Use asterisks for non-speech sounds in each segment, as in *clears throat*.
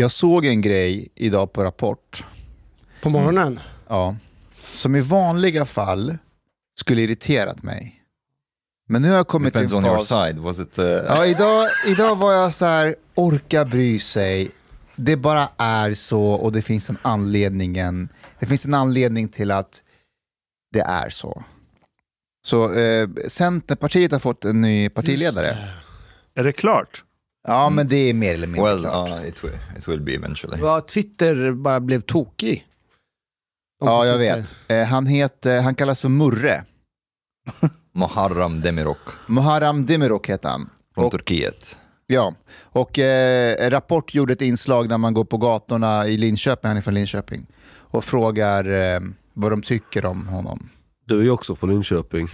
Jag såg en grej idag på Rapport. På morgonen? Ja. Som i vanliga fall skulle irriterat mig. Men nu har jag kommit Depends till on en your fas. side. Was it, uh, Ja, idag, idag var jag så här, orka bry sig. Det bara är så och det finns en anledning, det finns en anledning till att det är så. Så eh, Centerpartiet har fått en ny partiledare. Är det klart? Ja, men det är mer eller mindre well, klart. uh, it, will, it will be eventually. Vad Twitter bara blev tokig. Ja, jag vet. Eh, han, heter, han kallas för Murre. *laughs* Muharram Demirok Muharram Demirok heter han. från Och- Turkiet. Ja, och eh, Rapport gjorde ett inslag där man går på gatorna i Linköping, han är från Linköping, och frågar eh, vad de tycker om honom. Du är ju också från Linköping.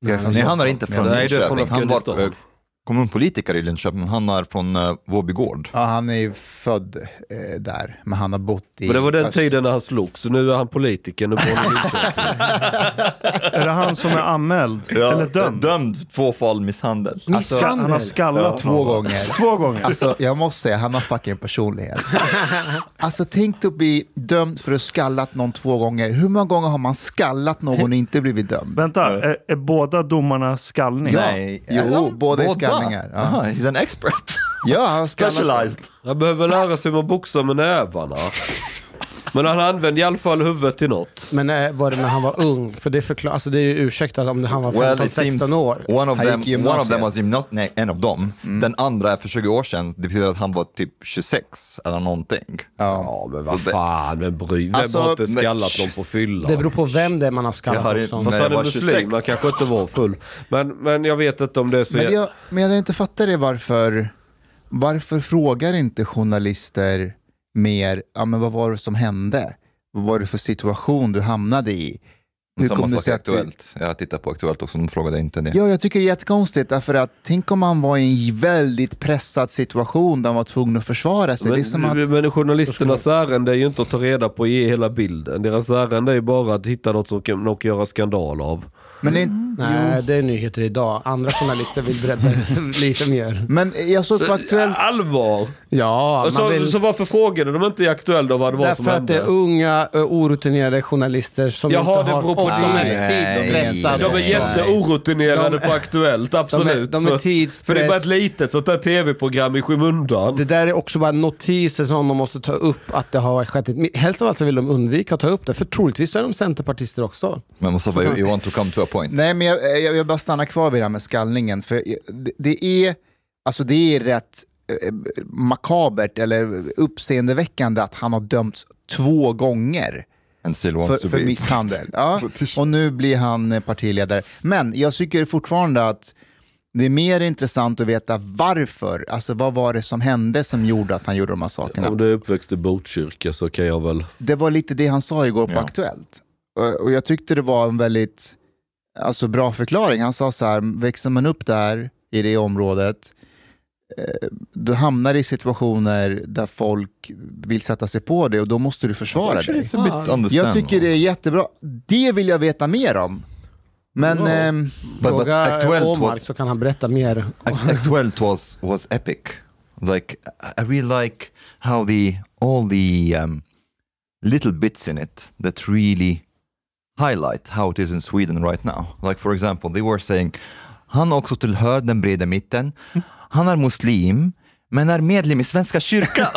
Jag är från Nej, han är Stockholm. inte från Nej, du är från Linköping. Han var Afghanistan. Kommunpolitiker i Linköping, han är från uh, Vårby Ja, han är ju född eh, där, men han har bott i Men det var den öst. tiden när han slogs, så nu är han politiker. Nu bor han i Linköping. *laughs* Är det han som är anmäld? *laughs* Eller dömd? Dömd två fall misshandel. Ska, Misshandel. han har skallat Två någon. gånger. Två gånger? Alltså, jag måste säga, han har fucking personlighet. *laughs* Alltså, tänk att bli dömd för att ha skallat någon två gånger. Hur många gånger har man skallat någon och inte blivit dömd? Vänta, är, är båda domarna skallning? Nej, Jo, båda är skallningar, ja. Aha, he's an expert. Ja, han. Specialized. Han behöver lära sig hur man boxar med nävarna. Men han använde i alla fall huvudet till något. Men eh, var det när han var ung? För det förklarar, alltså det är ju ursäktat om han var Well, it seems 15-16 år. one of Han them, one of gymnasiet. them was gymna- nej, en av dem. Den andra är för 20 år sedan, det betyder att han var typ 26 eller någonting. Ja. Ja men vad fan, men bry Vem Alltså, har inte skallat någon på fylla? Det beror på vem det är man har Jag skallat har också. inte- Fast han jag är var 26. muslim, han kanske inte var full. Men, men jag vet inte om det är så... Men jag, men jag inte fattar det varför, varför frågar inte journalister mer, ja men vad var det som hände? Vad var det för situation du hamnade i? Hur Samma sak i att du... Aktuellt. Jag har tittat på Aktuellt också, de frågade inte det. Ja, jag tycker det är jättekonstigt, därför att tänk om man var i en väldigt pressad situation där man var tvungen att försvara sig. det är som Men, att, men journalisternas ärende är ju inte att ta reda på och ge hela bilden. Deras ärende är ju bara att hitta något som kan, de kan göra skandal av. men, det, Nej, det är nyheter idag. Andra journalister vill berätta *laughs* *laughs* lite mer. men jag såg på Aktuellt, Allvar! Ja, man så, vill... så varför frågade de inte i Aktuellt då vad det var som Därför att det hände? är unga, orutinerade journalister som Jaha, inte det har... beror på och de det. är tidspressade. De är jätteorutinerade De- på Aktuellt, absolut. de är För- tidspress. För det är bara ett litet sånt där tv-program i skymundan. Det där är också bara notiser som de måste ta upp att det har skett ett... Helst av allt så vill de undvika att ta upp det, för troligtvis är de centerpartister också. Men Mustafa, you, you want to come to a point? nej men jag, jag, jag bara stannar kvar vid det här med skallningen, för det, det är, alltså det är rätt eh, makabert eller uppseendeväckande att han har dömts två gånger. För, för misshandel. Ja, *laughs* och nu blir han eh, partiledare. Men jag tycker fortfarande att det är mer intressant att veta varför. Alltså vad var det som hände som gjorde att han gjorde de här sakerna? Om du är uppväxt i Botkyrka så kan jag väl... Det var lite det han sa igår på Ja. Aktuellt. Och jag tyckte det var en väldigt alltså, bra förklaring. Han sa så här, växer man upp där i det området, eh, du hamnar i situationer där folk vill sätta sig på dig och då måste du försvara Actually, dig. it's a bit Ja. understandable. Jag tycker det är jättebra. Det vill jag veta mer om. Men ehm, but Fråga Omar was- så kan han berätta mer. Aktuellt was was epic. Like I really like how the all the um, little bits in it that really highlight how it is in Sweden right now. Like for example, they were saying han också tillhör den breda mitten. Han är muslim men är medlem i Svenska kyrkan. *laughs*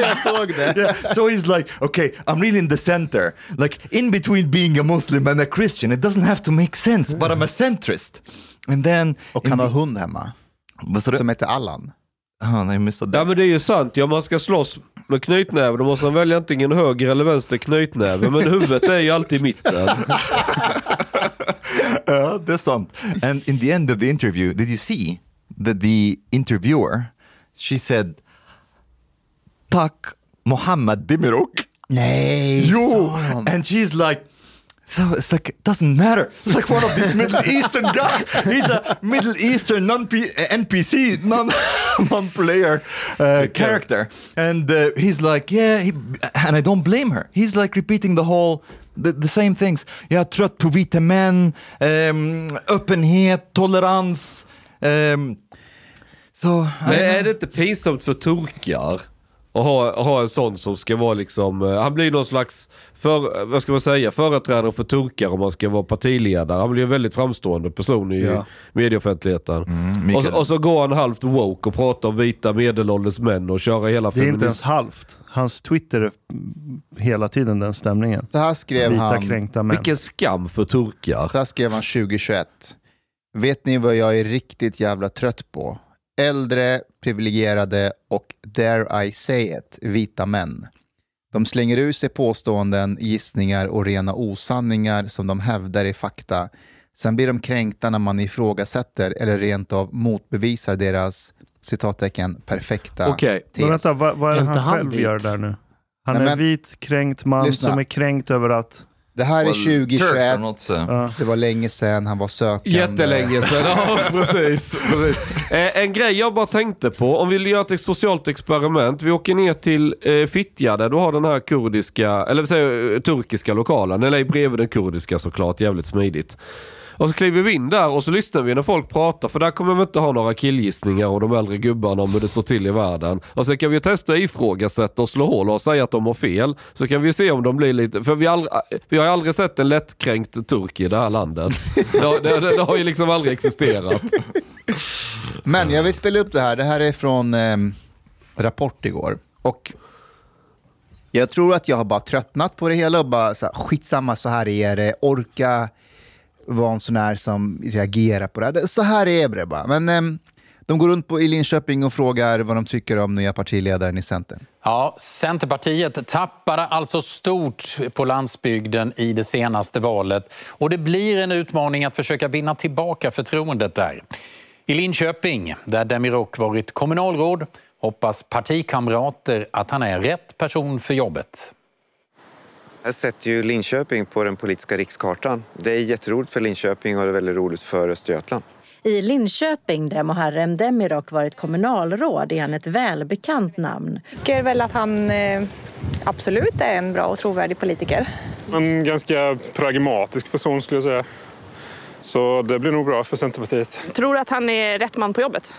jag såg det. yeah. So he's like, okay, I'm really in the center. Like in between being a Muslim and a Christian, it doesn't have to make sense, but I'm a centrist. And then... Och han har hund hemma som heter Allan. Ah, nej, jag missade Ja det. men det är ju sant, ja man ska slåss med knytnäve då måste man välja antingen höger eller vänster knytnäve. Men huvudet är ju alltid i mitten. Ja, det är sant. And in the end of the interview, did you see that the interviewer, she said, tack Mohammed Demirok. Nej, Jo! han. And she's like, So it's like doesn't matter. It's like one of these Middle *laughs* Eastern guys. He's a Middle Eastern non *laughs* NPC, non non player uh, character, and uh, he's like, yeah, he, and I don't blame her. He's like repeating the whole. The, the same things. Jag är trött på vita män, um, öppenhet, tolerans. Um, så, Men är det inte pinsamt för turkar? Att ha, ha en sån som ska vara liksom, eh, han blir någon slags, för, vad ska man säga, företrädare för turkar om man ska vara partiledare. Han blir en väldigt framstående person i Ja. medieoffentligheten. Mikael. och, så, och så går han halvt woke och pratar om vita medelålders män och kör hela Det är inte ens feminism. halvt. Hans Twitter är mm, hela tiden den stämningen. Så här skrev Vita han, kränkta män. Vilken skam för turkar. så här skrev han 2021. Vet ni vad jag är riktigt jävla trött på? Äldre, privilegierade och, dare I say it, vita män. De slänger ur sig påståenden, gissningar och rena osanningar som de hävdar är fakta. Sen blir de kränkta när man ifrågasätter eller rent av motbevisar deras citattecken perfekta Okej. tes. Men vänta, vad, vad är det inte han han själv vit? gör där nu? Han Nej, är men- vit, kränkt man Lyssna. som är kränkt över att... Det här är Well, Turks 2021, are not, uh, Ja. det var länge sedan han var sökande. Jättelänge sedan, *laughs* ja precis. precis. Eh, en grej jag bara tänkte på, om vi vill göra ett socialt experiment. Vi åker ner till eh, Fittja där du har den här kurdiska, eller eh, turkiska lokalen. Eller bredvid den kurdiska såklart, jävligt smidigt. Och så kliver vi in där och så lyssnar vi när folk pratar för där kommer vi inte ha några killgissningar och de äldre gubbarna om hur det står till i världen. Och sen kan vi testa ifrågasätta och slå hål och säga att de har fel. Så kan vi se om de blir lite, för vi, har aldrig, vi har ju aldrig sett en lättkränkt turk i det här landet. *laughs* Det, har- det, det, det har ju liksom aldrig existerat. Men jag vill spela upp det här. Det här är från eh, Rapport igår. Och jag tror att jag har bara tröttnat på det hela och bara så här, skitsamma, så här är det. Orka vara en sån här som reagerar på det här. Så här är det bara. Men ehm, de går runt på, i Linköping och frågar vad de tycker om nya partiledaren i Centern. Ja, Centerpartiet tappade alltså stort på landsbygden i det senaste valet och det blir en utmaning att försöka vinna tillbaka förtroendet där. I Linköping, där Demirok varit kommunalråd, hoppas partikamrater att han är rätt person för jobbet. Jag sätter ju Linköping på den politiska rikskartan. Det är jätteroligt för Linköping och det är väldigt roligt för Östergötland. I Linköping, där Muharrem Demirok varit kommunalråd, är han ett välbekant namn. tycker väl att han eh, absolut är en bra och trovärdig politiker. En ganska pragmatisk person skulle jag säga. Så det blir nog bra för Centerpartiet. Tror att han är rätt man på jobbet?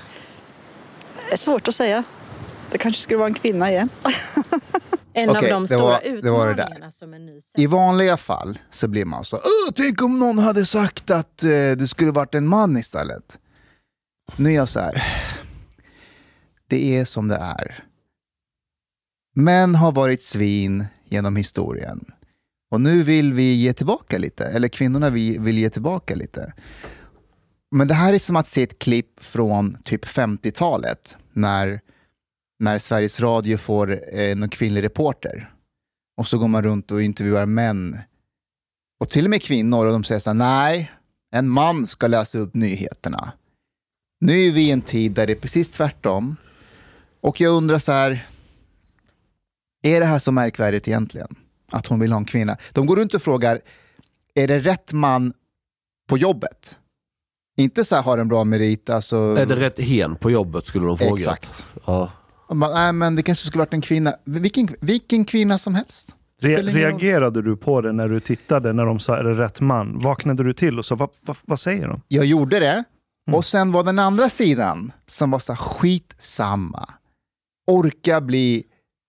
Det är svårt att säga. Det kanske skulle vara en kvinna igen. *laughs* En Okej, av de stora var- utmaningarna som en ny I vanliga fall så blir man så, tänk om någon hade sagt att eh, det skulle varit en man istället. Nu är jag så här, det är som det är. Män har varit svin genom historien. Och nu vill vi ge tillbaka lite, eller kvinnorna vi vill ge tillbaka lite. Men det här är som att se ett klipp från typ 50-talet när, när Sveriges Radio får eh, någon kvinnlig reporter. Och så går man runt och intervjuar män. Och till och med kvinnor och de säger så här, nej, en man ska läsa upp nyheterna. Nu är vi i en tid där det är precis tvärtom. Och jag undrar så här, är det här så märkvärdigt egentligen? Att hon vill ha en kvinna. De går runt och frågar, är det rätt man på jobbet? Inte så här, har en bra merit, alltså... Är det rätt hen på jobbet skulle de frågat. Exakt. Ja. Och man, nej, men det kanske skulle varit en kvinna. Vilken, vilken kvinna som helst. Re reagerade du på det när du tittade, när de sa är det rätt man? Vaknade du till och sa vad, vad, vad säger de? Jag gjorde det. Mm. Och sen var den andra sidan som var så här, skitsamma. Orka bli,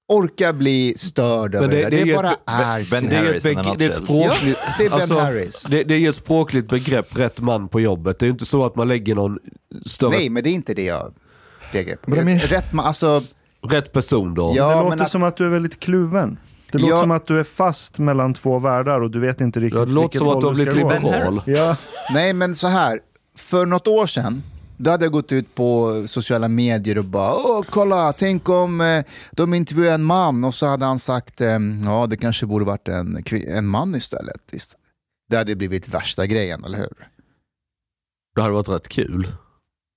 orka bli störd över det, det, är ju bara ett- är så. Ben det är Harris ett, det är ett språkligt... Ja, det är Ben alltså, Harris. Det, det är ett språkligt begrepp, rätt man på jobbet. Det är ju inte så att man lägger någon större... Nej, men det är inte det jag Men är- Rätt man, alltså, Rätt person då. Ja, det låter att- som att du är väldigt kluven. Det låter Ja. som att du är fast mellan två världar och du vet inte riktigt Ja, det låter vilket som att håll du har blivit ska gå. liberal. Ja. nej men så här. För något år sedan, då hade jag gått ut på sociala medier och bara Åh, kolla, tänk om eh, de intervjuar en man och så hade han sagt eh, ja, det kanske borde varit en, en man istället. Ist- Det hade blivit värsta grejen, eller hur? Det hade varit rätt kul.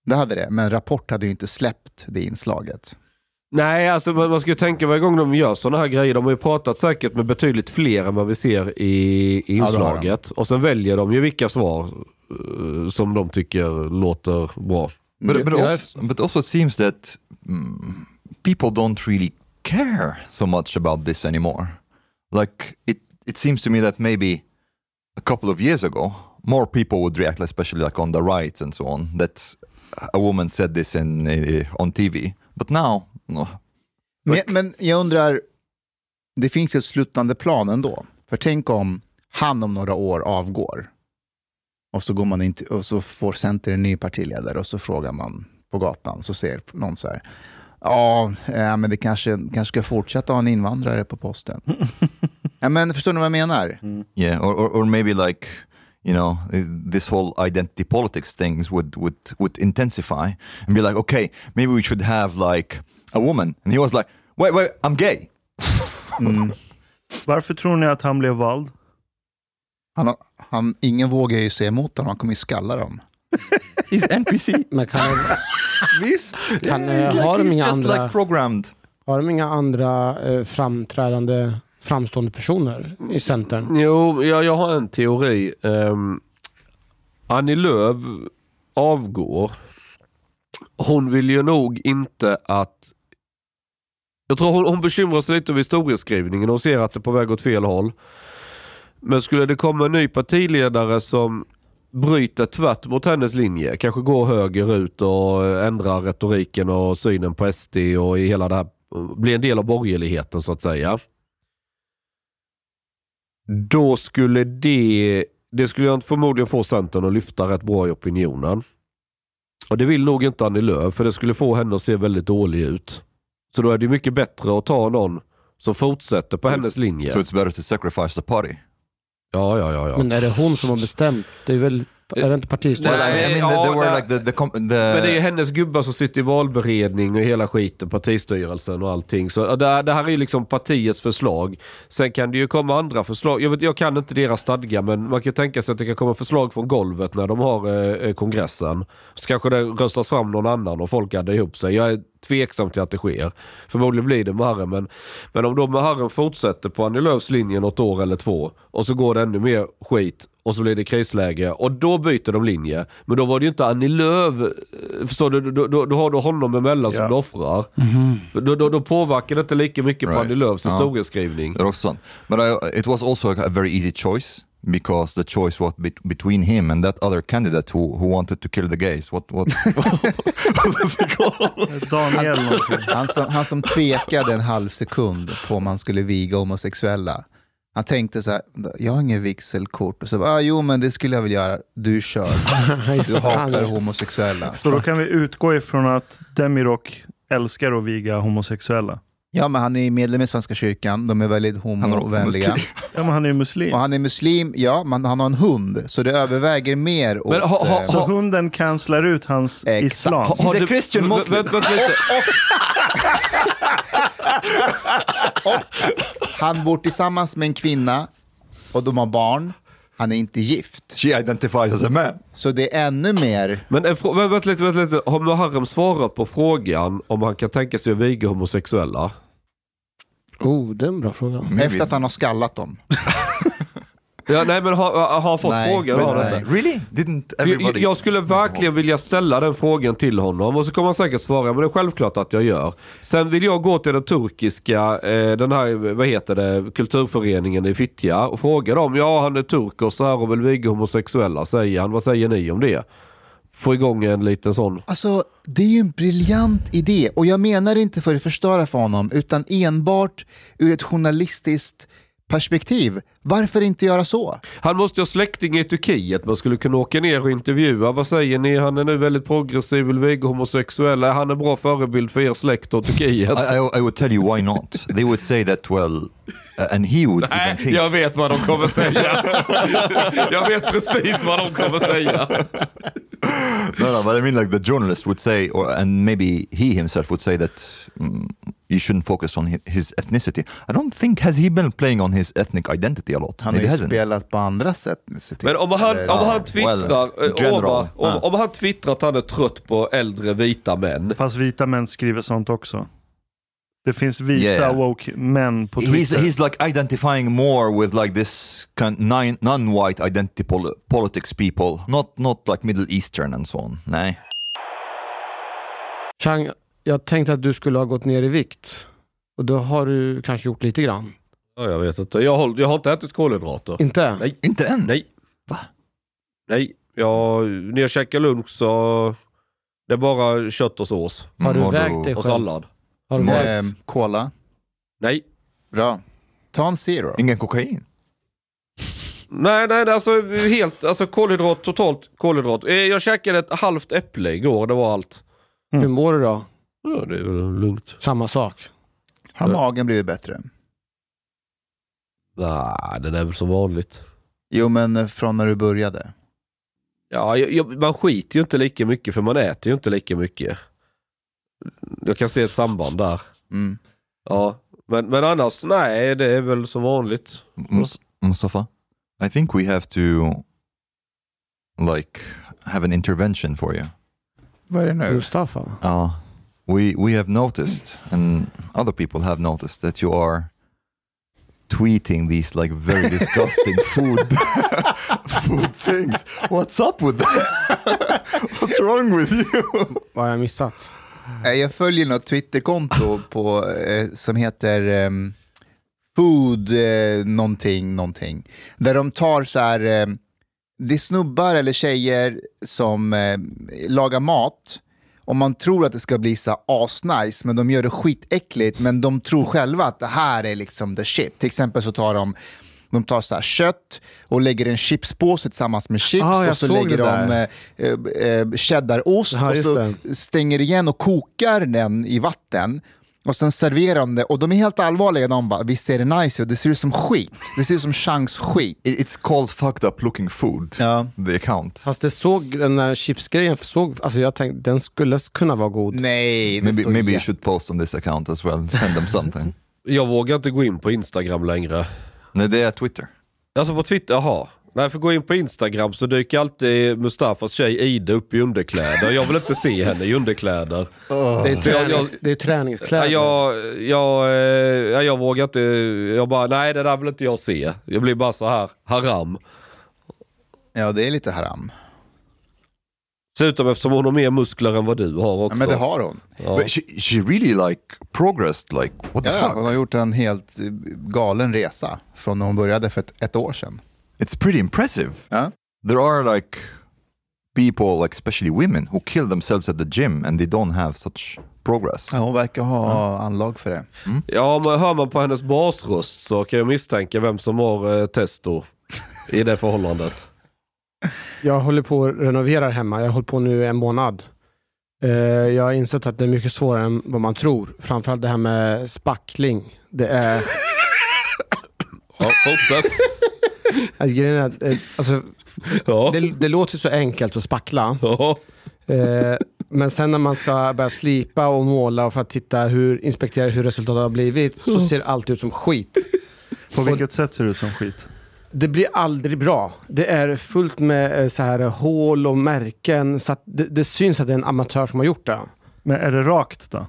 Det hade det, men Rapport hade ju inte släppt det inslaget. Nej, alltså man man ska ju tänka varje gång de gör sådana här grejer. De har ju pratat säkert med betydligt fler än vad vi ser i, inslaget. och sen väljer de ju vilka svar eh, som de tycker låter bra. But, but, also, but also it seems that mm, people don't really care so much about this anymore. Like it, it seems to me that maybe a couple of years ago, more people would react, especially like on the right and so on, that a woman said this in uh, on TV. But now, no. Men, men jag undrar, det finns ju ett slutande plan ändå. För tänk om han om några år avgår. Och så, går man in till, och så får Center en ny partiledare och så frågar man på gatan, så säger någon så här, ja, eh, men det kanske, kanske ska fortsätta ha en invandrare på posten. *laughs* ja, men förstår ni vad jag menar? yeah, or, or or maybe like you know this whole identity politics things would would would intensify and be like, okay, maybe we should have like a woman, and he was like, wait, wait, I'm gay. Varför tror ni att han blev vald? Han, har- han, ingen vågar ju säga emot honom, han kommer ju skalla dem. *laughs* He's NPC. Men kan, *laughs* Visst. kan, He's eh, like- har, de andra, like programmed. har de inga andra eh, framträdande, framstående personer i Centern? Jo, jag, jag har en teori. Um, Annie Lööf avgår. Hon vill ju nog inte att... Jag tror hon, hon bekymrar sig lite över historieskrivningen och ser att det är på väg åt fel håll. Men skulle det komma en ny partiledare som bryter tvärt mot hennes linje, kanske går höger ut och eh, ändrar retoriken och synen på SD och i hela det här, eh, blir en del av borgerligheten så att säga. Då skulle det, det skulle jag förmodligen få Centern att lyfta rätt bra i opinionen. Och det vill nog inte Annie Lööf för det skulle få henne att se väldigt dålig ut. Så då är det mycket bättre att ta någon som fortsätter på hennes linje. So it's better to sacrifice the party. Ja, ja, ja. ja. Men är det hon som har bestämt? Det är väl, är det inte partihistorien? Nej, I mean, I mean, ja, were like the, the, the Men det är ju hennes gubbar som sitter i valberedning och hela skiten, partistyrelsen och allting. Så det, här- det här är ju liksom partiets förslag. Sen kan det ju komma andra förslag. Jag, vet, jag kan inte deras stadga men man kan ju tänka sig att det kan komma förslag från golvet när de har eh, kongressen. Så kanske det röstas fram någon annan och folk addar ihop sig. Jag är tveksam till att det sker. Förmodligen blir det Muharrem men, men om då Muharrem fortsätter på Annie Lööfs linje något år eller två och så går det ännu mer skit och så blir det krisläge och då byter de linje. Men då var det ju inte Annie Lööf, eh, förstår du? Då, då, då har du honom emellan som Ja. du offrar. För Då, då, då påverkar det inte lika mycket på Right. Annie Lööfs Ja. historieskrivning. Det är också sant. But I, it was also a very easy choice because the choice was bet- between him and that other candidate who, who wanted to kill the gays. What, what? *laughs* Daniel någonting. Han som, han som tvekade en halv sekund på om han skulle viga homosexuella. Han tänkte så här, jag har ingen vigselkort. Och så bara, ah, jo men det skulle jag väl göra. Du kör. *laughs* Du hatar homosexuella. Så då kan vi utgå ifrån att Demirok älskar att viga homosexuella. Ja men han är medlem i Svenska kyrkan, de är väldigt homovänliga. *laughs* Ja, men han är muslim. Och han är muslim, ja, men han har en hund. Så det överväger mer åt... Men ha- ha- eh, Så hunden cancelar ut hans Exakt. islam. Ha- har The du- Christian vä- Muslim. Vänta lite. *laughs* Han bor tillsammans med en kvinna och de har barn. Han är inte gift. She identifies as a man. Så det är ännu mer... Men en frå- vänta lite, vänta lite. Har Muharrem svarat på frågan om han kan tänka sig att viga homosexuella? Oh, det är en bra fråga. Efter att han har skallat dem. *laughs* Ja, nej men har, har fått Nej, frågan? men Har nej. inte? Really? Didn't För jag, jag skulle verkligen vilja ställa den frågan till honom och så kommer han säkert svara, men det är självklart att jag gör. Sen vill jag gå till den turkiska, eh, den här, vad heter det, kulturföreningen i Fittja och fråga dem, ja han är turk och så här och vill viga homosexuella, säger han. Vad säger ni om det? Få igång en liten sån. Alltså, det är ju en briljant idé. Och jag menar inte för att förstöra för honom, utan enbart ur ett journalistiskt perspektiv. Varför inte göra så? Han måste ha släktingar i Turkiet, man skulle kunna åka ner och intervjua. Vad säger ni? Han är nu väldigt progressiv, vill viga homosexuella. Är han en bra förebild för er släkt och Turkiet? I, I, I would tell you why not. They would say that, well, uh, and he would even Nej, think... jag vet vad de kommer säga. *laughs* jag vet precis vad de kommer säga. No, no, but I mean, like the journalist would say, or and maybe he himself would say that mm, you shouldn't focus on hi- his ethnicity. I don't think has he been playing on his ethnic identity lot. Han har ju spelat på andra sätt. Men om han, Eller- om han well, twittrar, general. Omar, om, om han twittrar att han är trött på äldre vita män. Fast vita män skriver sånt också. Det finns vita Yeah. woke män på He's, Twitter. he's like identifying more with like this non-white identity pol- politics people, not not like Middle Eastern and so on. Nej. Chang, jag tänkte att du skulle ha gått ner i vikt. Och då har du kanske gjort lite grann. Ja, jag vet inte. Jag har, jag har inte ätit kolhydrater. Inte? Nej. Inte än? Nej. Va? Nej. Jag, när jag käkar lunch så... Det är bara kött och sås. Har du Mm, vägt dig Och själv? sallad. Har du Med vägt? cola. Nej. Bra. Ta en zero. Ingen kokain? Nej, nej, det är alltså helt, alltså kolhydrat, totalt kolhydrat. Eh, Jag käkade ett halvt äpple igår, det var allt. Hur mår du då? Ja, det är väl lugnt. Samma sak. Har magen blivit bättre? Nej, det är väl som vanligt. Jo, men från när du började. Ja, jag, jag, man skiter ju inte lika mycket för man äter ju inte lika mycket. Jag kan se ett samband där. Mm. Ja, men, men annars, nej, det är väl som vanligt. Mus- Mustafa, I think we have to like have an intervention for you. Vad är det nu? Mustafa? Uh, we we have noticed, and other people have noticed that you are tweeting these like very disgusting *laughs* food *laughs* food things. What's up with that? *laughs* What's wrong with you? Vad har jag missat? Jag följer något Twitterkonto på, eh, som heter ehm, Food eh, någonting, någonting. Där de tar så här, eh, det är snubbar eller tjejer som eh, lagar mat. Och man tror att det ska bli så asnice, men de gör det skitäckligt. Men de tror själva att det här är liksom the shit. Till exempel så tar de de tar så här kött och lägger en chipspåse tillsammans med chips Ah, och så lägger de eh, eh, eh, cheddarost Ja, och så stänger igen och kokar den i vatten. Och sen serverar de det och de är helt allvarliga. De bara, visst ser det nice? Det ser ut som skit. Det ser ut som chans skit. It- It's called fucked up looking food. Ja. The account. Fast det såg, den där chipsgrejen, såg, alltså jag tänkte den skulle kunna vara god. Nej, Maybe maybe you should post on this account as well. Send them something. *laughs* Jag vågar inte gå in på Instagram längre. Nej, det är Twitter. Alltså på Twitter, jaha. Nej, för gå in på Instagram så dyker alltid Mustafas tjej Ida upp i underkläder. Jag vill inte se henne i underkläder. *laughs* Det är, Så jag- tränings, jag- det är Ja, träningskläder. jag, jag, eh, ja, jag vågar inte, jag bara, nej det där vill inte jag se. Jag blir bara så här haram. Ja, det är lite haram. Dessutom eftersom hon har mer muskler än vad du har Ja, också. men det har hon. Ja. But she, she really like progressed. Like what the Ja, fuck? hon har gjort en helt galen resa från när hon började för ett, ett år sedan. It's pretty impressive. Ja. There are like people, like especially women, who kill themselves at the gym and they don't have such progress. Ja, hon verkar ha anlag för det. Ja, men hör man på hennes basröst så kan jag misstänka vem som har eh, testo i det förhållandet. *laughs* Jag håller på att renovera hemma. Jag har hållit på nu en månad. Eh, jag har insett att det är mycket svårare än vad man tror. Framförallt det här med spackling. Det är... Ja, fortsätt. Alltså, grejen är att, eh, alltså, Ja. det, det låter så enkelt att spackla. Ja. Eh, men sen när man ska börja slipa och måla för att titta hur, inspektera hur resultatet har blivit så ser alltid ut som skit. På vilket sätt ser det ut som skit? Det blir aldrig bra. Det är fullt med eh, så här hål och märken så att det, det syns att det är en amatör som har gjort det. Men är det rakt då?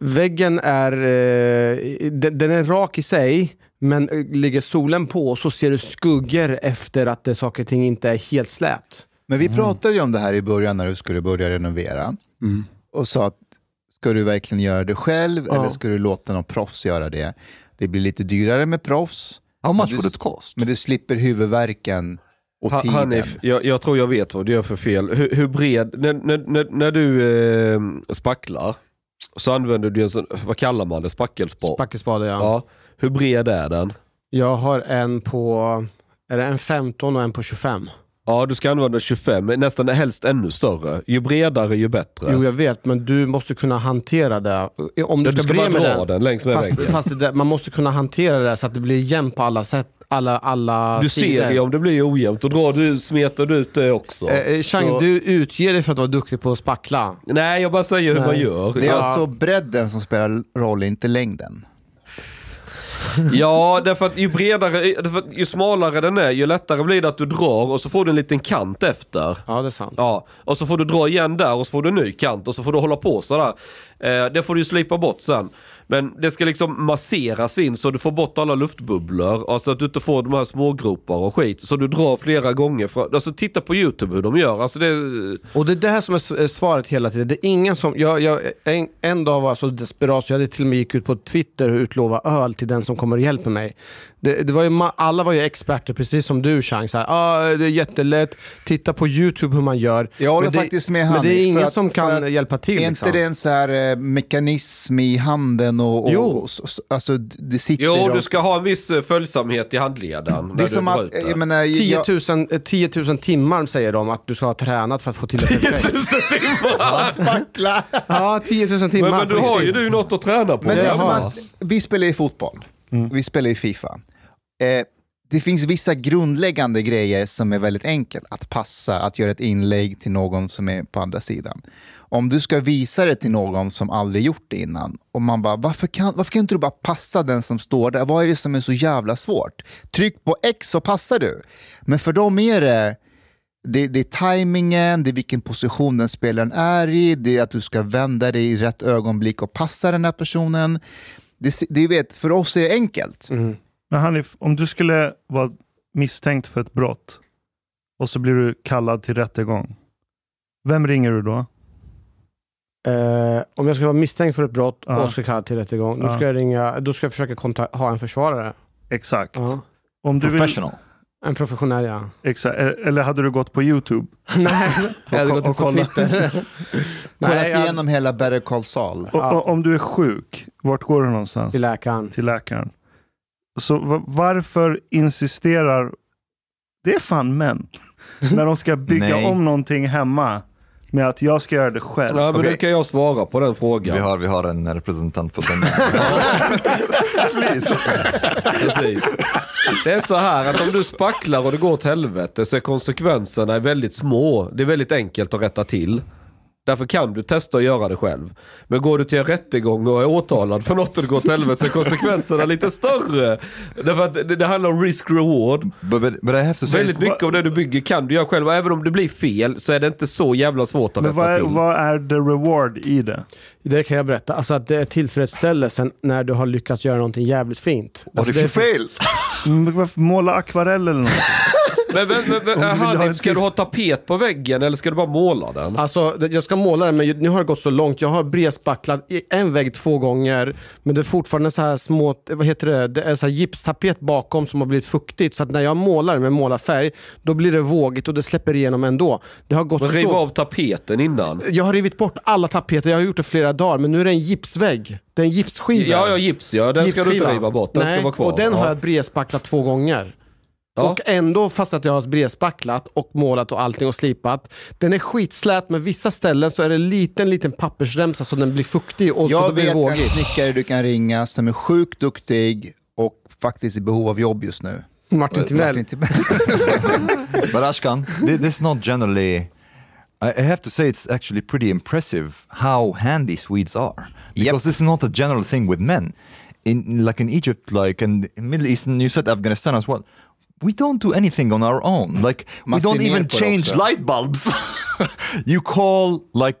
Väggen är, eh, den, den är rak i sig, men eh, ligger solen på så ser du skuggor efter att det, saker och ting inte är helt slät. Men vi pratade ju om det här i början när du skulle börja renovera. Och sa att ska du verkligen göra det själv Ja. eller ska du låta någon proffs göra det? Det blir lite dyrare med proffs. How much Men would du- it cost? Men du slipper huvudvärken och Ha- tiden. Hanif, jag, jag tror jag vet vad du gör för fel. Hur, hur bred, när, när, när, när du eh, spacklar så använder du en sån, vad kallar man det, spackelspad? Spackespade ja. ja. Hur bred är den? Jag har en på, är det en 15 och en på 25? Ja, du ska använda 25, men nästan helst ännu större. Ju bredare ju bättre. Jo jag vet, men du måste kunna hantera det. Om du Ja, ska, du ska bre bara med dra den längs med fast, väggen. fast det, man måste kunna hantera det så att det blir jämnt på alla sätt. Alla, alla Du sidor. ser ju om det blir ojämnt, och drar du, smetar du ut det också. Eh, eh, Chang, Så- du utger dig för att vara duktig på att spackla. Nej, jag bara säger hur Nej. man gör. Det är Ja. alltså bredden som spelar roll, inte längden. *laughs* Ja, därför att ju bredare, därför att ju smalare den är, ju lättare blir det att du drar och så får du en liten kant efter. Ja, det är sant. Ja, och så får du dra igen där och så får du en ny kant och så får du hålla på sådär. Eh, det får du ju slipa bort sen. Men det ska liksom masseras in så du får bort alla luftbubblor. Alltså att du inte får de här smågropar och skit. Så du drar flera gånger. För, alltså titta på YouTube hur de gör. Alltså det, Och det är det här som är är svaret hela tiden. Det är ingen som, jag, jag, en, en dag var jag så desperat så jag hade till och med gick ut på Twitter och utlova öl till den som kommer och hjälper mig. Det, det var ju, alla var ju experter, precis som du Chang. Ah, det är jättelätt, titta på YouTube hur man gör. Jag håller Men det, faktiskt med Men Hanif, det är ingen att- som kan att- hjälpa till. Är liksom. inte det en så här eh, mekanism i handen och, och, Jo. och alltså det sitter jo, och- du ska ha en viss eh, följsamhet i handleden. Det när är som att, jag menar, 10 jag, 000, eh, 10 000 timmar säger de att du ska ha tränat för att få till det perfekt. *laughs* spackla. Ja, 10 000 timmar. men, men du har ju du något att träna på. Men det är som att, vi spelar ju fotboll, Mm. vi spelar ju Fifa. Eh, det finns vissa grundläggande grejer som är väldigt enkelt. Att passa, att göra ett inlägg till någon som är på andra sidan. Om du ska visa det till någon som aldrig gjort det innan och man bara, varför kan, varför kan inte du bara passa den som står där? Vad är det som är så jävla svårt? Tryck på X så passar du. Men för dem är det det, det är tajmingen, det är vilken position den spelaren är i, det är att du ska vända dig i rätt ögonblick och passa den här personen. Det, det vet, för oss är det enkelt. Men Hanif, om du skulle vara misstänkt för ett brott och så blir du kallad till rättegång. Vem ringer du då? Eh, om jag ska vara misstänkt för ett brott Ja. och ska kalla till rättegång, då Ja. ska jag ringa, då ska jag försöka ha en försvarare. Exakt. Ja. Om du vill, Professional. En professionell ja. exakt. Eller hade du gått på YouTube? *laughs* Nej, jag hade Och- gått och på. Twitter. *laughs* Kollat igenom hela Better Call Saul. Och, Ja. och, om du är sjuk, vart går du någonstans? till läkaren. Till läkaren. Så va- varför insisterar, det är fan män, *laughs* när de ska bygga om någonting hemma med att jag ska göra det själv. Ja, men Okej. nu kan jag svara på den frågan. Vi har, vi har en representant på den. Please. Precis. Det är så här att om du spacklar och det går åt helvete så är konsekvenserna väldigt små. Det är väldigt enkelt att rätta till. Därför kan du testa att göra det själv. Men går du till en rättegång och är åtalad för något och det går åt helvete så är konsekvenserna lite större. Därför att det, det handlar om risk-reward. Väldigt mycket av det du bygger kan du göra själv. Och även om det blir fel så är det inte så jävla svårt att Men rätta vad är, till. vad är the reward i det? Det kan jag berätta. Alltså att det är tillfredsställelsen när du har lyckats göra någonting jävligt fint. Alltså if det är you för-? Mm, varför Måla akvarell eller något? *laughs* Men, men, men, men Hanif, ska du ha tapet på väggen eller ska du bara måla den? Alltså, jag ska måla den, men nu har det gått så långt. Jag har bredspacklat en vägg två gånger, men det är fortfarande så här små, vad heter det, det är så här gipstapet bakom som har blivit fuktigt. Så att när jag målar med målarfärg, då blir det vågigt och det släpper igenom ändå. Det har gått Men riv så... av tapeten innan. Jag har rivit bort alla tapeter, jag har gjort det flera dagar, men nu är det en gipsvägg. Det är en gipsskiva. Ja, ja, gips ja. Den ska du inte Gipsskiva. riva bort. Den Nej, ska vara kvar. och den ja. har jag bredspacklat två gånger. Ja. Och ändå, fast att jag har bredspacklat och målat och allting och slipat, den är skitslät, men vissa ställen så är det en liten, liten pappersremsa så den blir fuktig och så Jag då blir det vet en snickare du kan ringa som är sjukt duktig och faktiskt i behov av jobb just nu. Martin Timell. *laughs* But Ashkan, this is not generally. I have to say, it's actually pretty impressive how handy Swedes are. Because this is not a general thing with men. In like in Egypt, like in in Middle East, and you said Afghanistan as well. We don't do anything on our own. Like we don't even change också. light bulbs. *laughs* you call like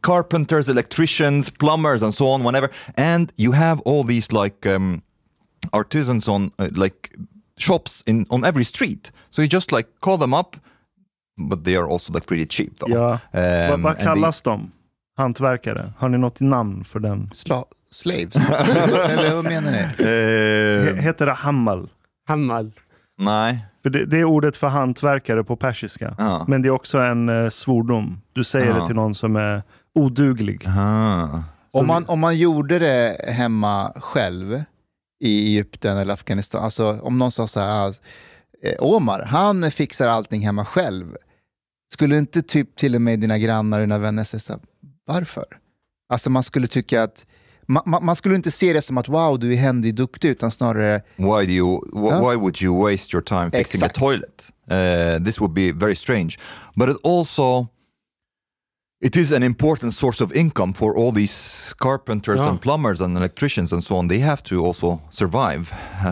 carpenters, electricians, plumbers, and so on. Whenever, and you have all these like um, artisans on uh, like shops in on every street. So you just like call them up, but they are also like pretty cheap though. Ja. vad, Um, vad and kallas de? Hantverkare? Har ni något namn för den? Sla- slaves? *laughs* Eller vad menar ni? they- He- Eh, Heter det hammal? Hammal. nej. För det, det är ordet för hantverkare på persiska. Ja. Men det är också en eh, svordom. Du säger Ja. det till någon som är oduglig. Aha. Om man, om man gjorde det hemma själv i Egypten eller Afghanistan, alltså om någon sa så här, eh, Omar, han fixar allting hemma själv. Skulle inte typ till och med dina grannar och dina vänner säga så här, varför? Alltså man skulle tycka att, man, man, man skulle inte se det som att wow, du är händig duktig, utan snarare, Why do you? Wh- Ja. Why would you waste your time fixing Exakt. a toilet? Uh, this would be very strange. But it also. It is an important source of income for all these carpenters Ja. and plumbers and electricians and so on. They have to also survive.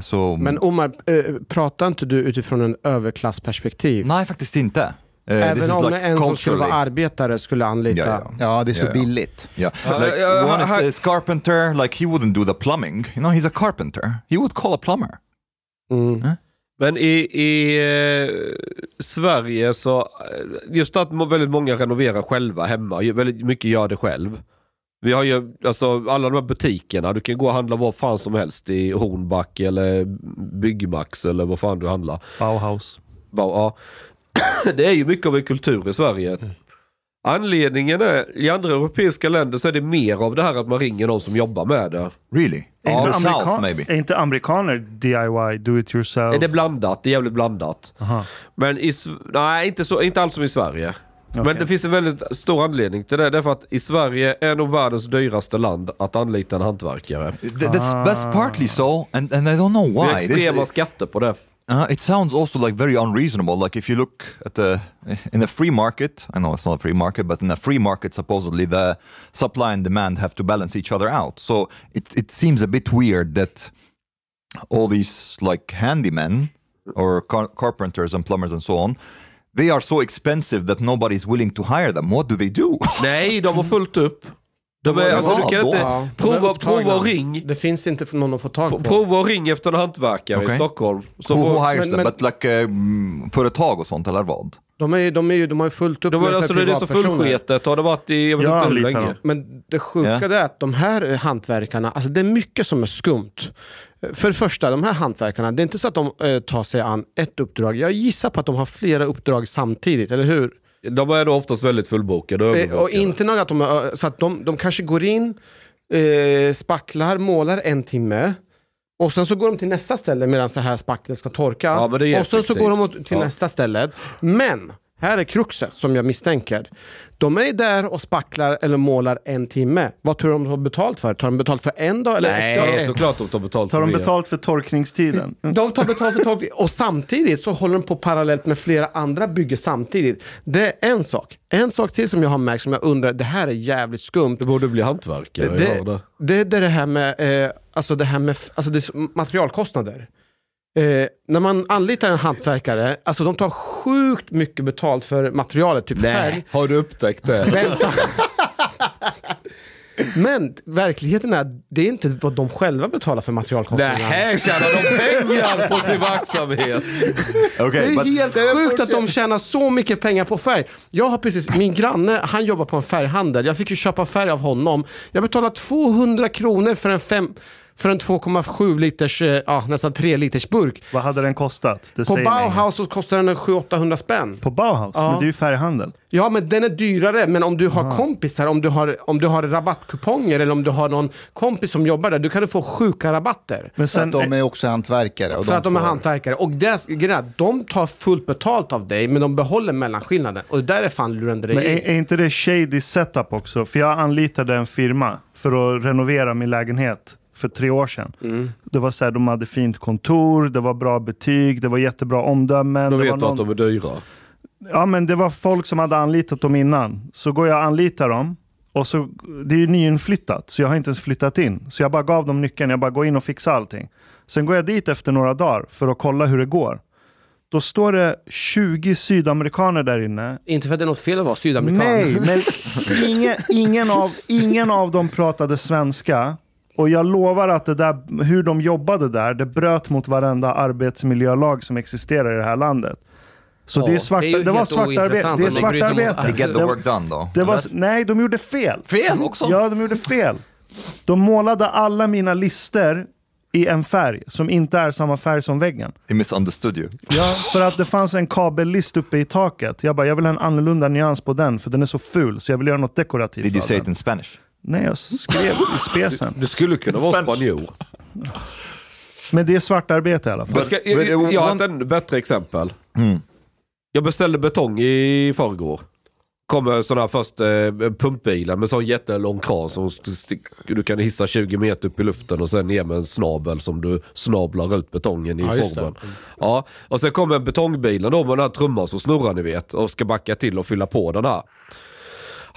So, Men Omar, eh, pratar inte du utifrån en överklassperspektiv? nej, faktiskt inte. This Även om like en som skulle vara arbetare skulle anlita. Yeah, yeah. Ja, det är så Yeah, yeah. billigt. Yeah, Uh, like uh, one is this carpenter. Like he wouldn't do the plumbing. You know, he's a carpenter. He would call a plumber. Mm. Men i, i eh, Sverige så, eh, just att väldigt många renoverar själva hemma, väldigt mycket gör det själv. Vi har ju alltså alla de här butikerna, du kan gå och handla vad fan som helst i Hornback eller Byggmax eller vad fan du handlar. Bauhaus. Bara, ja. *coughs* Det är ju mycket av en kultur i Sverige. Anledningen är, i andra europeiska länder så är det mer av det här att man ringer någon som jobbar med det. Really? In inte, the south, maybe. är inte amerikaner DIY, do it yourself? Det är blandat, det är jävligt blandat. Aha. Men i, nej, inte, så, inte alls som i Sverige. Men Okej. det finns en väldigt stor anledning till det. Därför att i Sverige är nog världens dyraste land att anlita en hantverkare. Th- That's, that's partly so, and, and I don't know Det är why. This- extrema skatter på det. Uh, it sounds also like very unreasonable. Like if you look at the in a free market, I know it's not a free market, but in a free market, supposedly the supply and demand have to balance each other out. So it it seems a bit weird that all these like handymen or car- carpenters and plumbers and so on, they are so expensive that nobody's willing to hire them. What do they do? *laughs* Nej, de har fullt upp. De är, Ja, alltså, du kan då. inte Ja, prova, prova och ring. Det finns inte för någon att få tag på. Prova och ring efter en hantverkare i Okej. Stockholm. Så who, får, who hires men- them? like um, företag och sånt eller vad? De, är, de, är ju, de har ju fullt upp de, med alltså, det är så fullsketet. Har det varit i, jag vet Jag inte hur länge. Men det sjuka Ja. det är att de här eh, hantverkarna, alltså det är mycket som är skumt. För det första, de här hantverkarna, det är inte så att de eh, tar sig an ett uppdrag. Jag gissar på att de har flera uppdrag samtidigt, eller hur? De är då oftast väldigt fullbokade. Eh, och inte nog att de, är- så att de, de kanske går in, eh, spacklar, målar en timme. Och sen så går de till nästa ställe medan det här spacklet ska torka. Ja, och sen så går de till Ja. nästa ställe. Men, här är kruxet som jag misstänker. De är där och spacklar eller målar en timme. Vad tror du de har betalt för? Tar de betalt för en dag? Eller ett dag? Nej, såklart de tar betalt Tar för de det. betalt för torkningstiden? *laughs* De tar betalt för tolkning och samtidigt så håller de på parallellt med flera andra byggen samtidigt. Det är en sak. En sak till som jag har märkt som jag undrar, det här är jävligt skumt. Du borde bli hantverkare. Det, det. det, det är det här med, eh, alltså det här med alltså det är materialkostnader. Eh, när man anlitar en hantverkare, alltså de tar sjukt mycket betalt för materialet, typ färg. Nej, har du upptäckt det? *laughs* Vänta. Men verkligheten är att det är inte vad de själva betalar för materialkostnaderna. Nej, tjänar de pengar på sin *laughs* verksamhet? Det Okay, är but helt sjukt att de tjänar så mycket pengar på färg. Jag har precis, min granne, han jobbar på en färghandel. Jag fick ju köpa färg av honom. Jag betalade 200 kronor för en, fem, för en 2,7 liters, eh, ja, nästan 3 liters burk. Vad hade den kostat? Det På säger mig. Bauhaus så kostar den 700-800 spänn. På Bauhaus? Ja. Men det är ju färghandel. Ja, men den är dyrare. Men om du har kompisar, om du har, om du har rabattkuponger eller om du har någon kompis som jobbar där, då kan du få sjuka rabatter. Men För att sen, de är också hantverkare. Och För att de är får- hantverkare. Och är att de tar fullt betalt av dig, men de behåller mellanskillnaden. Och det där är fan lurendrejeri. men är, är inte det shady setup också? För jag anlitade en firma för att renovera min lägenhet för tre år sedan. Mm. Det var så här, de hade fint kontor, det var bra betyg, det var jättebra omdömen. Det vet var du att de är dyra. Ja, men det var folk som hade anlitat dem innan. Så går jag och anlitar dem. Och så, det är ju nyinflyttat, så jag har inte ens flyttat in. Så jag bara gav dem nyckeln, jag bara går in och fixar allting. Sen går jag dit efter några dagar för att kolla hur det går. Då står det 20 sydamerikaner där inne. Inte för att det är något fel att vara sydamerikan. Nej, men *laughs* ingen, ingen, av, ingen av dem pratade svenska. Och jag lovar att det där, hur de jobbade där, det bröt mot varenda arbetsmiljölag som existerar i det här landet. Så Ja, det, är svart, det är det var svartarbete. Det är svartarbete. they get the work done though. det var, nej, de gjorde fel. Fel också? Ja, de gjorde fel. De målade alla mina lister i en färg som inte är samma färg som väggen. They misunderstood you. Ja, för att det fanns en kabellist uppe i taket. Jag bara, jag vill ha en annorlunda nyans på den för den är så ful så jag vill göra något dekorativt Did you say it in Spanish? Nej, jag skrev i spesen. Du skulle kunna vara spanjor. Men det är svartarbete i alla fall. Jag, ska, jag, jag, jag har ett ännu bättre exempel. Mm. Jag beställde betong i förrgår. Kommer sån här först eh, pumpbilen med sån jättelång kran som du kan hissa 20 meter upp i luften och sen ner med en snabel som du snablar ut betongen i Ja, formen. Ja, och sen kommer betongbbilen då med den här trumman som snurrar ni vet och ska backa till och fylla på den här.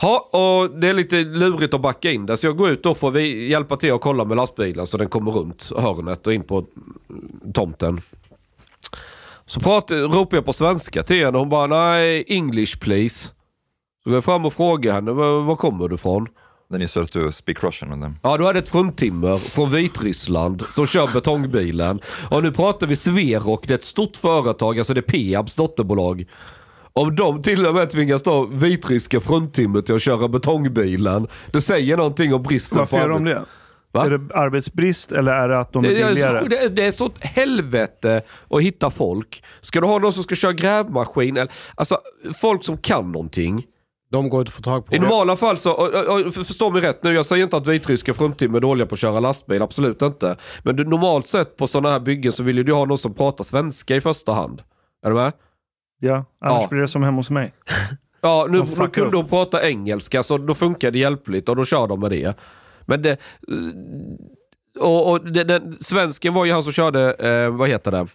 Ja, och det är lite lurigt att backa in det så jag går ut och får vi hjälpa till att kolla med lastbilen så den kommer runt hörnet och in på tomten. Så pratar, ropar jag på svenska till henne och hon bara nej, English please. Så går jag fram och frågar henne, var, var kommer du ifrån? Then you start to speak Russian with them. Ja, du hade ett fruntimmer från Vitryssland som kör betongbilen. Och nu pratar vi Sverok, det är ett stort företag, alltså det är Peabs dotterbolag. Om de till och med tvingas ta vitryska fruntimmer till att köra betongbilen, det säger någonting om bristen Varför på gör de det? Va? Är det arbetsbrist eller är det att de är Det är, billigare? så, det, är, det är så helvete att hitta folk. Ska du ha någon som ska köra grävmaskin? Eller, alltså folk som kan någonting. De går inte att få tag på. I normala fall så, och, och, och, för- förstå mig rätt nu, jag säger inte att vitryska fruntimmer är dåliga på att köra lastbil, absolut inte. Men du, normalt sett på sådana här byggen så vill ju du ha någon som pratar svenska i första hand. Är du med? Ja, annars Ja. blir det som hemma hos mig. *laughs* Ja, nu, nu kunde upp. hon prata engelska så då funkar det hjälpligt och då kör de med det. Men det... Och, och det, den, svensken var ju han som körde, eh, vad heter det?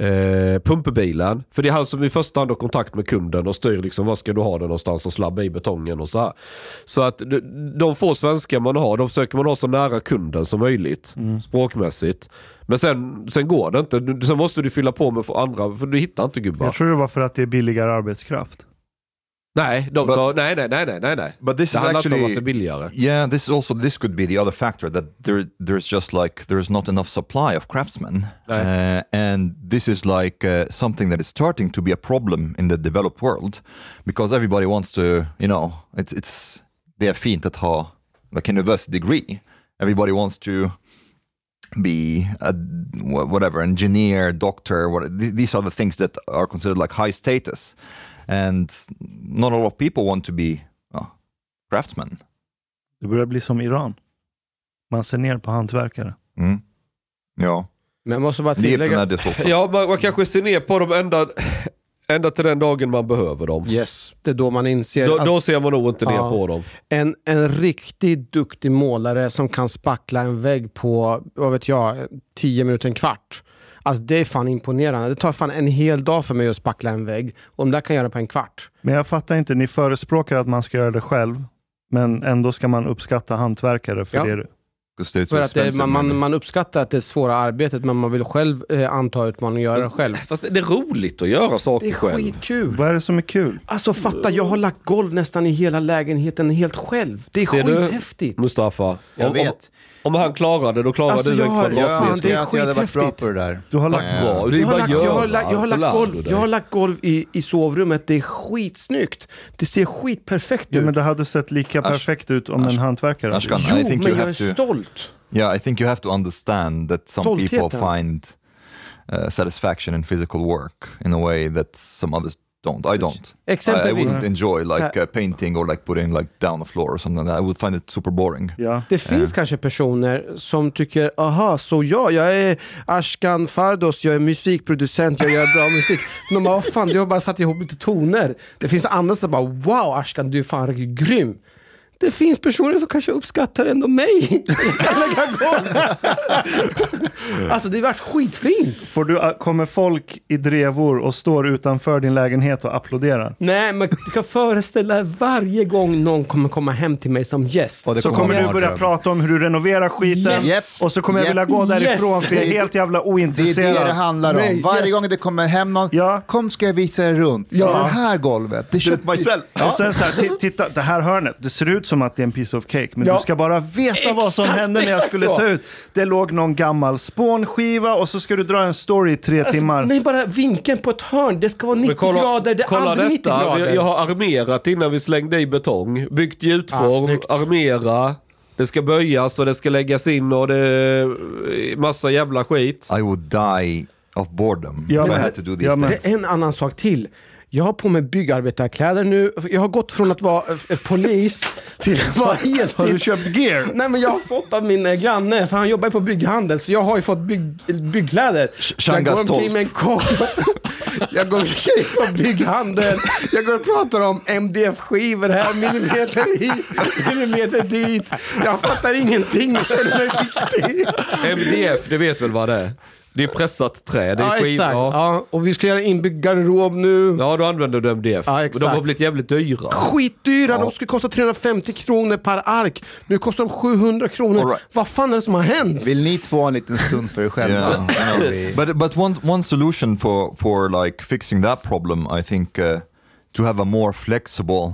Eh, pumpbilen. För det är han som i första hand har kontakt med kunden och styr liksom vad ska du ha den någonstans och slabba i betongen och så här. Så att de, få svenskar man har, de försöker man ha så nära kunden som möjligt. Språkmässigt. Men sen, sen går det inte. Sen måste du fylla på med andra, för du hittar inte gubbar. Jag tror det var för att det är billigare arbetskraft. Nej, de But- tar, nej, nej, nej, nej, nej. But this det is handlar inte om actually att det är billigare. Yeah, this is also this could be the other factor that there there's just like there's not enough supply of craftsmen, uh, and this is like uh, something that is starting to be a problem in the developed world because everybody wants to, you know, it's it's det är fint att ha like a university degree. Everybody wants to be a whatever engineer, doctor. What these are the things that are considered like high status, and not a lot of people want to be uh, craftsmen. Det börjar bli som Iran. Man ser ner på hantverkare. Mm. Ja. Men jag måste bara tillägga... är det så. Ja, man, man kanske ser ner på dem ända, ända till den dagen man behöver dem. Yes, det är då man inser. Då, alltså, då ser man nog inte ner Ja. på dem. en, en riktigt duktig målare som kan spackla en vägg på, vad vet jag, 10 minuter, en kvart. Alltså det är fan imponerande. Det tar fan en hel dag för mig att spackla en vägg. Och de där kan göra det på en kvart. Men jag fattar inte, ni förespråkar att man ska göra det själv. Men ändå ska man uppskatta hantverkare för Ja. det. För att det, man, man, man uppskattar att det är svåra arbetet men man vill själv eh, anta utmaningen och göra det själv. Fast det är roligt att göra saker Det är själv. skitkul. Vad är det som är kul? Alltså fatta, jag har lagt golv nästan i hela lägenheten helt själv. Det är Ser du? skithäftigt. Mustafa. Jag om, vet. Om, om han klarar det, då klarar Alltså, du jag en har- Jag det är att jag hade varit bra på det där. Du har lagt Bra, det är Jag har, bara lagt, jag, har, jag, har lagt golv, du jag har lagt golv i, i sovrummet, det är skitsnyggt. Det ser skitperfekt Ja, ut. men det hade sett lika perfekt ut om en hantverkare hade gjort I jo, men jag är to. Stolt. Yeah, I think you have to understand that some people Stoltheten. find uh, satisfaction in physical work in a way that some others don't. I don't. I, I Exempelvis. wouldn't enjoy like uh, painting or like putting like down a floor or something. I would find it super boring. Ja. Det finns kanske personer som tycker, aha, så jag, jag är Ashkan Fardos, jag är musikproducent, jag gör bra musik. *laughs* Men vad fan, du har bara satt ihop lite toner. Det finns andra som bara, wow Ashkan, du är fan riktigt grym. Det finns personer som kanske uppskattar ändå mig. Jag *laughs* alltså det har varit skitfint. Får du, kommer folk i drevor och står utanför din lägenhet och applåderar? Nej, men du kan föreställa dig varje gång någon kommer komma hem till mig som gäst. Och det Så kommer du börja prata om hur du renoverar skiten Yes. och så kommer jag Yep. vilja gå därifrån Yes. för jag är helt jävla Det är ointresserad. det det handlar om. Nej, Varje yes. gång det kommer hem någon, Ja. kom ska jag visa er runt. Ja. Så det här golvet, det köpte myself. Och sen så här, ti- titta, det här hörnet, det ser ut som att det är en piece of cake, men Ja. du ska bara veta vad som Exakt, hände när jag exakt skulle så. ta ut. Det låg någon gammal spånskiva och så ska du dra en story i tre timmar. Alltså, nej, bara vinkeln på ett hörn. Det ska vara 90 Men kolla, grader, det är kolla aldrig 90 detta. grader. Jag, jag har armerat innan vi slängde i betong. Byggt gjutform, Ah, armera. Det ska böjas och det ska läggas in och det är massa jävla skit. I would die of boredom Ja, if I men- had to do these ja, men- things. Det är en annan sak till. Jag har på mig byggarbetarkläder nu. Jag har gått från att vara eh, polis till att vara helt... *laughs* Har du köpt gear? Nej men jag har fått av min eh, granne, för han jobbar ju på bygghandel, så jag har ju fått bygg, byggkläder. Jag går omkring med en kopp. *laughs* Jag går omkring på bygghandel. Jag går och pratar om MDF-skivor här, millimeter hit, *laughs* millimeter dit. Jag fattar ingenting, jag känner mig viktig. MDF, det vet väl vad det är? Det är pressat trä, det är Ja, skiv- exakt. Ja. Ja, och vi ska göra inbyggd garderob nu. ja, då använder du MDF. Ja, exakt. de har blivit jävligt dyra. Skitdyra, Ja. de skulle kosta 350 kronor per ark. Nu kostar de 700 kronor. Right. Vad fan är det som har hänt? Vill ni två ha en liten stund för er själva? Yeah, but but one one solution for for like fixing that problem, I think, uh, to have a more flexible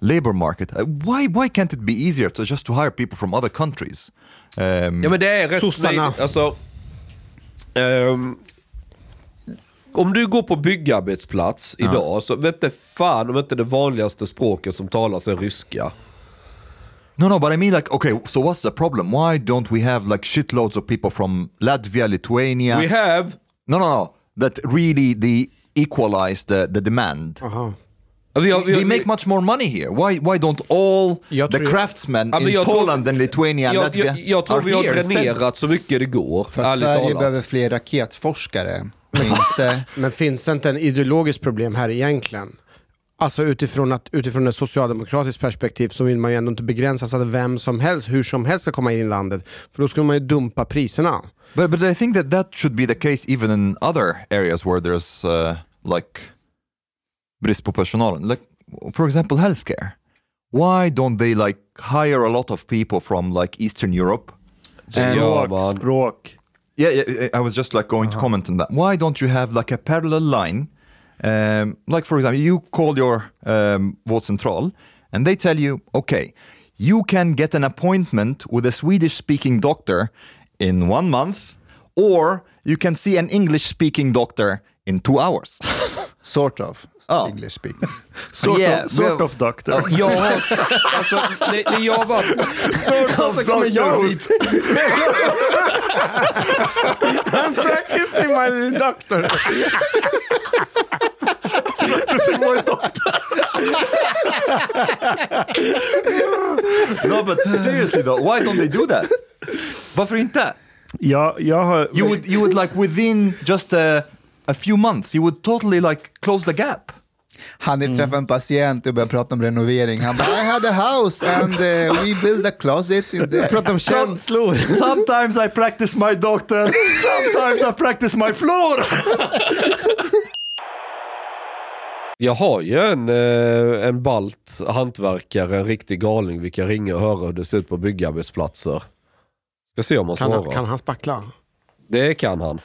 labor market. Uh, why why can't it be easier to just to hire people from other countries? Um, Ja men det är rätt Sossarna. Alltså, ehm, om du går på byggarbetsplats idag så vet det fan om inte det vanligaste språket som talas är ryska. No, no, but I mean like, okay, so what's the problem? Why don't we have like shitloads of people from Latvia, Lithuania? We have... No, no, no. That really the equalize the, the demand. Aha. Vi har, vi har, they make much more money here. Why why don't all Jag the tror- craftsmen Ja, men in jag tror- Poland and Lithuania jag, jag, jag tror are vi har dränerat så mycket det går. För att Sverige talat. behöver fler raketforskare. *laughs* Inte... Men finns det inte en ideologiskt problem här egentligen? Alltså utifrån, att, utifrån ett socialdemokratiskt perspektiv så vill man ju ändå inte begränsa så att vem som helst, hur som helst ska komma in i landet. För då skulle man ju dumpa priserna. But but I think that that should be the case even in other areas where there's uh, like brist på personal. Like for example, healthcare. Why don't they like hire a lot of people from like Eastern Europe? Ja, Språk, språk. Yeah, yeah, I was just like going to comment on that. Why don't you have like a parallel line? Um, like for example, you call your um, vårdcentral and they tell you, okay, you can get an appointment with a Swedish-speaking doctor in one month, or you can see an English-speaking doctor in two hours. *laughs* Sort of. Ja. English speaking. *laughs* Sort, Yeah, of, sort of doctor. Jag *laughs* har, alltså, när, när jag var... Och så kommer jag dit. I'm practicing my doctor. *laughs* no, but seriously though, why don't they do that? Varför inte? Ja, jag har... You would, you would like within just a, a few months, you would totally like close the gap. Han Mm. är träffade en patient och började prata om renovering. Han bara, I had a house and uh, we built a closet in there. Prata om känslor. *laughs* Sometimes I practice my doctor, sometimes I practice my floor. Jag har ju en, eh, en balt hantverkare, en riktig galning vi kan ringa och höra hur det ser ut på byggarbetsplatser. Ska se om han Kan, svarar. han- kan han spackla? Det kan han.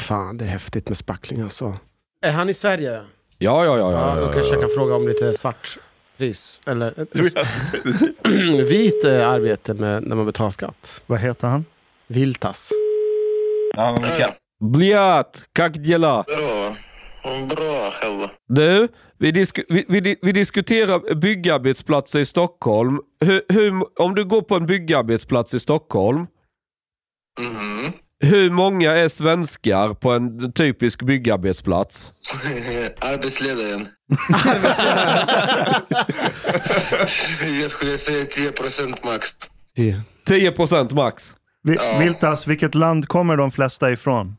Fan, det är häftigt med spackling alltså. Är han i Sverige? Ja, ja, ja. Ja, ja, då ja, kanske jag ja. kan fråga om lite svart pris. Eller *laughs* *clears throat* vit eh, arbete med, när man betalar skatt. Vad heter han? Viltas. Bliat, как дела? Здорово. Bra, själv. Du, vi, disku, vi, vi, di- vi diskuterar byggarbetsplatser i Stockholm. Hur, hur, om du går på en byggarbetsplats i Stockholm, Mhm. hur många är svenskar på en typisk byggarbetsplats? *laughs* Arbetsledaren. *laughs* Jag skulle säga 10 procent max. 10% max. Vi, Ja. Viltas, vilket land kommer de flesta ifrån?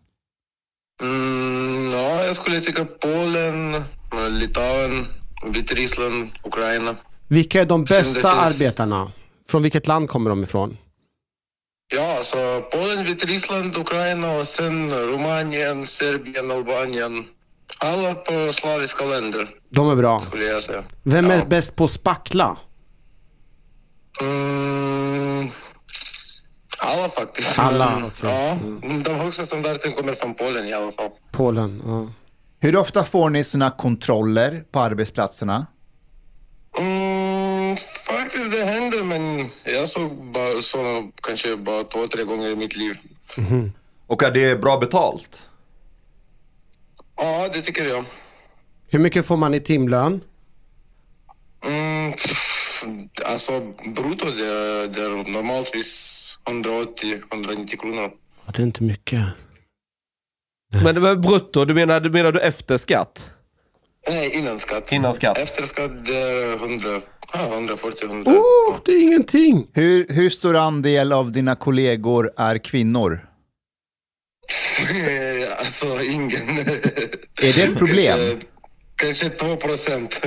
Mm, ja, jag skulle tycka Polen, eh, Litauen, Vitryssland, Ukraina. Vilka är de bästa arbetarna? Från vilket land kommer de ifrån? Ja, så Polen, Vitryssland, Ukraina och sen Rumänien, Serbien, Albanien. Alla på slaviska länder De är bra. skulle jag säga. Vem är Ja. bäst på spackla? Mm, alla faktiskt. Alla, Men, okej. Ja, de högsta standarden kommer från Polen i alla fall. Polen. Ja. Hur ofta får ni sina kontroller på arbetsplatserna? Mm, faktiskt det händer men jag såg bara såna kanske bara två, tre gånger i mitt liv. Och är det bra betalt? Ja, det tycker jag. Hur mycket får man i timlön? Mm, alltså brutto det, det är normaltvis 180-190 kronor. Ja, Det är inte mycket. Men, men brutto, du menar, du menar du efter skatt? Nej, innan skatt. Innan skatt. Efter skatt det är 100, ja, 140-100. Oh, det är ingenting! Hur, hur stor andel av dina kollegor är kvinnor? *laughs* alltså ingen. Är det ett problem? Kanske, kanske 2 procent.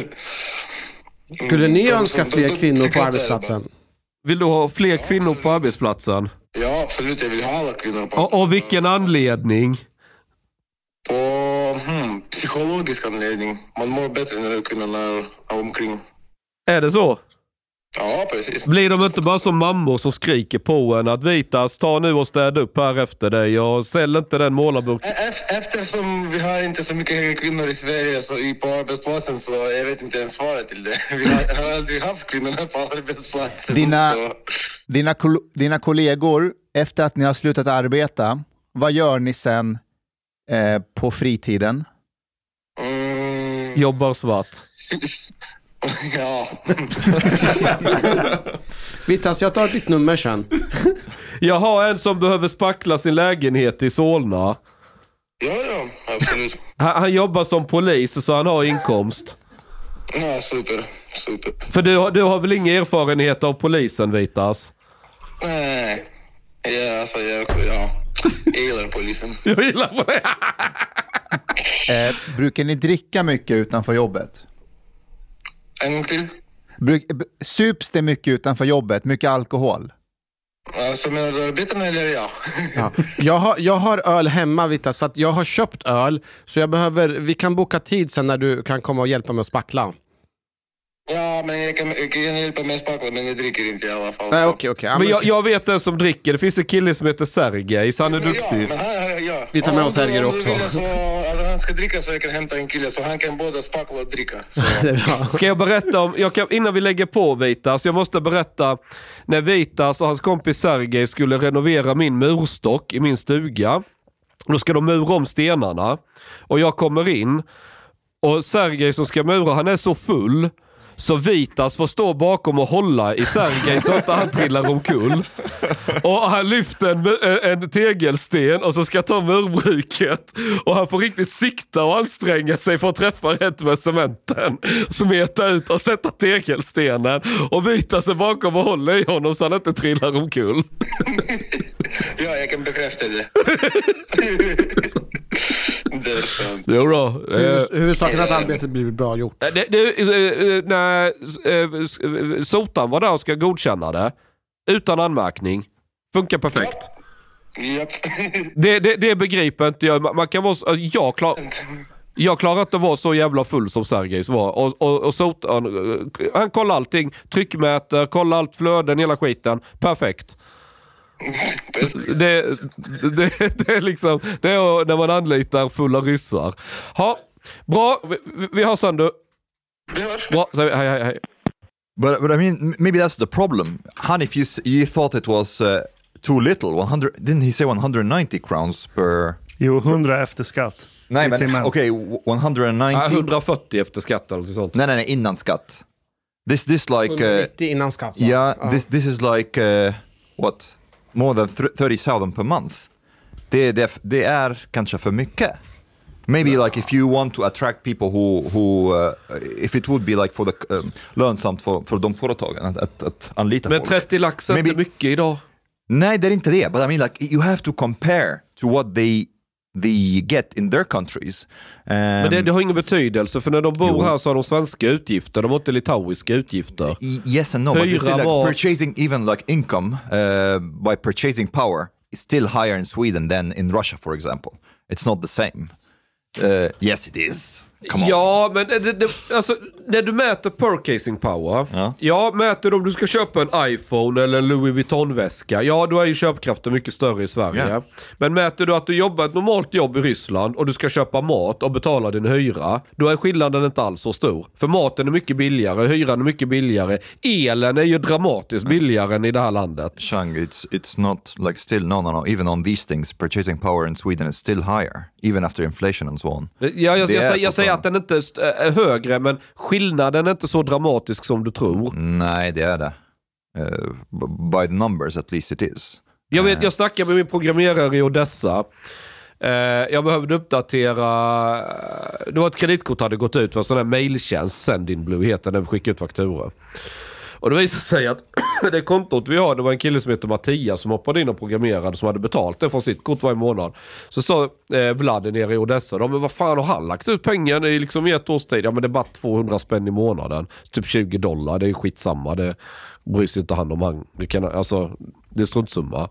Skulle ni Mm, önska fler de- kvinnor på arbetsplatsen? Vill du ha fler kvinnor på arbetsplatsen? Ja, absolut. Jag vill ha alla kvinnor på Och, och vilken anledning? På hmm, psykologisk anledning. Man mår bättre när kvinnan är omkring. Är det så? Ja, precis. Blir de inte bara som mammor som skriker på en att Vitas, ta nu och städa upp här efter dig och sälj inte den målarburken. E- ef- Eftersom vi har inte så mycket kvinnor i Sverige så i, på arbetsplatsen så jag vet inte ens svaret till det. *laughs* Vi har, har aldrig haft kvinnorna på arbetsplatsen. Dina, Så, dina, kol- dina kollegor, efter att ni har slutat arbeta, vad gör ni sen eh, på fritiden? mm, Jobbar svart. *laughs* ja. *laughs* Vitas, jag tar ditt nummer sen. *laughs* Jag har en som behöver spackla sin lägenhet i Solna. ja, ja, absolut. Han, han jobbar som polis så han har inkomst. Ja, super, super. För du, har- du har väl ingen erfarenhet av polisen Vitas? Nej, ja, alltså jag, ja. jag gillar polisen. Jag gillar det. Eh, brukar ni dricka mycket utanför jobbet? En gång till. Bruk, sups det mycket utanför jobbet? Mycket alkohol? Alltså menar du arbetarna eller jag? Ja. *laughs* Jag, har, jag har öl hemma Vitas, så att jag har köpt öl. Så jag behöver, vi kan boka tid sen när du kan komma och hjälpa mig att spackla. Ja, men jag kan, jag kan hjälpa med spackla, men jag dricker inte i alla fall. Nej, okej, okej. Ja, Men jag, jag vet en som dricker. Det finns en kille som heter Sergej, så han är Ja, duktig. men han, ja. Vi tar med Om oss Sergej om du också. vill Så, alltså, han ska dricka så jag kan hämta en kille så han kan både spackla och dricka. *laughs* Så. Det är bra. Ska jag berätta om, jag kan, innan vi lägger på Vitas, jag måste berätta när Vitas och hans kompis Sergej skulle renovera min murstock i min stuga. Då ska de mura om stenarna och jag kommer in och Sergej som ska mura, han är så full så Vitas får stå bakom och hålla i Sergej så att han trillar omkull. Och han lyfter en, en, en tegelsten och så ska ta murbruket. Och han får riktigt sikta och anstränga sig för att träffa rätt med cementen. Smeta ut och sätta tegelstenen. Och Vitas är bakom och håller i honom så han inte trillar omkull. *laughs* Ja, jag kan bekräfta det. *laughs* det är sant. Jo då. Eh, Huvud- Huvudsaken är att arbetet blir bra gjort. Det, det, eh, eh, när eh, eh, Sotan var där och ska godkänna det, utan anmärkning, funkar perfekt. Japp. Det, det, det begriper inte jag. Man kan vara, så- alltså, jag, klar, jag klarar inte att vara så jävla full som Sergejs var. Och, och, och Sotan, eh, han kollar allting, tryckmäter, kollar allt, flöden, hela skiten. Perfekt. Det, det, det är liksom, det är när man anlitar fulla ryssar. Ha, bra, vi, vi- vi har sen du. Bra, säger vi hej hej hej. But but I mean, maybe that's the problem. Hanif, you you thought it was uh, too little. 100 didn't he say 190 crowns per? Jo, 100 efter skatt. Nej, men okej, w- 190. Ja, 140 efter skatt eller sånt. Nej, nej, nej, innan skatt. This this like uh, 190 innan skatt. va? yeah, Ja. this this is like uh, what more than thr- 30,000 per month. Det, det, det är kanske för mycket. Maybe like if you want to attract people who, who uh, if it would be like for the um, lönsamt för, för de företagen att, att, att anlita Men folk. 30 lax är inte mycket idag. Nej, det är inte det. But I mean like you have to compare to what they they get in their countries. Um, Men det, det har ingen betydelse för när de bor Jo. här så har de svenska utgifter, de har inte litauiska utgifter. Yes and no, but Hyra, you still like mat. purchasing even like income uh, by purchasing power is still higher in Sweden than in Russia, for example. It's not the same. Uh, yes, it is. Come on. Ja, men det, det, alltså, när du mäter purchasing power. Ja. mäter du om du ska köpa en iPhone eller en Louis Vuitton-väska. Ja, då är ju köpkraften mycket större i Sverige. Ja. Men mäter du att du jobbar ett normalt jobb i Ryssland och du ska köpa mat och betala din hyra. Då är skillnaden inte alls så stor. För maten är mycket billigare, hyran är mycket billigare. Elen är ju dramatiskt billigare än i det här landet. Chang, it's it's not like still no no no. Even on these things, purchasing power in Sweden is still higher, even after inflation and so on. Ja, jag, jag, säger, jag säger den inte är högre, men skillnaden är inte så dramatisk som du tror. Nej, det är det. Uh, by the numbers at least it is. Jag, vet, jag snackade med min programmerare i Odessa. Eh, jag behövde uppdatera, det var ett kreditkort hade gått ut för en sån här mailtjänst, Sendinblue heter den, skickar ut fakturor. Och det visade sig att *clears throat* det kontot vi har, det var en kille som heter Mattias som hoppade in och programmerade som hade betalt det från sitt kort varje månad. Så sa eh, Vlad nere i Odessa, men vad fan har han lagt ut pengar liksom i liksom ett års tid? Ja men det är bara 200 spänn i månaden. Typ 20 dollar, det är skitsamma. Det bryr sig inte han om. Han, det, kan, alltså, det är struntsumma.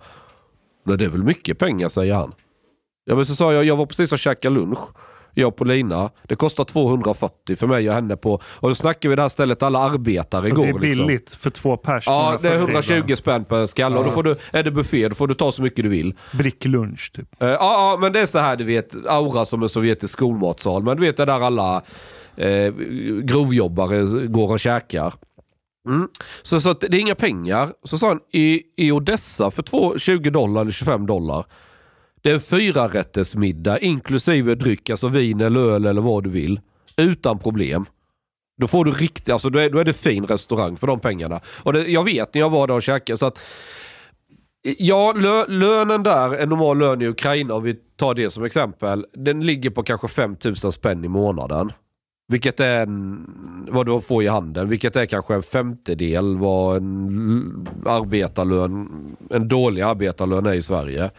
Men det är väl mycket pengar säger han. Ja, men så sa jag, jag var precis och käkade lunch. Jag på Lina. Det kostar 240 för mig och henne på... Och då snackade vi det här stället alla arbetare igår. Och det är liksom. billigt för två pers. Ja, det är 140. 120 spänn per skalle. Och då får du, är det buffé, då får du ta så mycket du vill. Bricklunch typ. Eh, Ja, ja, men det är så här du vet, aura som en sovjetisk skolmatsal. Men du vet det där alla eh, grovjobbare går och käkar. Mm. Så, så det är inga pengar. Så sa han, i, i Odessa för två, 20 dollar eller 25 dollar. Det är en fyrarättersmiddag inklusive dryck, alltså vin eller öl eller vad du vill. Utan problem. Då får du riktigt, alltså då är, då är det fin restaurang för de pengarna. Och det, jag vet när jag var där och käkade så att Ja, lö, lönen där, en normal lön i Ukraina, om vi tar det som exempel, den ligger på kanske 5000 spänn i månaden. Vilket är en, vad du får i handen, vilket är kanske en femtedel vad en arbetarlön, en dålig arbetarlön är i Sverige.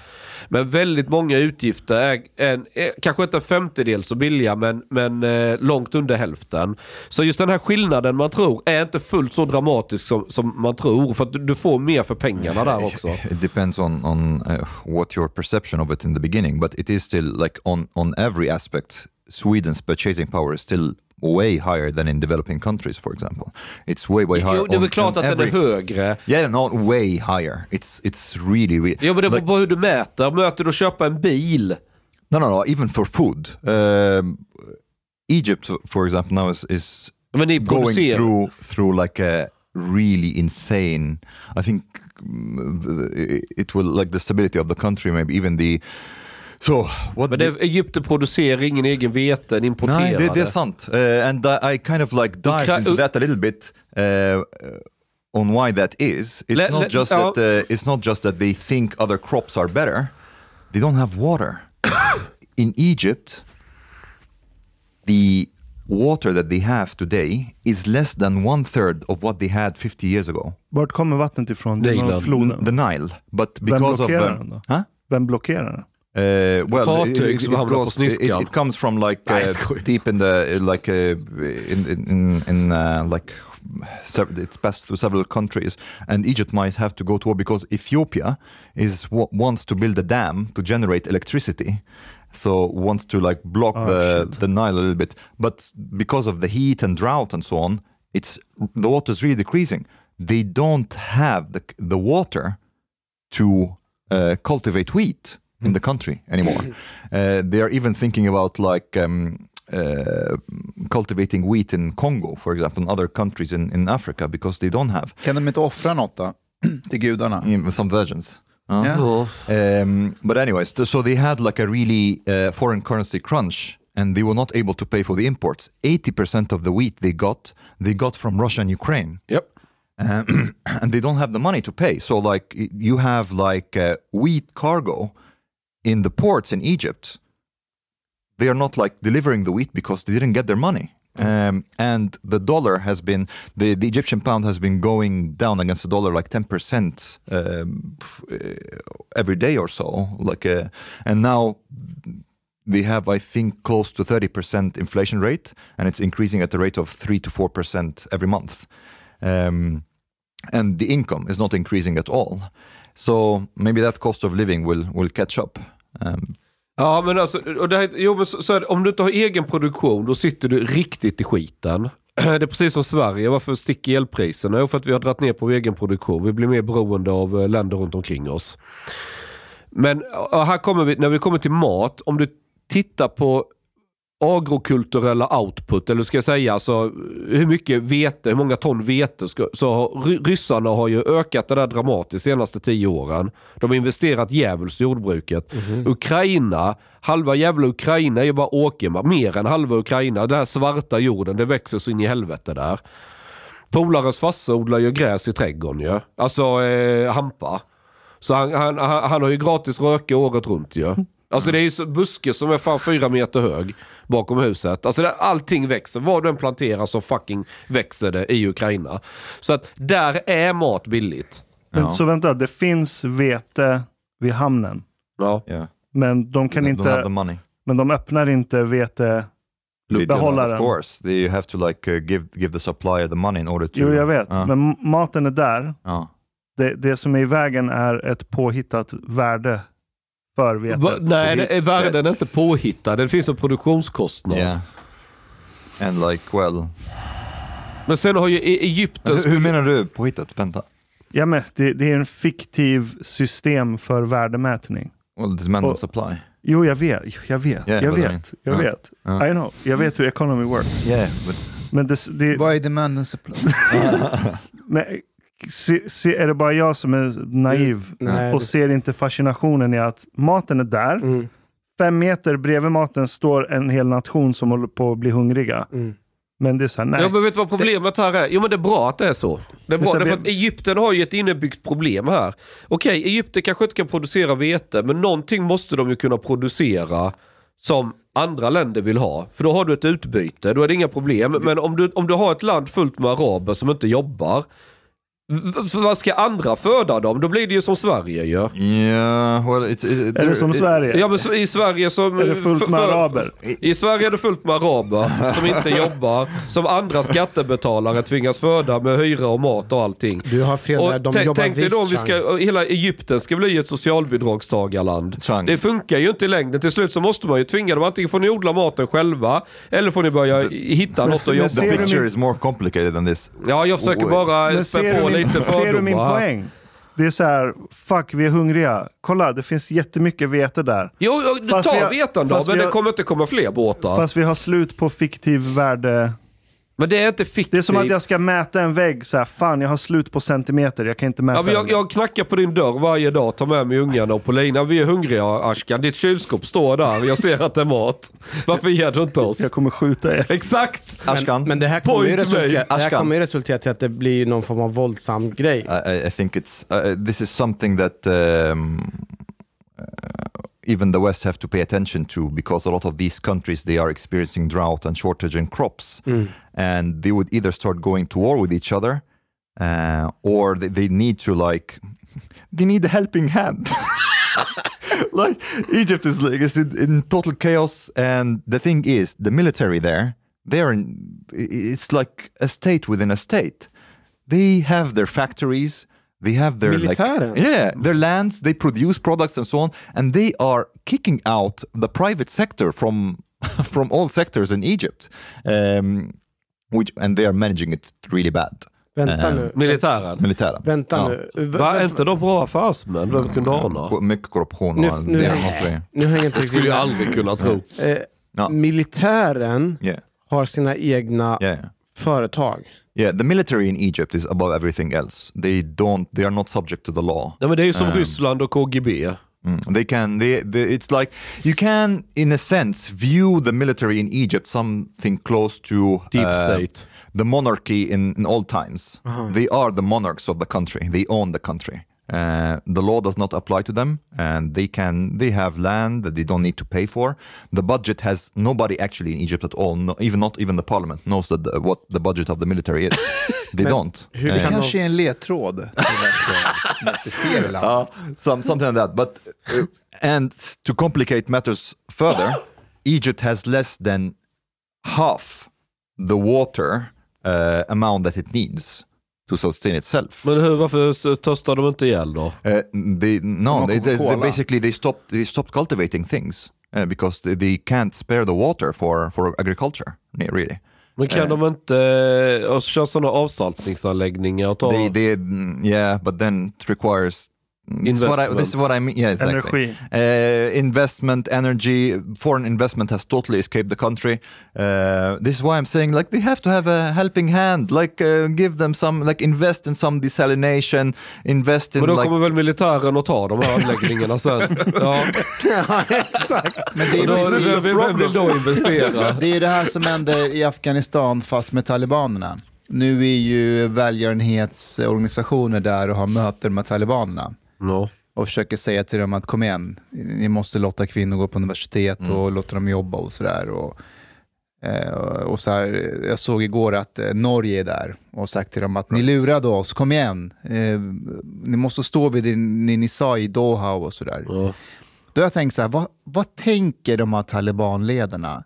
Men väldigt många utgifter är, en, är kanske inte en femtedel så billiga, men, men eh, långt under hälften. Så just den här skillnaden man tror är inte fullt så dramatisk som, som man tror, för du, du får mer för pengarna där också. *laughs* It depends on on uh, what your perception of it in the beginning, but it is still like on on every aspect, Sweden's purchasing power is still way higher than in developing countries, for example. It's way way higher. Jo, det är väl klart att den är högre. Yeah, not way higher. It's it's really really. Jo men det beror like- på hur du mäter. Möter du att köpa en bil? No, no, no. Even for food, um, Egypt, for example, now is is going producerar- through through like a really insane. I think mm, it will like the stability of the country, maybe even the. So what? Men Egypten producerar ingen egen vete, den importerar Nej, det, det är sant. Uh, and I, I kind of like dived into that a little bit uh, on why that is. It's Let- not let- just ja. that. Uh, it's not just that they think other crops are better. They don't have water. *coughs* In Egypt, the water that they have today is less than one third of what they had 50 years ago. Vart kommer vattnet ifrån? Det är floden. The Nile, but Vem because of blockerar uh, den då? huh? Vem blockerar den? Uh, well, Fartyg it, som it, hamnar goes, it, sniskan. it comes from like Nej, uh, deep in the like uh, in in in, in uh, like it's passed through several countries, and Egypt might have to go to war because Ethiopia is wa- wants to build a dam to generate electricity. So wants to like block Oh, the shit. the Nile a little bit, but because of the heat and drought and so on, it's the water is really decreasing. They don't have the the water to uh, cultivate wheat in the country anymore. *laughs* Uh, they are even thinking about like um, uh, cultivating wheat in Congo, for example, and other countries in, in Africa because they don't have Kan de inte offra något då? *clears throat* Till gudarna? Some virgins. Uh, Yeah. Um, but anyways, th- so they had like a really uh, foreign currency crunch, and they were not able to pay for the imports. Eighty percent of the wheat they got, they got from Russia and Ukraine. Yep. Um, *clears throat* and they don't have the money to pay. So like you have like uh, wheat cargo in the ports in Egypt. They are not like delivering the wheat because they didn't get their money. Um, and the dollar has been the, the Egyptian pound has been going down against the dollar like ten percent um, uh, every day or so. Like, uh, and now they have I think close to thirty percent inflation rate, and it's increasing at the rate of three to four percent every month. Um, and the income is not increasing at all. So maybe that cost of living will will catch up. Um, Ja, men alltså, och det här, jo, men så, så det, om du inte har egen produktion, då sitter du riktigt i skiten. *clears throat* Det är precis som Sverige. Varför sticker elpriserna? Jo, för att vi har dragit ner på vår egen produktion. Vi blir mer beroende av eh, länder runt omkring oss. Men här kommer vi, när vi kommer till mat, om du tittar på agrokulturella output, eller ska jag säga alltså hur mycket vete, hur många ton vete, ska, så ryssarna har ju ökat det där dramatiskt de senaste tio åren. De har investerat djävulskt i jordbruket. Ukraina, halva jävla Ukraina är ju bara åkermark, mer än halva Ukraina. Den här svarta jorden, det växer så in i helvete där. Polarens farsa odlar ju gräs i trädgården ju. Alltså eh, hampa. Så han, han, han, han har ju gratis röka året runt ju. Alltså det är ju så buske som är fan fyra meter hög bakom huset. Alltså det, allting växer. Vad du än planterar så fucking växer det i Ukraina. Så att där är mat billigt. Men, Så vänta, det finns vete vid hamnen. Ja. yeah, Men de kan inte, men de öppnar inte vete... Behållaren. Of course, they have to like uh, give give the supplier the money in order to. Jo, jag vet. Ja. Men maten är där. Ja. Det, det som är i vägen är ett påhittat värde för vetet. Va, nej, det är, världen är inte påhittad. Det finns en produktionskostnad. Yeah. And like, well... Men sen har ju E- Egypten... Hur, hur menar du påhittat? Vänta. Ja, men det, det är en fiktiv system för värdemätning. Well, demand and supply. Jo, jag vet. Jag vet. Yeah, jag but I vet. mean, jag ja. vet. Ja. I know. Jag vet hur economy works. Yeah, but... Men det, det, Vad är demand and supply? *laughs* men, se, se, är det bara jag som är naiv Nej, och det- ser inte fascinationen i att maten är där. Mm. Fem meter bredvid maten står en hel nation som håller på att bli hungriga. Mm. Men det är så här, nej. Ja, men vet du vad problemet här är? Jo men det är bra att det är så. Det är bra, så därför det- att Egypten har ju ett innebyggt problem här. Okej, Egypten kanske inte kan producera vete, men någonting måste de ju kunna producera som andra länder vill ha. För då har du ett utbyte, då är det inga problem. Men om du, om du har ett land fullt med araber som inte jobbar, v- vad ska andra föda dem? Då blir det ju som Sverige ju. Yeah, well, it's... it's Är det som Sverige? Ja men i Sverige som... Är det fullt med för- för- araber? I Sverige är det fullt med araber som inte *laughs* jobbar, som andra skattebetalare tvingas föda med hyra och mat och allting. Du har fel Och där, de jobbar tänk dig då om vi ska, hela Egypten ska bli ett socialbidragstagarland. Chang. Det funkar ju inte i längden. Till slut så måste man ju tvinga dem. Antingen får ni odla maten själva, eller får ni börja hitta men något att jobba ser The med. picture is more complicated than this. Ja, jag försöker bara Men spä ser på lite ser du min poäng? Det är så här, fuck vi är hungriga. Kolla, det finns jättemycket vete där. Jo, jo, har- vetan då, men vi det kommer inte komma fler båtar. Fast vi har slut på fiktiv värde. Men det är inte fiktivt. Det är som att jag ska mäta en vägg. Så här, fan, jag har slut på centimeter. Jag kan inte mäta Ja, men jag, jag knackar på din dörr varje dag, tar med mig ungarna och Paulina. Vi är hungriga Ashkan. Ditt kylskåp står där. Jag ser att det är mat. Varför ger du inte oss? Jag kommer skjuta er. Exakt! Ashkan, Men det här kommer ju resultera, ju resultera till att det blir någon form av våldsam grej. I, I- I think it's uh, this is something that um, uh, even the West have to pay attention to because a lot of these countries they are experiencing drought and shortage in crops, and they would either start going to war with each other, uh, or they, they need to like *laughs* they need a helping hand. *laughs* like Egypt is like is in, in total chaos, and the thing is, the military there, they're in, it's like a state within a state. They have their factories, they have their like, Militären? yeah, their lands, they produce products and so on, and they are kicking out the private sector from *laughs* from all sectors in Egypt, um, which and they are managing it really bad. Vänta Eh, nu. Militären. Militären. Vänta Ja. nu. V- Va, är vänta- inte de bra affärsmän? Vem kunde ana? Mycket korruption och nu, nu hänger inte Det skulle jag aldrig kunna tro. eh, Ja. Militären Yeah, har sina egna yeah. företag. Yeah, the military in Egypt is above everything else. They don't, they are not subject to the law. Nej, men det är ju som Um, Ryssland och KGB. Mm. They can, they, they, it's like you can, in a sense, view the military in Egypt something close to Deep uh, state. the monarchy in, in old times. They are the monarchs of the country. They own the country. Uh, the law does not apply to them, and they can they have land that they don't need to pay for. The budget has nobody actually in Egypt at all. No, even not even the parliament knows that the, what the budget of the military is. *laughs* They don't. hur Det kan de- kanske är en ledtråd. till att, att det är fel i landet. Uh, *laughs* some, something like that. But uh, and to complicate matters further, *gasps* Egypt has less than half the water uh, amount that it needs to sustain itself. Men hur, varför törstar de inte ihjäl då? Uh, they no, they, they, they basically they stopped they stopped cultivating things uh, because they, they can't spare the water for for agriculture. Really, Men kan Eh. de inte köra sådana avsaltningsanläggningar och ta... they they mm, yeah, but then it requires. This is, what I, this is what I mean. Yeah, exactly. Energi. Uh, investment, energy, foreign investment has totally escaped the country. Uh, this is why I'm saying, like, they have to have a helping hand. Like, uh, give them some, like, invest in some desalination, invest in, Men då like, kommer väl militären att ta de här anläggningarna sen? *laughs* Ja. Men det Och då, är, vem, vem vill då investera? *laughs* det är ju det här som händer i Afghanistan fast med talibanerna. Nu är ju välgörenhetsorganisationer där och har möten med talibanerna. No. och försöker säga till dem att kom igen, ni måste låta kvinnor gå på universitet och låta dem jobba och sådär. Och, eh, och så här, jag såg igår att eh, Norge är där och sagt till dem att ni lurade oss, kom igen. Eh, ni måste stå vid det ni, ni sa i Doha och sådär. Ja. Då har jag tänkt så här, vad, vad tänker de här talibanledarna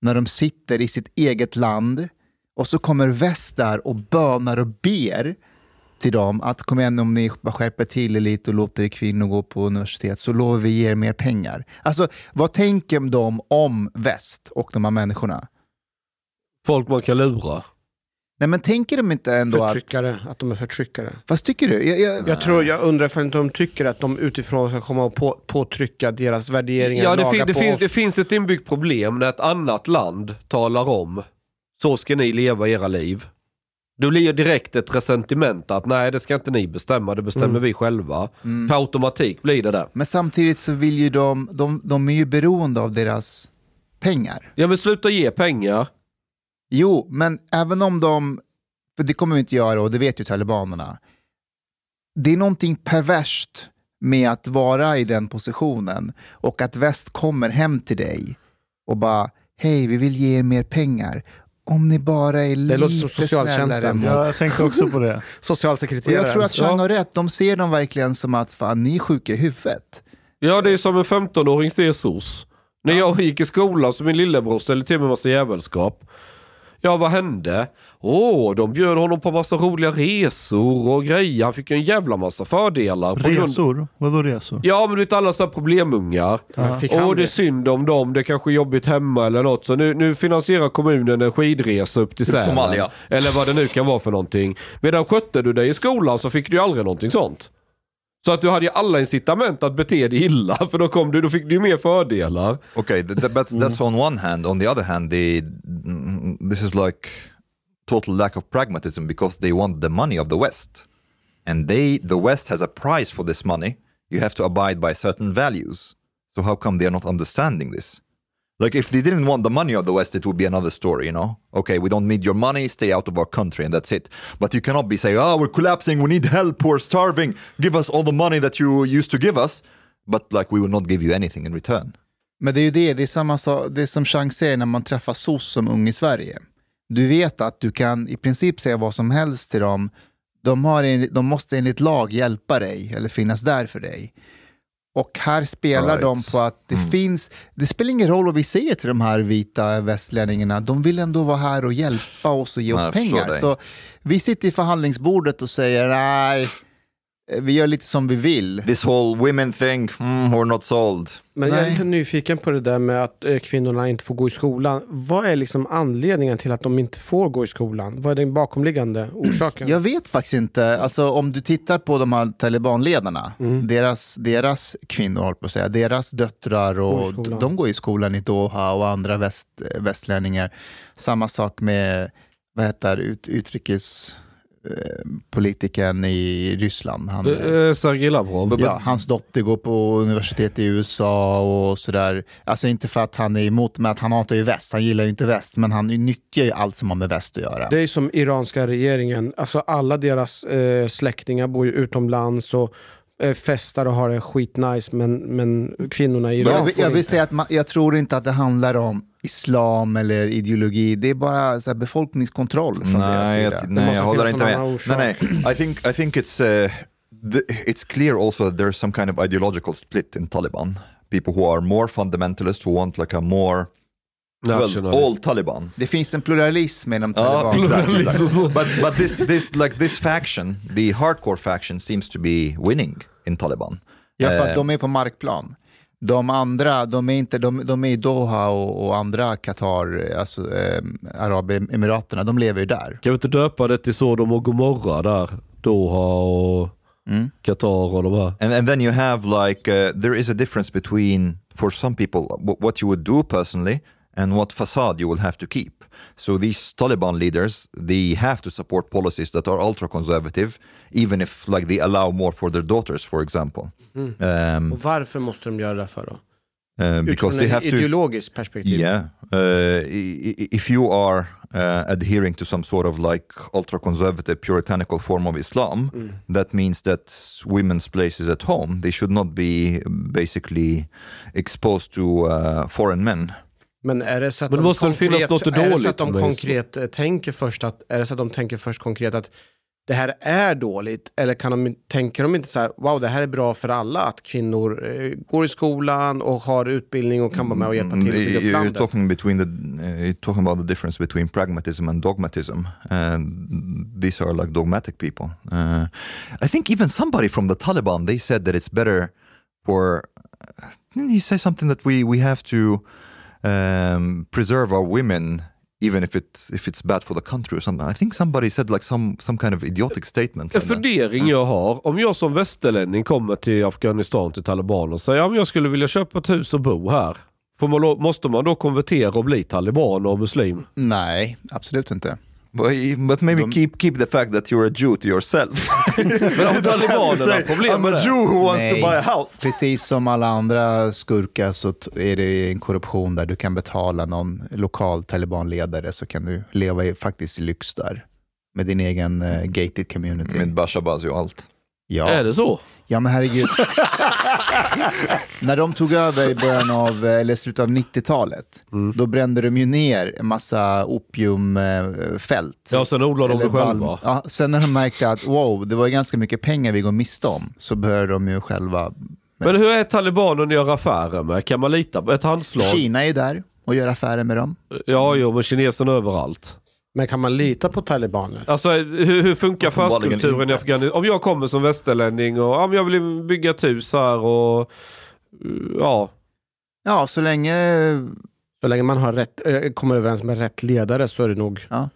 när de sitter i sitt eget land och så kommer väst där och bönar och ber till dem att kom igen om ni bara skärper till er lite och låter kvinnor gå på universitet så lovar vi ge er mer pengar. Alltså vad tänker de om väst och de här människorna? Folk man kan lura. Nej men tänker de inte ändå att... Förtryckare, att de är förtryckare. Fast tycker du? Jag, jag, Jag, tror, jag undrar för inte de tycker att de utifrån ska komma och på, påtrycka deras värderingar Ja, det, fin, det, fin, oss. det finns ett inbyggt problem när ett annat land talar om så ska ni leva era liv. Då blir ju direkt ett resentiment att nej det ska inte ni bestämma, det bestämmer Mm. vi själva. Mm. Per automatik blir det där. Men samtidigt så vill ju de, de, de är ju beroende av deras pengar. Ja men sluta ge pengar. Jo, men även om de, för det kommer vi inte göra och det vet ju talibanerna. Det är någonting perverst med att vara i den positionen och att väst kommer hem till dig och bara hej vi vill ge er mer pengar. Om ni bara är Det låter som lite socialtjänsten. snällare mot Ja, jag tänkte också på det. *laughs* Och Socialsekreterare. jag tror att Chang har rätt, de ser dem verkligen som att fan, ni är sjuka i huvudet. Ja det är som en 15-åring ser SOS. När jag gick i skolan så min lillebror ställde till med massa jävelskap. Ja vad hände? Åh, de bjöd honom på massa roliga resor och grejer. Han fick ju en jävla massa fördelar. på grund- Resor? Vadå resor? Ja men du vet alla så här problemungar. Ja. Han det är synd om dem, det är kanske är jobbigt hemma eller något. Så nu, nu finansierar kommunen en skidresa upp till Sälen. Somalia. Eller vad det nu kan vara för någonting. Medan skötte du dig i skolan så fick du ju aldrig någonting sånt. Så att du hade ju alla incitament att bete dig illa *laughs* för då, kom du, då fick du ju mer fördelar. Okay, th- th- but that's on one hand. On the other hand, they, mm, this is like total lack of pragmatism because they want the money of the West, and they, the West, has a price for this money. You have to abide by certain values. So how come they are not understanding this? Like if they didn't want the money of the West, it would be another story, you know. Okay, we don't need your money, stay out of our country, and that's it. But you cannot be saying, "Oh, we're collapsing, we need help, we're starving. Give us all the money that you used to give us." But like we will not give you anything in return. Men det är ju det, det är samma sak, det är som Chang säger när man träffar SOS som ung i Sverige. Du vet att du kan i princip säga vad som helst till dem. De, har, en- de måste enligt lag hjälpa dig eller finnas där för dig. Och här spelar Right. de på att det finns, det spelar ingen roll vad vi säger till de här vita västlänningarna, de vill ändå vara här och hjälpa oss och ge oss förstår pengar. Så vi sitter i förhandlingsbordet och säger nej, vi gör lite som vi vill. This whole women thing, mm, we're not sold. Men jag är Nej. lite nyfiken på det där med att eh, kvinnorna inte får gå i skolan. Vad är liksom anledningen till att de inte får gå i skolan? Vad är den bakomliggande *clears throat* orsaken? Jag vet faktiskt inte. Alltså, om du tittar på de här talibanledarna, Mm. deras, deras kvinnor, håller på att säga, deras döttrar, Går och skolan. de går i skolan i Doha och andra väst, västlänningar. Samma sak med vad heter ut, utrikespolitiken i Ryssland. Han, Eh, Sergej Lavrov. Ja, hans dotter går på universitet i USA och sådär. Alltså inte för att han är emot, men att han hatar ju väst. Han gillar ju inte väst, men han nyttjar ju allt som har med väst att göra. Det är som iranska regeringen, alltså alla deras eh, släktingar bor ju utomlands och eh, festar och har det skitnice men, men kvinnorna i Iran Jag, jag vill inte. säga att man, jag tror inte att det handlar om islam eller ideologi. Det är bara så här, befolkningskontroll från deras Nej, sida. jag, nej, jag håller inte med. Nej, nej. I think, I think it's, uh, the, it's clear also that there's some kind of ideological split in Taliban. People who are more fundamentalist, who want like a more, well, all Taliban. Det finns en pluralism inom taliban. exactly, exactly. but but this this like this faction, the hardcore faction, seems to be winning in Taliban. Ja, för Eh, att de är på markplan. De andra, de är, inte, de, de är i Doha och, och andra Qatar, alltså eh, Arabemiraterna, de lever ju där. Kan vi inte döpa det till Sodom och Gomorra där? Doha och Mm. Qatar och de här. And, and then you have like, uh, there is a difference between, for some people, what you would do personally and what facade you will have to keep. So these Taliban leaders, they have to support policies that are ultra conservative, even if like they allow more for their daughters, for example. Um, Och varför måste de göra det för då? uh, because Utifrån they ett have to. ideologiskt perspektiv. Yeah, uh, if you are uh, adhering to some sort of like ultra conservative puritanical form of Islam, Mm. that means that women's places at home they should not be basically exposed to uh, foreign men. Men är det så att Men de måste finnas konkret, något är det så dåligt att de konkret eh, tänker först att, är det så att de tänker först konkret att det här är dåligt? Eller kan de, tänker de inte så här, wow det här är bra för alla att kvinnor eh, går i skolan och har utbildning och kan vara med och hjälpa till att bygga upp Mm, You- You're landet? talking between the uh, you're talking about the difference between pragmatism and dogmatism, and these are like dogmatic people. Uh, I think even somebody from the Taliban they said that it's better for. Didn't he say something that we we have to um, preserve our women? Even if it's if it's bad for the country or something, I think somebody said like some some kind of idiotic statement. En like fundering jag har. Om jag som västerlänning kommer till Afghanistan, till talibaner och säger att jag skulle vilja köpa ett hus och bo här. Får man, måste man då konvertera och bli taliban och muslim? Nej, absolut inte. But, maybe keep keep the fact that you're a Jew to yourself. *laughs* Men om *laughs* talibanerna problem med det. Nej, *laughs* Precis som alla andra skurkar så är det en korruption där du kan betala någon lokal talibanledare så kan du leva i faktiskt i lyx där. Med din egen uh, gated community. Med Bashabazi och allt. Ja. Är det så? Ja men herregud. *laughs* När de tog över i början av, eller slutet av 90-talet, Mm. då brände de ju ner en massa opiumfält. Ja, sen odlar de det själva. Ja, sen när de märkte att wow, det var ganska mycket pengar vi går miste om, så började de ju själva... Men hur är talibanerna gör affärer med? Kan man lita på ett handslag? Kina är där och gör affärer med dem. Ja, jo, men kineserna överallt. Men kan man lita på talibaner? Alltså hur, hur funkar affärskulturen i. Afghanistan? Om jag kommer som västerlänning och ja, jag vill bygga ett hus här och ja. Ja, så länge... Så länge man har rätt, eh, kommer överens med rätt ledare så är det nog... Ja.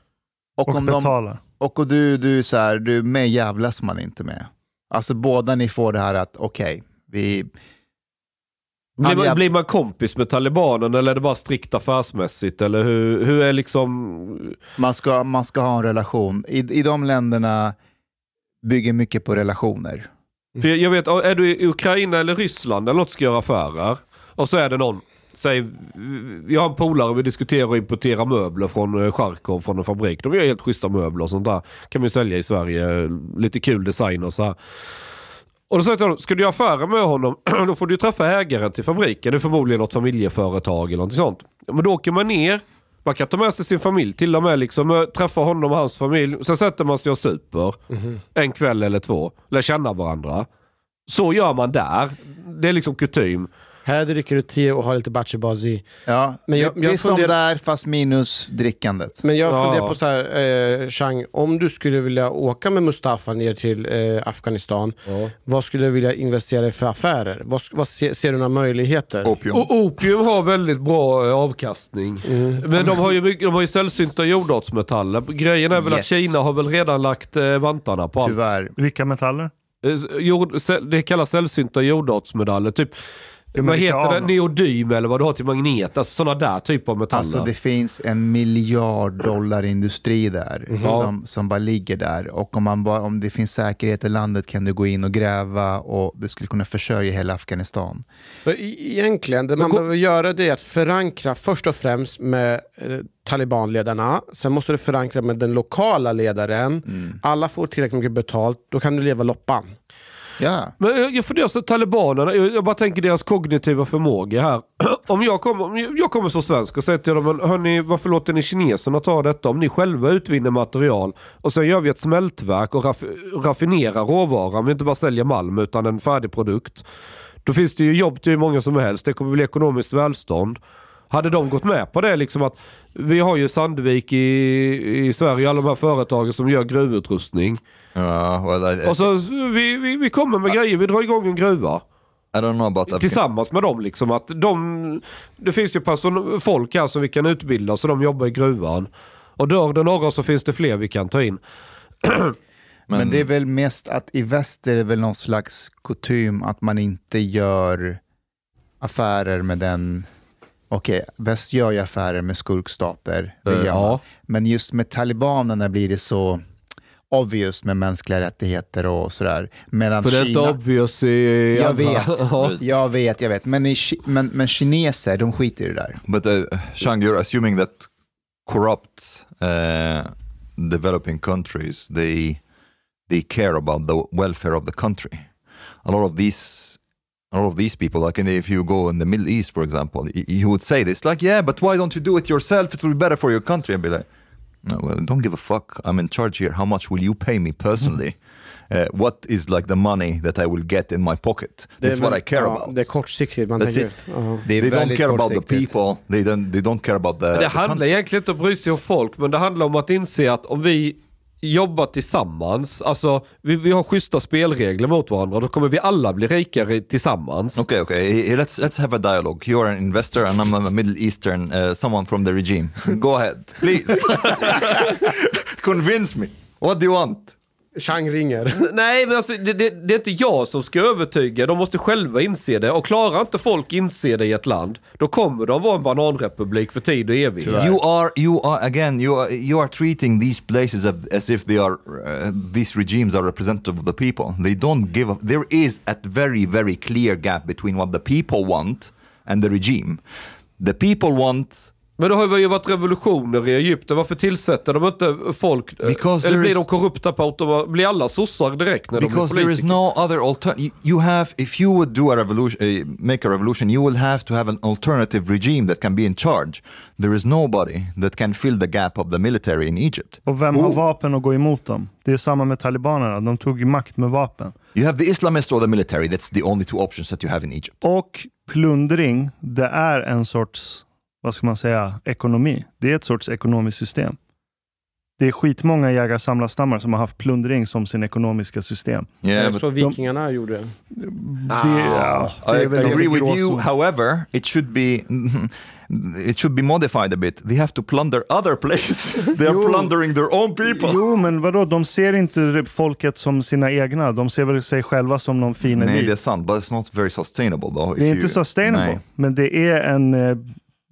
Och, Och om de, betala. och, och du, du är så här, du med jävlas man inte med. Alltså båda ni får det här att okej, vi... Blir man, blir man kompis med talibanerna eller är det bara strikt affärsmässigt? Eller hur, hur är liksom... Man ska, man ska ha en relation. I, I de länderna bygger mycket på relationer. För jag- jag vet, är du i Ukraina eller Ryssland eller något ska göra affärer och så är det någon, säg, jag har en polare vi diskuterar att importera möbler från eh, Charkov från en fabrik. De gör helt schyssta möbler och sånt där. Kan ju sälja i Sverige, lite kul design och så här. Och då sa jag till honom, ska du göra affärer med honom, *clears throat* då får du träffa ägaren till fabriken. Det är förmodligen något familjeföretag eller något sånt. Men då åker man ner, man kan ta med sig sin familj till och med, liksom, eh, träffa honom och hans familj. Sen sätter man sig och super en kväll eller två, lär känna varandra. Så gör man där. Det är liksom kutym. Här dricker du te och har lite bachi Ja, Men jag- det, det jag är som där fast minus drickandet. Men jag Ja. funderar på så här, eh, Chang, om du skulle vilja åka med Mustafa ner till eh, Afghanistan, vad skulle du vilja investera i för affärer? Vad, vad ser, ser du några möjligheter? Opium. Och opium har väldigt bra eh, avkastning. Men de har ju, de har ju sällsynta jordartsmetaller. Grejen är väl att Yes. Kina har väl redan lagt eh, vantarna på allt. Tyvärr. Vilka metaller? Eh, Jord, det kallas sällsynta jordartsmetaller. Typ, vad heter det? Neodym eller vad du har till magnet. Alltså sådana där typer av metaller. Alltså det finns en miljard dollar industri där Mhm. som, som bara ligger där. Och om, man bara, om det finns säkerhet i landet kan du gå in och gräva och det skulle kunna försörja hela Afghanistan. E- egentligen, det man behöver göra det är att förankra först och främst med eh, talibanledarna. Sen måste du förankra med den lokala ledaren. Alla får tillräckligt mycket betalt, då kan du leva loppan. Ja, Men eh, jag- funderar så talibanerna, jag bara tänker deras kognitiva förmåga här. *clears throat* Om jag kommer, om jag kommer som svensk och säger till dem, hörni, varför låter ni kineserna ta detta? Om ni själva utvinner material och sen gör vi ett smältverk och raff, raffinerar råvaran, vi inte bara säljer malm utan en färdig produkt. Då finns det ju jobb till hur många som helst, det kommer bli ekonomiskt välstånd. Hade de gått med på det liksom att vi har ju Sandvik i, i Sverige, alla de här företagen som gör gruvutrustning. Uh, well, I, Och så vi, vi, vi kommer med grejer, vi drar igång en gruva. I don't know about Tillsammans med dem liksom. Att de, det finns ju person, folk här som vi kan utbilda så de jobbar i gruvan. Och dör det några så finns det fler vi kan ta in. *clears throat* men, det är väl mest att i väst är det väl någon slags kutym att man inte gör affärer med den Okej, väst gör ju affärer med skurkstater, det Eh, gör man. ja. men just med talibanerna blir det så obvious med mänskliga rättigheter och sådär. Medan För det är inte Kina, obvious i jag vet, Ja. jag vet, jag vet. Men, i, men, men kineser, de skiter i det där. But uh, Shang, you're assuming that corrupt uh, developing countries they they care about the welfare of the country. A lot of these a lot of these people, like in the, if you go in the Middle East, for example, y- you would say this like, yeah, but why don't you do it yourself? It will be better for your country. And be like, well, don't give a fuck. I'm in charge here. How much will you pay me personally? Uh, what is like the money that I will get in my pocket? This is what I care ja, about. Det är kortsiktigt. Man That's tänker, it. är They don't care about the people. They don't. They don't care about the. Det the handlar country. egentligen inte om att bry sig om folk, men det handlar om att inse att om vi jobbar tillsammans, alltså vi, vi har schyssta spelregler mot varandra, då kommer vi alla bli rikare tillsammans. Okay, okay. Here, Let's let's have a dialogue. You are an investor, and I'm a Middle Eastern uh, someone from the regime. Go ahead, please. *laughs* *laughs* Convince me. What do you want? Chang ringer. Nej, men alltså, det, det, det är inte jag som ska övertyga, de måste själva inse det. Och klarar inte folk inse det i ett land, då kommer de vara en bananrepublik för tid och evighet. You are, you are again. You are, you are treating these places as, as if they are, uh, these regimes are representative of the people. They don't give. A, there is a very, very clear gap between what the people want and the regime. The people want. Men det har ju varit revolutioner i Egypten, varför tillsätter de inte folk? Because Eller blir is- de korrupta på automat? Blir alla sossar direkt när Because de blir there is politiker? no other alternative. You have, if you would do a revolution, uh, make a revolution, you will have to have an alternative regime that can be in charge. There is nobody that can fill the gap of the military in Egypt. Och vem har vapen att gå emot dem? Det är samma med talibanerna. De tog ju makt med vapen. You have the Islamists or the military. That's the only two options that you have in Egypt. Och plundring, det är en sorts, vad ska man säga, ekonomi. Det är ett sorts ekonomiskt system. Det är skitmånga jägar-samlarstammar som har haft plundring som sin ekonomiska system. Yeah, det är så vikingarna gjorde. Det, ja, det I är väl agree with you. gråzon. However, it should be *laughs* it should be modified a bit. They have to plunder other places. *laughs* they are Jo. plundering their own people. Jo, men vadå? De ser inte folket som sina egna. De ser väl sig själva som någon fin Nej, det är elit. sant, but it's not very sustainable though. Det är if inte you- sustainable, Nej. men det är, en, eh,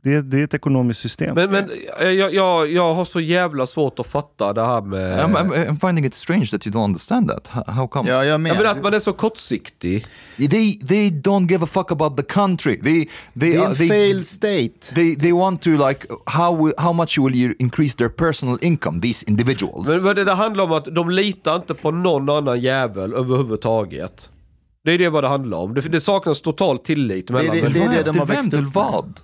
det, är, det är ett ekonomiskt system. Men, men jag, jag, jag har så jävla svårt att fatta det här med... I'm, I'm, I'm finding it strange that you don't understand that. How, how come? Ja, jag Ja, med. men att man är så kortsiktig. They they don't give a fuck about the country. They they Det är are- en they, failed state. they they want to like how how much will you increase their personal income? These individuals. Men, men det, det handlar om att de litar inte på någon annan jävel överhuvudtaget. Det är det vad det handlar om. Det, det saknas total tillit mellan Det är det- det är det de har Till växt vem? upp Till med. vad?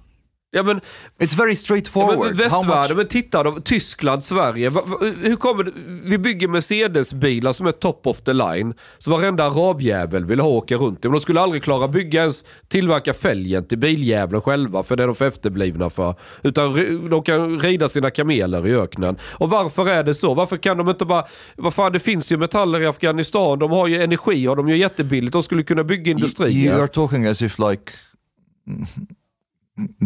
Ja, men, It's very ja, straightforward. men How västvärlden, men titta då, Tyskland, Sverige. Va, va, hur kommer det, vi bygger Mercedes-bilar som är top of the line. Så varenda arabjävel vill ha åka runt i. Men de skulle aldrig klara bygga ens, tillverka fälgen till biljävlen själva för det är de för efterblivna för. Utan de kan rida sina kameler i öknen. Och varför är det så? Varför kan de inte bara, vad fan det finns ju metaller i Afghanistan, de har ju energi och de gör jättebilligt. De skulle kunna bygga You, industrier. you are talking as if like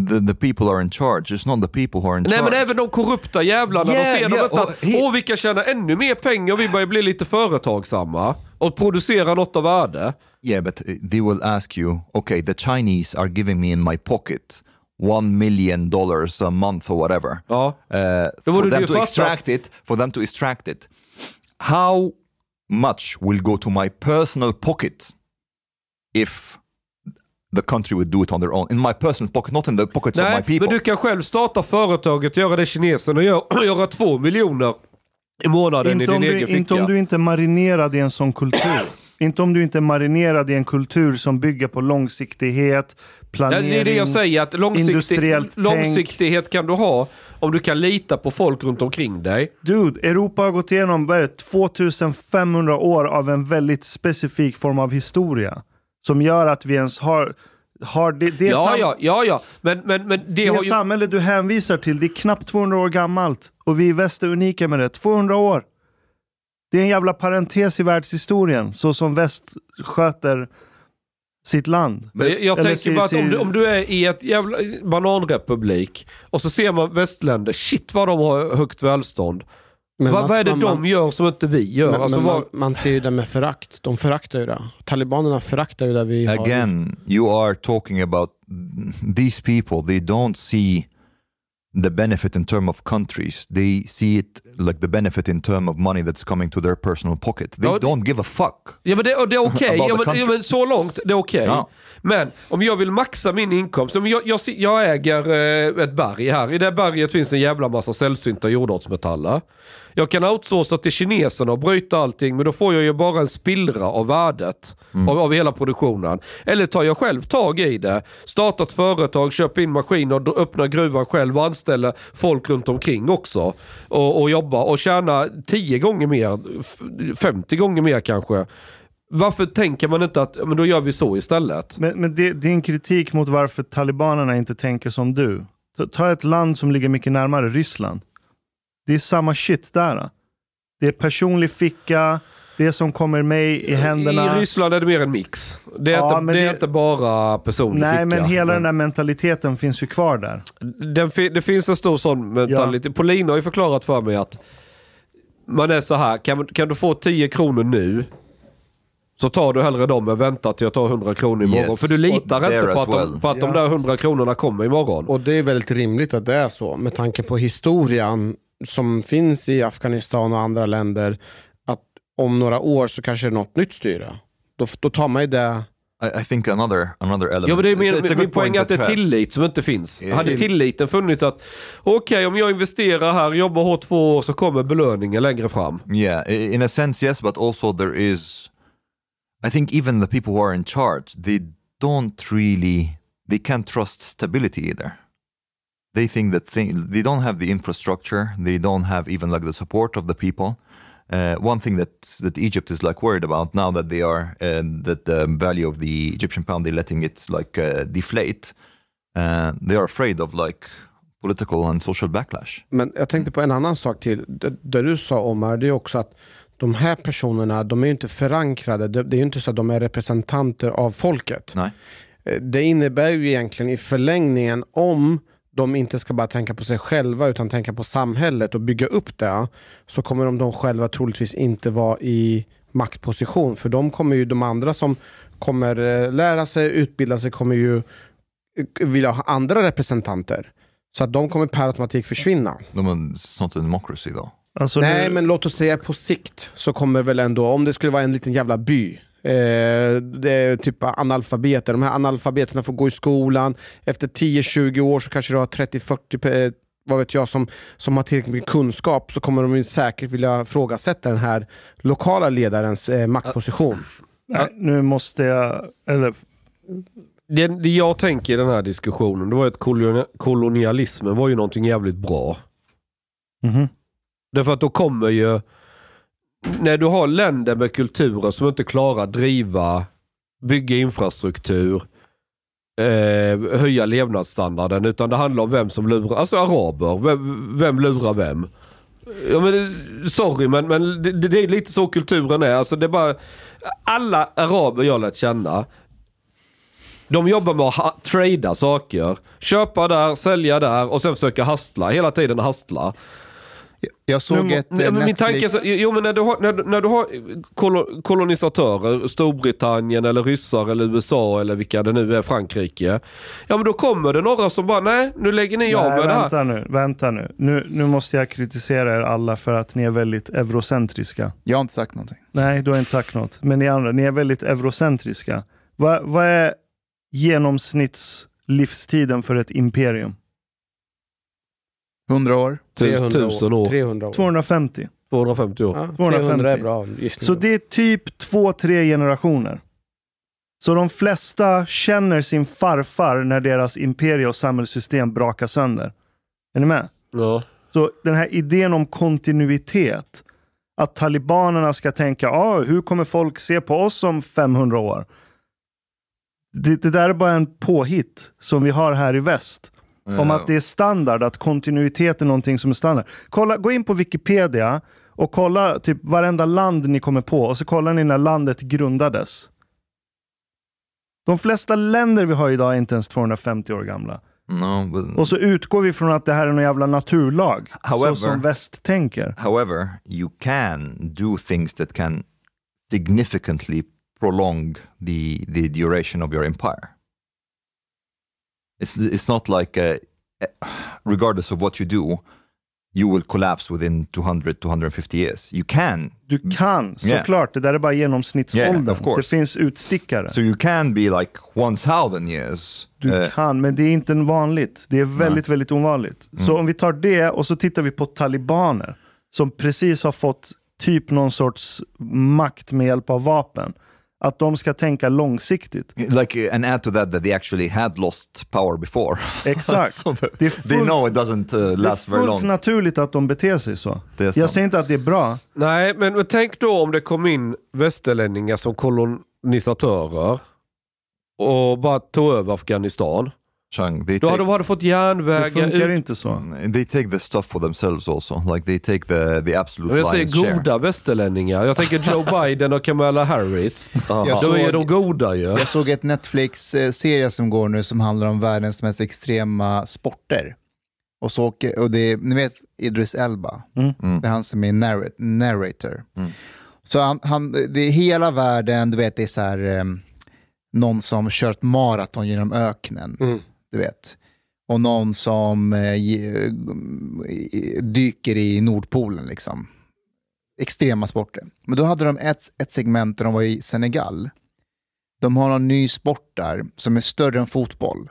the the people are in charge. It's not the people who are in Nej charge. men även de korrupta jävlarna, Yeah, de ser yeah, inte att he- åh vi kan tjäna ännu mer pengar vi börjar bli lite företagsamma och producera något av värde. Yeah, but they will ask you, okay, the Chinese are giving me in my pocket one million dollars a month or whatever. Ja. Uh, for them to extract it, for them to extract it. How much will go to my personal pocket if the country would do it on their own? In my personal pocket, not in the pockets of my Nej, people. men du kan själv starta företaget, göra det kineserna gör, *clears throat* göra två miljoner i månaden Inte i om, din du, egen inte ficka. om du inte är marinerad i en sån kultur. *clears throat* inte om du inte är marinerad i en kultur som bygger på långsiktighet, Ja, planering, det är det jag säger, att långsiktig, industriellt tänk. långsiktighet kan du ha om du kan lita på folk runt omkring dig. Dude, Europa har gått igenom vad är det, 2500 år av en väldigt specifik form av historia. Som gör att vi ens har... har det, det, Ja, ja, ja, ja. Men, men, men det, det har ju... samhälle du hänvisar till, det är knappt 200 år gammalt. Och vi i väst är unika med det. 200 år! Det är en jävla parentes i världshistorien, så som väst sköter sitt land. Men jag jag tänker bara att om du, om du är i ett jävla bananrepublik och så ser man västländer, shit vad de har högt välstånd. Men vad, man- vad är det man- de gör som inte vi gör? Men, alltså, men vad, man, man ser ju det med förakt. De föraktar ju det. Talibanerna föraktar ju det vi har. Again, you are talking about these people. They don't see the benefit in terms of countries. They see it like the benefit in terms of money that's coming to their personal pocket. They Ja, don't give a fuck. Ja men det, det är *laughs* okej, About ja, ja, så långt det är okej. Ja. Men om jag vill maxa min inkomst, om jag, jag, jag äger eh, ett berg här, i det berget finns en jävla massa sällsynta jordartsmetaller. Jag kan outsourca till kineserna och bryta allting, men då får jag ju bara en spillra av värdet Mm. av, av hela produktionen. Eller tar jag själv tag i det, startar ett företag, köper in maskiner, och öppnar gruvan själv och anställa folk runt omkring också. Och, och jobba och tjäna 10 gånger mer, f- 50 gånger mer kanske. Varför tänker man inte att men då gör vi så istället? Men, men det, din kritik mot varför talibanerna inte tänker som du. Ta- Ta ett land som ligger mycket närmare Ryssland. Det är samma shit där. Det är personlig ficka, det som kommer mig i händerna. I Ryssland är det mer en mix. Det är, Ja, inte, men det är det- inte bara personlig Nej, ficka. men hela den där mentaliteten finns ju kvar där. Den, det finns en stor sån mentalitet. Paulina har ju förklarat för mig att man är så här, kan, kan du få 10 kronor nu så tar du hellre dem än väntar till jag tar 100 kronor imorgon. Yes. För du litar inte på att, de, well. på att de Ja. där 100 kronorna kommer imorgon. Och det är väldigt rimligt att det är så med tanke på historien som finns i Afghanistan och andra länder. Att om några år så kanske det är något nytt styre. Då, då tar man ju det. I, I think another another element. Ja men det är It's- min, it's a min poäng att det är tillit som inte finns. Ja, Hade till- tilliten funnits att okej om jag investerar här, jobbar hårt två år så kommer belöningen längre fram. Yeah, i- in a sense, yes, but also there is. I think even the people who are in charge, they don't really, they can't trust stability either. They think that thing, they don't have the infrastructure, they don't have even like the support of the people. Uh, one thing that that Egypt is like worried about now that they are uh, that the value of the Egyptian pound they're letting it like uh, deflate. Uh, they are afraid of like political and social backlash. Men jag tänkte på en annan sak till. Det, det du sa Omar, det är också att de här personerna, de är inte förankrade. Det, det är inte så att de är representanter av folket. Nej. Eh, Det innebär ju egentligen i förlängningen om de inte ska bara tänka på sig själva utan tänka på samhället och bygga upp det så kommer de, de själva troligtvis inte vara i maktposition. För de kommer ju, de andra som kommer eh, lära sig, utbilda sig kommer ju eh, vilja ha andra representanter. Så att de kommer per automatik försvinna. But it's not a democracy though. Alltså Nej, nu- men låt oss säga på sikt så kommer väl ändå, om det skulle vara en liten jävla by, eh, det är typ analfabeter. De här analfabeterna får gå i skolan. Efter 10-20 år så kanske du har 30-40 eh, vad vet jag, som, som har tillräckligt mycket kunskap så kommer de ju säkert vilja frågasätta den här lokala ledarens eh, maktposition. Nej, nu måste jag... Eller, Det, det jag tänker i den här diskussionen, det var ju att koloni- kolonialismen var ju någonting jävligt bra. Mhm. Därför att då kommer ju, när du har länder med kulturer som inte klarar att driva, bygga infrastruktur, eh, höja levnadsstandarden, utan det handlar om vem som lurar, alltså araber, vem, vem lurar vem? Ja, men, sorry men, men det, det är lite så kulturen är. Alltså, det är bara, alla araber jag lärt känna, de jobbar med att ha, trada saker. Köpa där, sälja där och sen försöka hastla. Hela tiden hastla. Jag såg Men- ett eh, men min tanke är Netflix... så, jo men när du har, när, när du har kolo, kolonisatörer, Storbritannien eller ryssar eller USA eller vilka det nu är, Frankrike. Ja men då kommer det några som bara, nej nu lägger ni av med det här. vänta nu. Vänta nu. nu. Nu måste jag kritisera er alla för att ni är väldigt eurocentriska. Jag har inte sagt någonting. Nej, du har inte sagt något. Men ni andra, ni är väldigt eurocentriska. Vad, vad är genomsnittslivstiden för ett imperium? 100 år? 1000 år. 300 år. 250. 250 år. Ja, 250. 300 är bra gissning. Så det är typ två, tre generationer. Så de flesta känner sin farfar när deras imperie och samhällssystem brakar sönder. Är ni med? Ja. Så den här idén om kontinuitet, att talibanerna ska tänka, ah, hur kommer folk se på oss om 500 år? Det, det där är bara en påhitt som vi har här i väst. Om att det är standard, att kontinuitet är någonting som är standard. Kolla, gå in på Wikipedia och kolla typ varenda land ni kommer på och så kollar ni när landet grundades. De flesta länder vi har idag är inte ens 250 år gamla. No, but Och så utgår vi från att det här är någon jävla naturlag. However- så som väst tänker. However, you can do things that can significantly prolong the, the duration of your empire. It's, it's not like, uh, regardless of what you do, you will collapse within 200 250 years. You can. Du kan, Yeah. såklart. Det där är bara genomsnittsåldern. Yeah, of course. det finns utstickare. So you can be like 1000 years. Du uh, kan, men det är inte vanligt. Det är väldigt, väldigt ovanligt. Så Mm. om vi tar det och så tittar vi på talibaner som precis har fått typ någon sorts makt med hjälp av vapen. Att de ska tänka långsiktigt. Like and add to that that they actually had lost power before. *laughs* Exakt. so the- Det är they fullt- know it doesn't uh, Det är last very fullt long. naturligt att de beter sig så. Det är Jag sant. säger inte att det är bra. Nej, men, men tänk då om det kom in västerlänningar som kolonisatörer och bara tog över Afghanistan. Chang, they Då take, de hade fått Det järnvägar funkar ut. inte så. they take the stuff for themselves also. Like they take the the absolute Jag säger share. goda västerlänningar. Jag tänker Joe *laughs* Biden och Kamala Harris. Aha. Jag Då är såg- de goda ju. Jag såg ett Netflix-serie som går nu som handlar om världens mest extrema sporter. Och, så, åker- och det är, ni vet Idris Elba, Mm. det är han som är narr- narrator. Så han, han, det är hela världen, du vet det är så här, eh, någon som kört maraton genom öknen, du vet. Och någon som eh, eh, dyker i Nordpolen liksom. Extrema sporter. Men då hade de ett, ett segment där de var i Senegal. De har en ny sport där som är större än fotboll.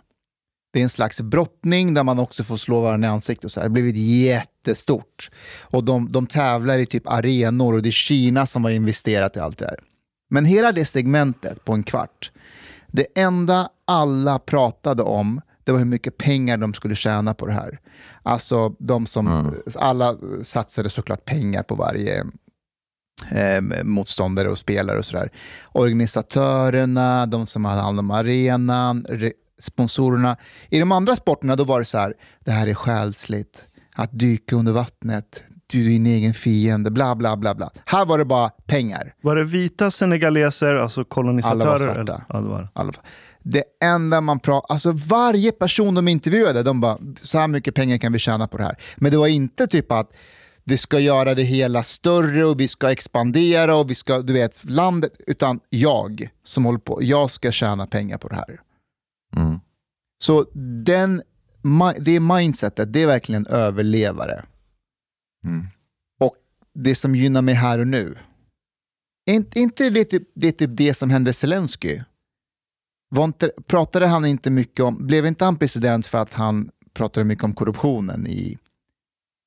Det är en slags brottning där man också får slå varandra i ansiktet. och Så här. Det har blivit jättestort. Och de, de tävlar i typ arenor och det är Kina som har investerat i allt det här. Men hela det segmentet på en kvart, det enda alla pratade om det var hur mycket pengar de skulle tjäna på det här. Alltså de som, alla satsade såklart pengar på varje eh, motståndare och spelare och sådär. Organisatörerna, de som hade hand om arenan, re- sponsorerna. I de andra sporterna då var det så här, det här är själsligt. Att dyka under vattnet, du är din egen fiende, bla bla bla bla. Här var det bara pengar. Var det vita senegaleser, alltså kolonisatörer? Alla var svarta. eller? Ja, det var. Alla- Det enda man pratar, alltså varje person de intervjuade, de bara, så här mycket pengar kan vi tjäna på det här. Men det var inte typ att det ska göra det hela större och vi ska expandera och vi ska, du vet, landet, utan jag som håller på, jag ska tjäna pengar på det här. Mm. Så den, det mindsetet, det är verkligen överlevare. Mm. Och det som gynnar mig här och nu. Är inte, inte det, typ, det är typ det som hände Zelensky? Var inte, pratade han inte mycket om, blev inte han president för att han pratade mycket om korruptionen i,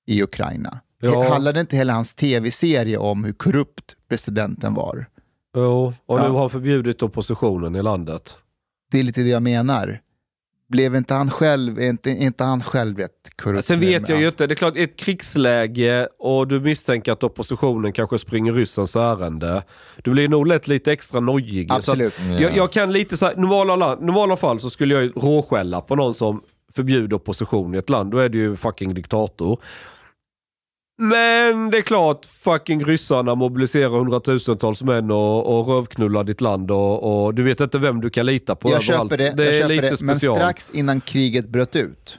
i Ukraina? Ja. Handlade inte hela hans tv-serie om hur korrupt presidenten var? Jo, och nu Ja. har förbjudit oppositionen i landet. Det är lite det jag menar. Blev inte han själv, inte, inte han själv rätt korrupt? Sen vet jag ju inte, det är klart i ett krigsläge och du misstänker att oppositionen kanske springer ryssens ärende. Du blir nog lätt lite extra nojig. Så Absolut. jag, jag kan lite så här, normala, normala fall så skulle jag råskälla på någon som förbjuder opposition i ett land. Då är det ju fucking diktator. Men det är klart, fucking ryssarna mobiliserar hundratusentals män och, och rövknullar ditt land och, och du vet inte vem du kan lita på Jag överallt. köper det, det jag är köper lite det. men special. strax innan kriget bröt ut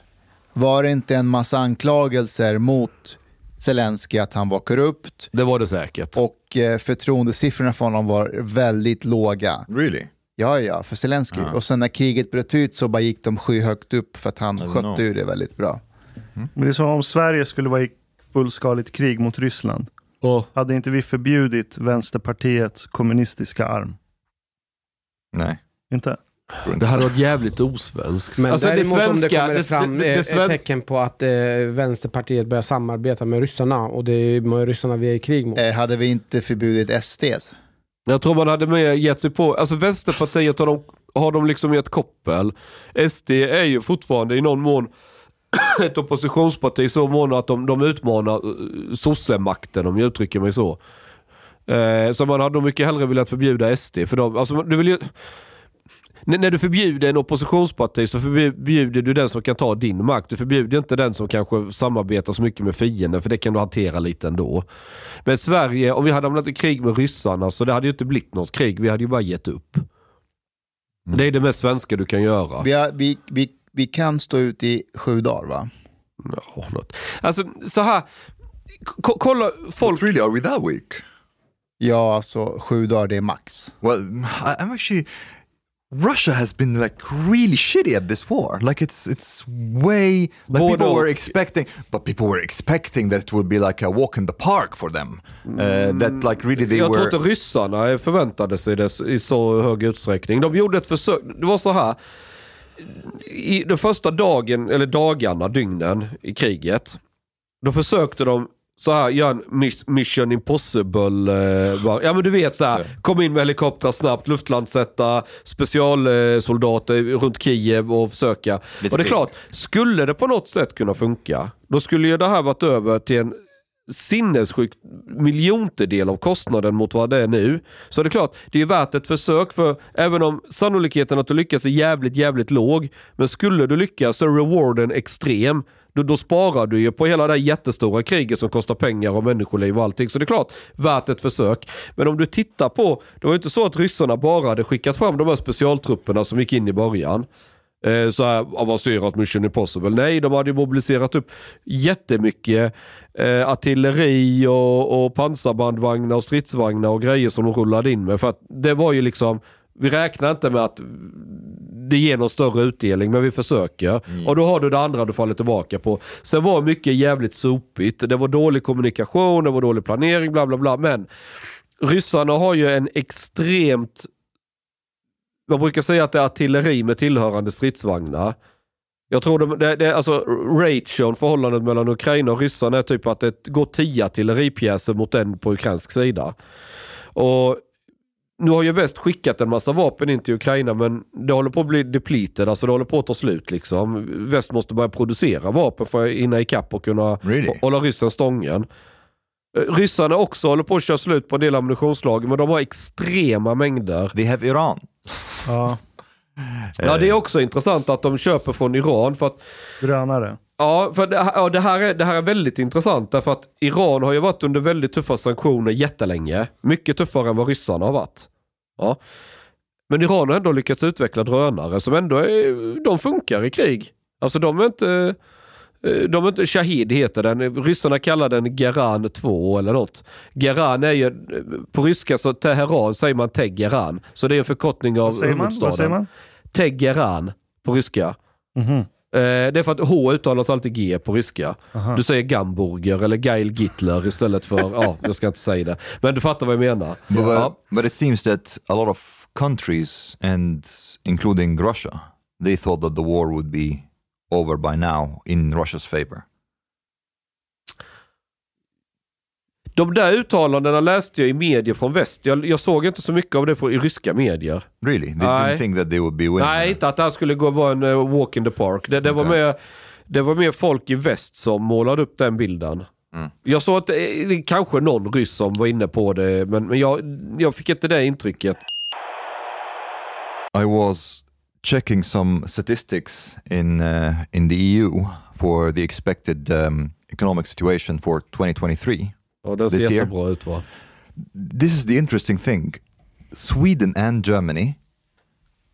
var det inte en massa anklagelser mot Zelensky att han var korrupt Det var det säkert. och eh, förtroendesiffrorna för honom var väldigt låga. Really? Ja, ja, för Zelensky. Ah. Och sen när kriget bröt ut så bara gick de skyhögt upp för att han skötte know. ur det väldigt bra. Men det är som om Sverige skulle vara i fullskaligt krig mot Ryssland. Och, Hade inte vi förbjudit Vänsterpartiets kommunistiska arm? Nej. Inte? det hade varit jävligt osvenskt. Men Alltså, det däremot om det svenska- kommer det- fram det- det eh, sven- ett tecken på att eh, Vänsterpartiet börjar samarbeta med ryssarna och det är ryssarna vi är i krig mot. Eh, hade vi inte förbjudit SD? Jag tror man hade mer gett sig på, alltså Vänsterpartiet har de, har de liksom gett koppel. SD är ju fortfarande i någon mån *coughs* ett oppositionsparti så mån att de, de utmanar uh, sossemakten om jag uttrycker mig så. Eh, så man hade nog mycket hellre velat förbjuda SD. För de, alltså, du vill ju, när, du förbjuder en oppositionsparti så förbjuder du den som kan ta din makt. Du förbjuder inte den som kanske samarbetar så mycket med fienden för det kan du hantera lite ändå. Men Sverige, om vi hade hamnat i krig med ryssarna så det hade ju inte blivit något krig. Vi hade ju bara gett upp. Det är det mest svenska du kan göra. Vi, har, vi, vi, vi kan stå ut i sju dagar va? Ja, något. Alltså så här. K- kolla folk. But really, are we that weak? Ja, alltså sju dagar det är max. Well, I'm actually. Russia has been like really shitty at this war. Like it's it's way like Både people were expecting, but people were expecting that it would be like a walk in the park for them. Uh, that like really they Jag tror were. inte ryssarna förväntade sig det i så hög utsträckning. De gjorde ett försök. Det var så här. I den första dagen, eller dagarna, dygnen i kriget. Då försökte de så här, gör en mis- mission impossible. Eh, ja men du vet så här, kom in med helikoptrar snabbt, luftlandsätta, specialsoldater runt Kiev och försöka. och det är klart, skulle det på något sätt kunna funka, då skulle ju det här varit över till en sinnessjukt miljontedel av kostnaden mot vad det är nu. Så det är klart, det är värt ett försök för även om sannolikheten att du lyckas är jävligt, jävligt låg. Men skulle du lyckas så är rewarden extrem. Då, då sparar du ju på hela det här jättestora kriget som kostar pengar och människoliv och allting. Så det är klart, värt ett försök. Men om du tittar på, det var ju inte så att ryssarna bara hade skickat fram de här specialtrupperna som gick in i början eh, så här avancerat Mission Impossible. Nej, de hade ju mobiliserat upp jättemycket eh, artilleri och, och pansarbandvagnar och stridsvagnar och grejer som de rullade in med. För att det var ju liksom, vi räknar inte med att det ger någon större utdelning, men vi försöker. Och då har du det andra du faller tillbaka på. Sen var mycket jävligt sopigt. Det var dålig kommunikation, det var dålig planering, bla bla bla. Men ryssarna har ju en extremt man brukar säga att det är artilleri med tillhörande stridsvagnar. Jag tror de, det, det, alltså ration, förhållandet mellan Ukraina och ryssarna är typ att det går 10 artilleripjäser mot en på ukrainsk sida. Och nu har ju väst skickat en massa vapen in till Ukraina men det håller på att bli depleted, alltså det håller på att ta slut liksom. Väst måste börja producera vapen för att hinna ikapp och kunna Really? hålla ryssen stången. Eh, Ryssarna också håller på att köra slut på en del ammunitionslager men de har extrema mängder. They have Iran. Ja, Ja, det är också intressant att de köper från Iran. för att drönare. Ja, för det, ja, det, här är, det här är väldigt intressant därför att Iran har ju varit under väldigt tuffa sanktioner jättelänge. Mycket tuffare än vad ryssarna har varit. Ja. Men Iran har ändå lyckats utveckla drönare som ändå är, de funkar i krig. Alltså de är inte... eh, De är inte, Shahid heter den, ryssarna kallar den Geran 2 eller något. Geran är ju, eh, på ryska så Teheran säger man Tegeran. Så det är en förkortning av Vad säger man? huvudstaden. Vad säger man? Tegeran på ryska. Mhm. Eh, det är för att H uttalas alltid G på ryska. Aha. Du säger Gamburger eller Geil Gittler istället för, *laughs* ja, jag ska inte säga det. Men du fattar vad jag menar. But, Ja. but it seems that a lot of countries, and including Russia, they thought that the war would be over by now in Russia's favor. De där uttalandena läste jag i medier från väst. Jag, jag såg inte så mycket av det för, i ryska medier. Really? They Nej. didn't think that they would be winning. Nej, inte att det här skulle gå vara en eh, walk in the park. Det, det, var mer, det var mer folk i väst som målade upp den bilden. Mm. Jag såg att det, det kanske någon ryss som var inne på det, men, men jag, jag fick inte det intrycket. I was checking some statistics in uh, in the EU for the expected um, economic situation for 2023. Ja, den ser This year. ut va? This is the interesting thing. Sweden and Germany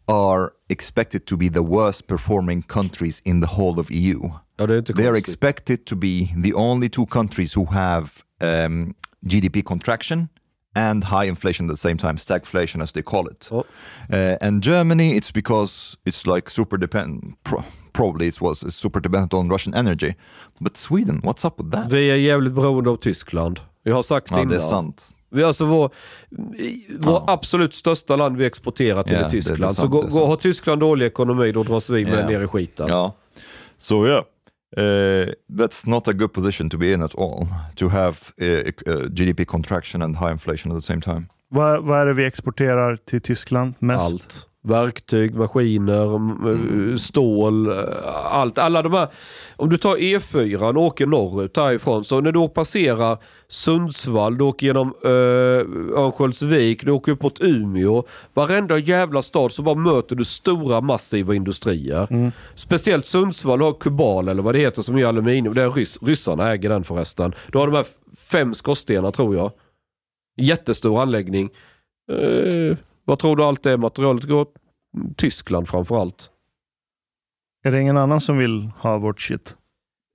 are expected to be the worst performing countries in the whole of EU. Ja, det är inte They are expected to be the only two countries who have um, GDP contraction and high inflation at the same time, stagflation as they call it. Oh. Uh, and Germany, it's because it's like super dependent. Pro- probably it was super dependent on Russian energy. But Sweden, what's up with that? Vi är jävligt beroende av Tyskland. Jag har sagt Ja, det är innan. sant. Vi är alltså vår, vår absolut största land vi exporterar till Ja, är det- det är Tyskland. Så sant, gå, det är gå, har Tyskland dålig ekonomi då dras vi med Ja. ner i skiten. Yeah. So yeah, uh, that's not a good position to be in at all. To have uh, uh, GDP contraction and high inflation at the same time. Vad, vad är det vi exporterar till Tyskland mest? Allt. Verktyg, maskiner, m- stål, eh, allt. Alla de här. Om du tar E4 och åker norrut härifrån. Så när du passerar Sundsvall, du åker genom uh, Örnsköldsvik, du åker upp mot Umeå. Varenda jävla stad så bara möter du stora massiva industrier. Speciellt Sundsvall har Kubal eller vad det heter som gör aluminium. Det är rys- ryssarna äger den förresten. Du har de här fem skorstenar tror jag. Jättestor anläggning. Eh, vad tror du allt det materialet går? Tyskland framförallt. Är det ingen annan som vill ha vårt shit?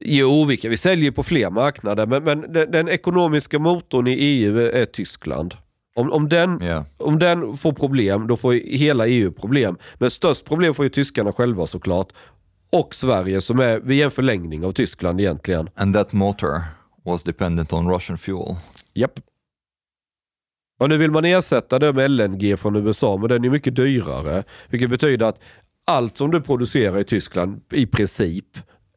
Jo, vi, kan, vi säljer på fler marknader, men, men den, den ekonomiska motorn i EU är, är Tyskland. Om, om, den, Yeah. om den får problem, då får hela EU problem. Men störst problem får ju tyskarna själva såklart. Och Sverige som är, vi är en förlängning av Tyskland egentligen. And that motor was dependent on Russian fuel. Japp. Och nu vill man ersätta det med LNG från USA, men den är mycket dyrare. Vilket betyder att allt som du producerar i Tyskland i princip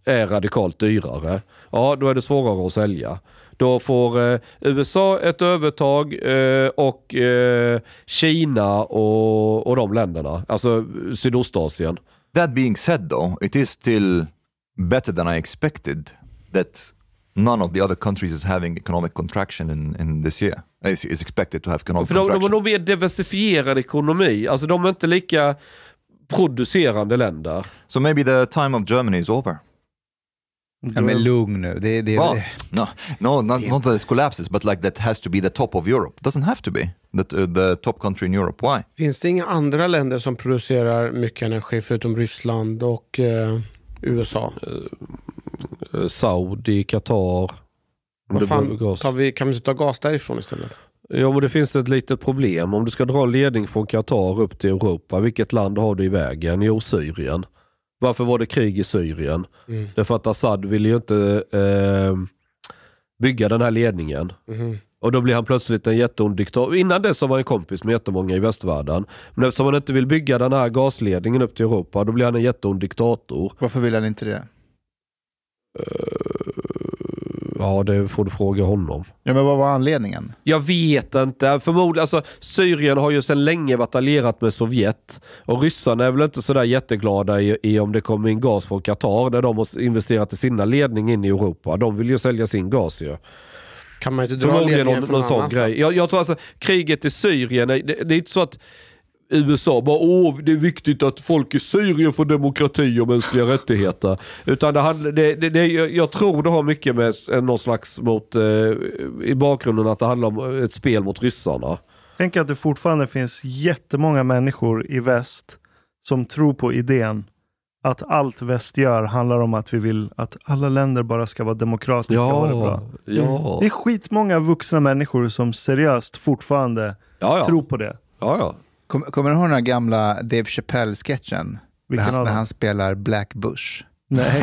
är radikalt dyrare, ja då är det svårare att sälja. Då får eh, USA ett övertag eh, och eh, Kina och, och de länderna, alltså Sydostasien. That being said though, it is still better than I expected that none of the other countries is having economic contraction in, in this year. Is, is expected to have economic För de, de contraction. har nog mer diversifierad ekonomi, alltså de är inte lika producerande länder. So maybe the time of Germany is over. Ja, men lugn nu. Det, det, Well, no, no, not, not that it collapses, but like that has to be the top of Europe. Doesn't have to be that uh, the top country in Europe. Why? Finns det inga andra länder som producerar mycket energi förutom Ryssland och eh, USA? Eh, Saudi, Qatar. fan, gas. tar vi, kan vi inte ta gas därifrån istället? Ja, men det finns ett litet problem. Om du ska dra en ledning från Qatar upp till Europa, vilket land har du i vägen? Jo, Syrien. Varför var det krig i Syrien? Mm. Därför att Assad ville ju inte eh, bygga den här ledningen. Mhm. Och då blir han plötsligt en jätteond diktator. Innan dess var han ju kompis med jättemånga i västvärlden. Men eftersom han inte vill bygga den här gasledningen upp till Europa, då blir han en jätteond diktator. Varför vill han inte det? Ja, det får du fråga honom. Ja, men vad var anledningen? Jag vet inte. Förmodligen, alltså, Syrien har ju sedan länge varit allierat med Sovjet. Och ryssarna är väl inte sådär jätteglada i, i om det kommer in gas från Qatar, där de har investerat i sina ledning in i Europa. De vill ju sälja sin gas ju. Kan man inte dra Förmodligen ledningen någon, från någon annanstans? grej. Jag, jag tror alltså, kriget i Syrien, det, det är inte så att USA bara åh, det är viktigt att folk i Syrien får demokrati och mänskliga rättigheter. Utan det, handl- det, det, det, jag tror det har mycket med s- någon slags mot, eh, i bakgrunden att det handlar om ett spel mot ryssarna. Tänk att det fortfarande finns jättemånga människor i väst som tror på idén att allt väst gör handlar om att vi vill att alla länder bara ska vara demokratiska och ha det bra. ja. Det är skitmånga vuxna människor som seriöst fortfarande Ja, ja. tror på det. Ja, ja. Kom, kommer du ihåg den här gamla Dave Chappelle-sketchen? När Vilken han, av när han spelar Black Bush. Nej. *laughs*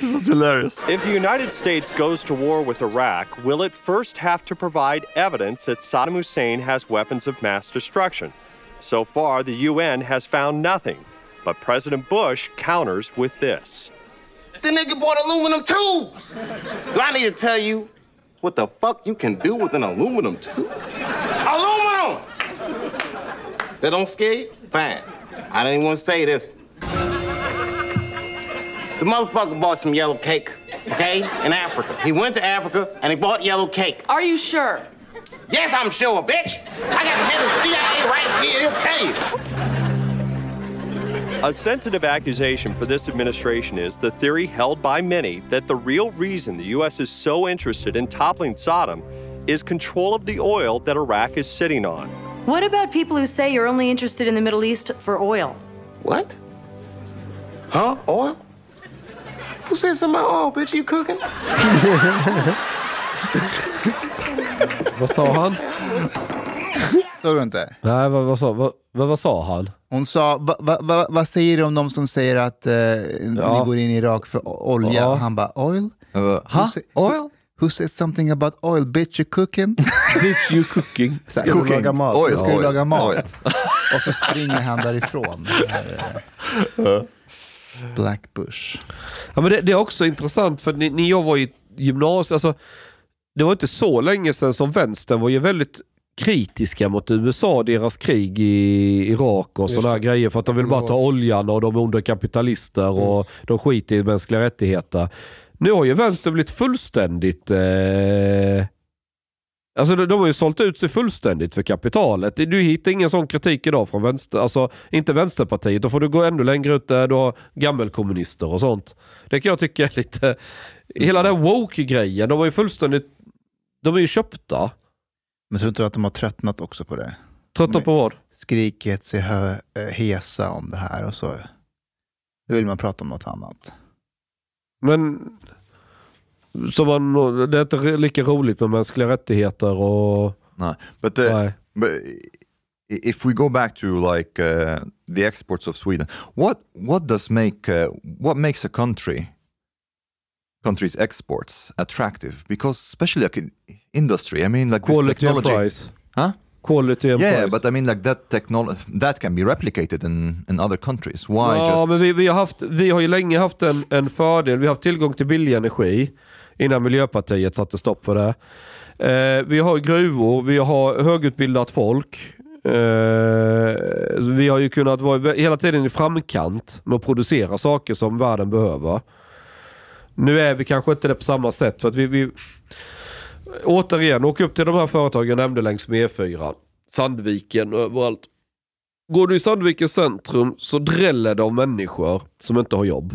That's *laughs* hilarious. If the United States goes to war with Iraq, will it first have to provide evidence that Saddam Hussein has weapons of mass destruction? So far, the UN has found nothing. But President Bush counters with this. The nigga bought aluminum tubes. Do I need to tell you what the fuck you can do with an aluminum tube? Aluminum! That don't scare you? Fine. I didn't even want to say this. The motherfucker bought some yellow cake, okay, in Africa. He went to Africa and he bought yellow cake. Are you sure? Yes, I'm sure, bitch. I got the head of CIA right here. He'll tell you. A sensitive accusation for this administration is the theory held by many that the real reason the U.S. is so interested in toppling Saddam is control of the oil that Iraq is sitting on. What about people who say you're only interested in the Middle East for oil? What? Huh? Oil? Who said something about oil, bitch? You cooking? *laughs* Vad sa han? Såg du inte? Nej, vad, vad, sa, vad, vad, sa han? Hon sa, va, va, va, vad säger du om de som säger att eh, ni går in i Irak för olja? Ja. Han bara, oil? Uh, say- Oil? Who said something about oil? Bitch you cooking? *laughs* Bitch you cooking. Ska du cooking. laga mat? Oil, Ska du oil, laga mat? *laughs* Och så springer han därifrån. *laughs* Black Bush. Ja, men det, det är också intressant för ni, när jag var i gymnasiet, alltså, det var inte så länge sedan som vänstern var ju väldigt kritiska mot USA och deras krig i Irak och sådana grejer för att de vill bara ta oljan och de är onda kapitalister Mm. och de skiter i mänskliga rättigheter. Nu har ju vänstern blivit fullständigt eh, Alltså de, de har ju sålt ut sig fullständigt för kapitalet. Du hittar ingen sån kritik idag från vänster, alltså inte Vänsterpartiet. Då får du gå ännu längre ut där du har gammelkommunister och sånt. Det kan jag tycka är lite... Hela den woke-grejen, de var ju fullständigt... De är ju köpta. Men tror inte du att de har tröttnat också på det? Tröttna på vad? Skriket sig eh, hesa om det här och så. Nu vill man prata om något annat. Men... Så man, det är inte lika roligt med mänskliga rättigheter och... No, but the, Nej. but if we go back to like uh, the exports of Sweden, what what does make uh, what makes a country country's exports attractive? Because especially like in industry, I mean, like this Quality and technology, price. huh? Quality and Yeah, price. but I mean, like that technology that can be replicated in in other countries. Why ja, just? men vi, vi, har haft, vi har ju länge haft en, en fördel. Vi har haft tillgång till billig energi innan Miljöpartiet satte stopp för det. Eh, vi har gruvor, vi har högutbildat folk. Eh, vi har ju kunnat vara hela tiden i framkant med att producera saker som världen behöver. Nu är vi kanske inte det på samma sätt för att vi, vi återigen, åk upp till de här företagen jag nämnde längs med E4. Sandviken och överallt. Går du i Sandvikens centrum så dräller det av människor som inte har jobb.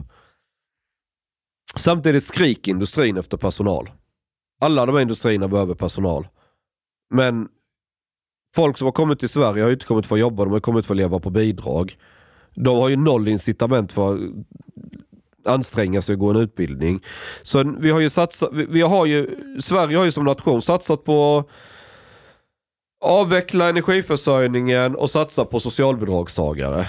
Samtidigt skriker industrin efter personal. Alla de här industrierna behöver personal. Men folk som har kommit till Sverige har ju inte kommit för att jobba, de har kommit för att leva på bidrag. De har ju noll incitament för att anstränga sig och gå en utbildning. Så vi har ju satsat, vi- vi har ju, Sverige har ju som nation satsat på avveckla energiförsörjningen och satsa på socialbidragstagare.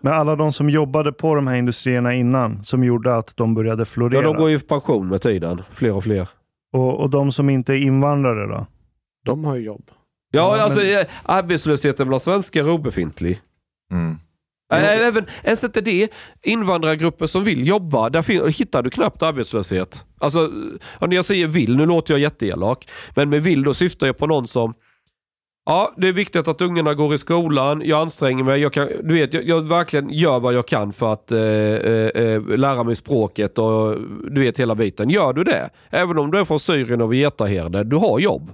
Men alla de som jobbade på de här industrierna innan, som gjorde att de började Ja, florera. de går ju i pension med tiden, fler och fler. och, och de som inte är invandrare då? De har ju jobb. Ja, Ja, alltså men- eh, arbetslösheten bland svenskar är obefintlig. Mm. Äh, Även, ens inte det, invandrargrupper som vill jobba, där hittar du knappt arbetslöshet. Alltså, ja, när jag säger vill, nu låter jag jätteelak, men med vill då syftar jag på någon som Ja, det är viktigt att ungarna går i skolan, jag anstränger mig, jag, kan, du vet, jag, jag verkligen gör vad jag kan för att eh, eh, eh, lära mig språket och du vet hela biten. Gör du det, även om du är från Syrien och Vetaherde, du har jobb.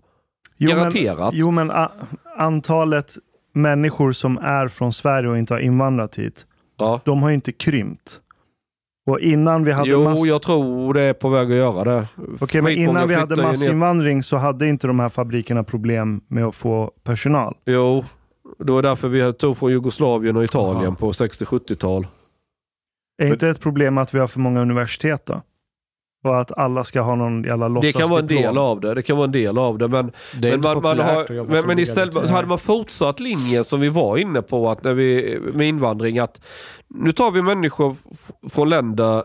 Garanterat. Men, jo, men a, antalet människor som är från Sverige och inte har invandrat hit, de har inte krympt. Och innan vi hade Jo, mass... jag tror det är på väg att göra det. Okej, men innan vi hade massinvandring så hade inte de här fabrikerna problem med att få personal. Jo, det var därför vi tog från Jugoslavien och Italien på 60-70-tal. Är inte ett problem att vi har för många universitet då? Och att alla ska ha någon jävla Det kan vara en del av det. Det kan vara en del av det. Men, Det men, man, man har, men, men istället hade man fortsatt linjen som vi var inne på att när vi, med invandring. att Nu tar vi människor från länder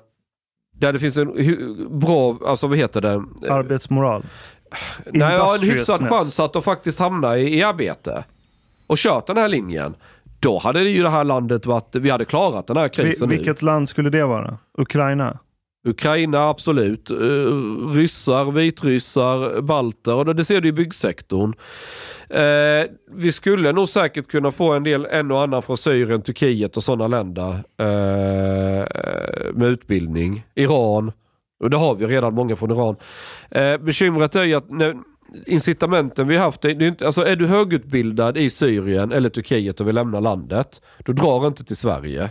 där det finns en bra, alltså vad heter det? Arbetsmoral. Nej, ja, en hyfsad chans att de faktiskt hamnar i, i arbete. Och kört den här linjen. Då hade det ju det här landet varit, vi hade klarat den här krisen nu. vilket land skulle det vara? Ukraina? Ukraina, absolut. Eh, ryssar, vitryssar, balter. Och det ser du i byggsektorn. Eh, vi skulle nog säkert kunna få en del, en och annan från Syrien, Turkiet och sådana länder eh, med utbildning. Iran. Det har vi redan många från Iran. Eh, bekymret är ju att när, incitamenten vi har haft, det, det är, inte, alltså är du högutbildad i Syrien eller Turkiet och vill lämna landet, då drar inte till Sverige.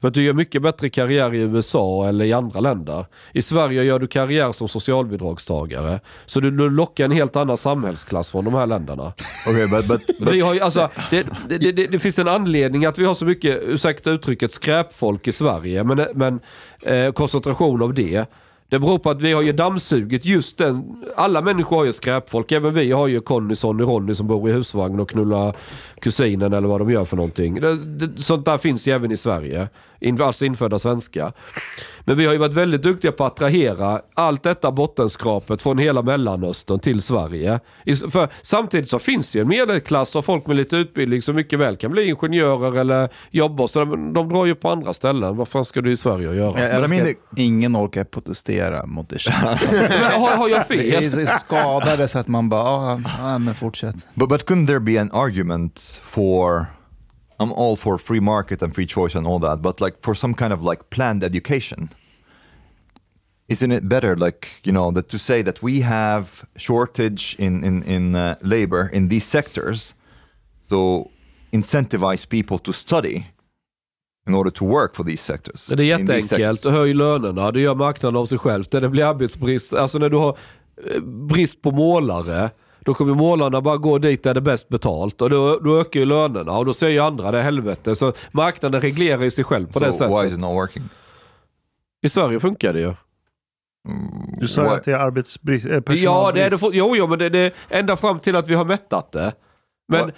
För att du gör mycket bättre karriär i USA eller i andra länder. I Sverige gör du karriär som socialbidragstagare. Så du, du lockar en helt annan samhällsklass från de här länderna. Okay, but, but, *laughs* Vi har ju, alltså, det, det, det, det finns en anledning att vi har så mycket, ursäkta uttrycket, skräpfolk i Sverige. Men, men eh, koncentration av det. Det beror på att vi har ju dammsugit just den. Alla människor har ju skräpfolk. Även vi har ju Conny, Sonny, Ronny som bor i husvagn och knullar kusinen eller vad de gör för någonting. Sånt där finns ju även i Sverige. In, alltså infödda svenskar. Men vi har ju varit väldigt duktiga på att attrahera allt detta bottenskrapet från hela Mellanöstern till Sverige. För samtidigt så finns det ju en medelklass av folk med lite utbildning som mycket väl kan bli ingenjörer eller jobba. Så de, de drar ju på andra ställen. Vad fan ska du i Sverige att göra? Jag älskar att ingen orkar protestera mot det. *laughs* Men har, har jag fel? Det är skadade så att man bara, ja, ja men fortsätt. But but couldn't there be an argument for? I'm all for free market and free choice and all that, but like for some kind of like planned education. Isn't it better, like you know, that to say that we have shortage in in in uh, labor in these sectors, so incentivize people to study in order to work for these sectors. Det är jätteenkelt. Höj lönerna. Det gör marknaden av sig själv. När det blir arbetsbrist, alltså när du har eh, brist på målare, då kommer målarna bara gå dit där det är bäst betalt. Och då, då ökar ju lönerna och då säger ju andra det helvete. Så marknaden reglerar ju sig själv på So det sättet. why is it not working? I Sverige funkar det ju. Du sa att det är arbetsbrist, eh, Ja, det är det. Jo, jo, men det, det är ända fram till att vi har mättat det. Men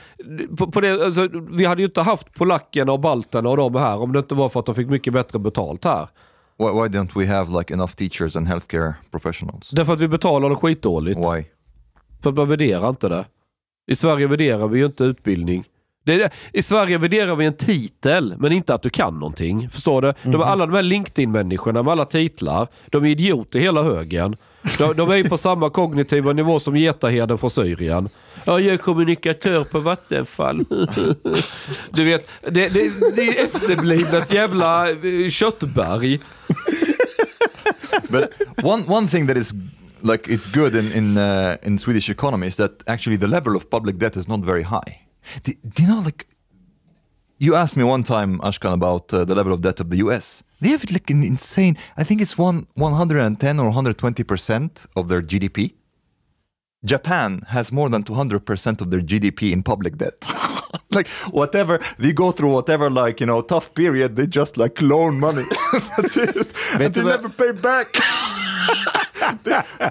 på, på det, alltså, vi hade ju inte haft polackerna och balterna och de här om det inte var för att de fick mycket bättre betalt här. Why, why don't we have like enough teachers and healthcare professionals? Därför att vi betalar det skitdåligt. Why? För att man värderar inte det. I Sverige värderar vi ju inte utbildning. Det är, det. I Sverige värderar vi en titel, men inte att du kan någonting. Förstår du? De, alla de här LinkedIn-människorna med alla titlar, de är idioter hela högen. De, de är ju på samma kognitiva nivå som Getaheden från Syrien. Ja, jag är kommunikatör på Vattenfall. *laughs* Du vet, det, det, det är efterblivet jävla eh, köttberg. but one one thing that is like it's good in in uh, in Swedish economy is that actually the level of public debt is not very high. Do, do you know like you asked me one time Ashkan about uh, the level of debt of the US. They have like an insane. I think it's one 110 or 120 percent of their GDP. Japan has more than 200 percent of their GDP in public debt. *laughs* like whatever they go through, whatever like you know tough period, they just like loan money. *laughs* That's it. and they never pay back. *laughs*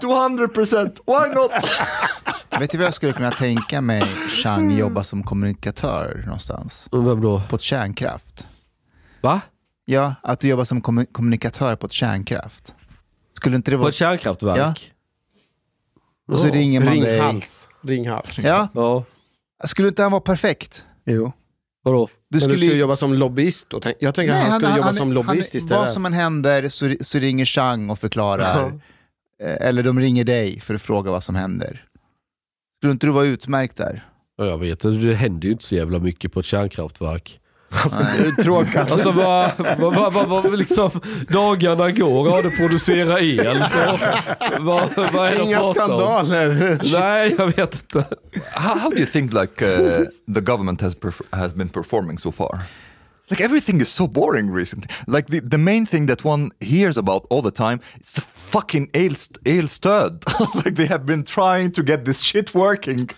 200 percent. Why not? Vet du vad jag skulle kunna tänka mig Chang jobba som kommunikatör någonstans? Vem då? På ett kärnkraft. Va? Ja, att du jobbar som kommu- kommunikatör på ett kärnkraft. Skulle inte det vara... På ett kärnkraftverk? Ja. Och så ringer man dig. Ringhals. Ringhals. Ja. ja. Skulle inte han vara perfekt? Jo. Vadå? Du skulle skulle, ju- jobba som lobbyist då? Jag tänker att han skulle jobba som lobbyist han, istället. Vad som än händer så, så ringer Chang och förklarar. Eh, Eller de ringer dig för att fråga vad som händer. Skulle inte du vara utmärkt där? Ja, Jag vet inte, det händer ju inte så jävla mycket på ett kärnkraftverk. Tråkigt. Alltså vad, vad, vad, vad, vad liksom, dagarna går, ja det producerar el. Så, vad, vad är Inga om? skandaler. Nej, jag vet inte. How, how do you think like uh, the government has has been performing so far? Like everything is so boring recently. Like the, the main thing that one hears about all the time is the fucking el elstöd. *laughs* like they have been trying to get this shit working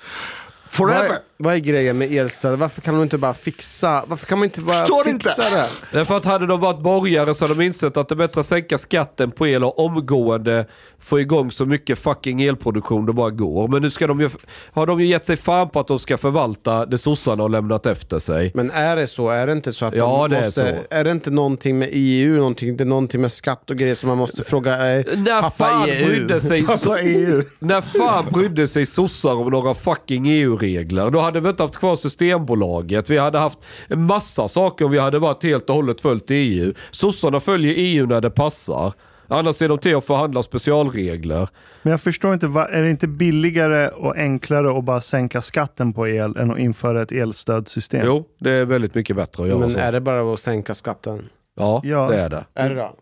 forever. Vad, vad är grejen med elstöd? Varför kan de inte bara fixa, varför kan man inte bara Förstår fixa inte. det? Därför att hade de varit borgare så hade de insett att det är bättre att sänka skatten på el och omgående få igång så mycket fucking elproduktion det bara går. Men nu ska de ju, har de ju gett sig fan på att de ska förvalta det sossarna har lämnat efter sig. Men är det så? Är det inte så att Ja, de det är måste, så. är det inte någonting med EU, någonting, det är någonting med skatt och grejer som man måste fråga eh, När pappa fan EU? brydde sig *laughs* Pappa EU. När fan brydde sig sossar om några fucking EU-regler? Hade vi inte haft kvar Systembolaget. Vi hade haft en massa saker om vi hade varit helt och hållet följt EU. Sossarna följer EU när det passar. Annars är de till att förhandla specialregler. Men jag förstår inte, är det inte billigare och enklare att bara sänka skatten på el än att införa ett elstödssystem? Jo, det är väldigt mycket bättre att göra Men så. är det bara att sänka skatten? Ja, Ja. det är det. Är det då?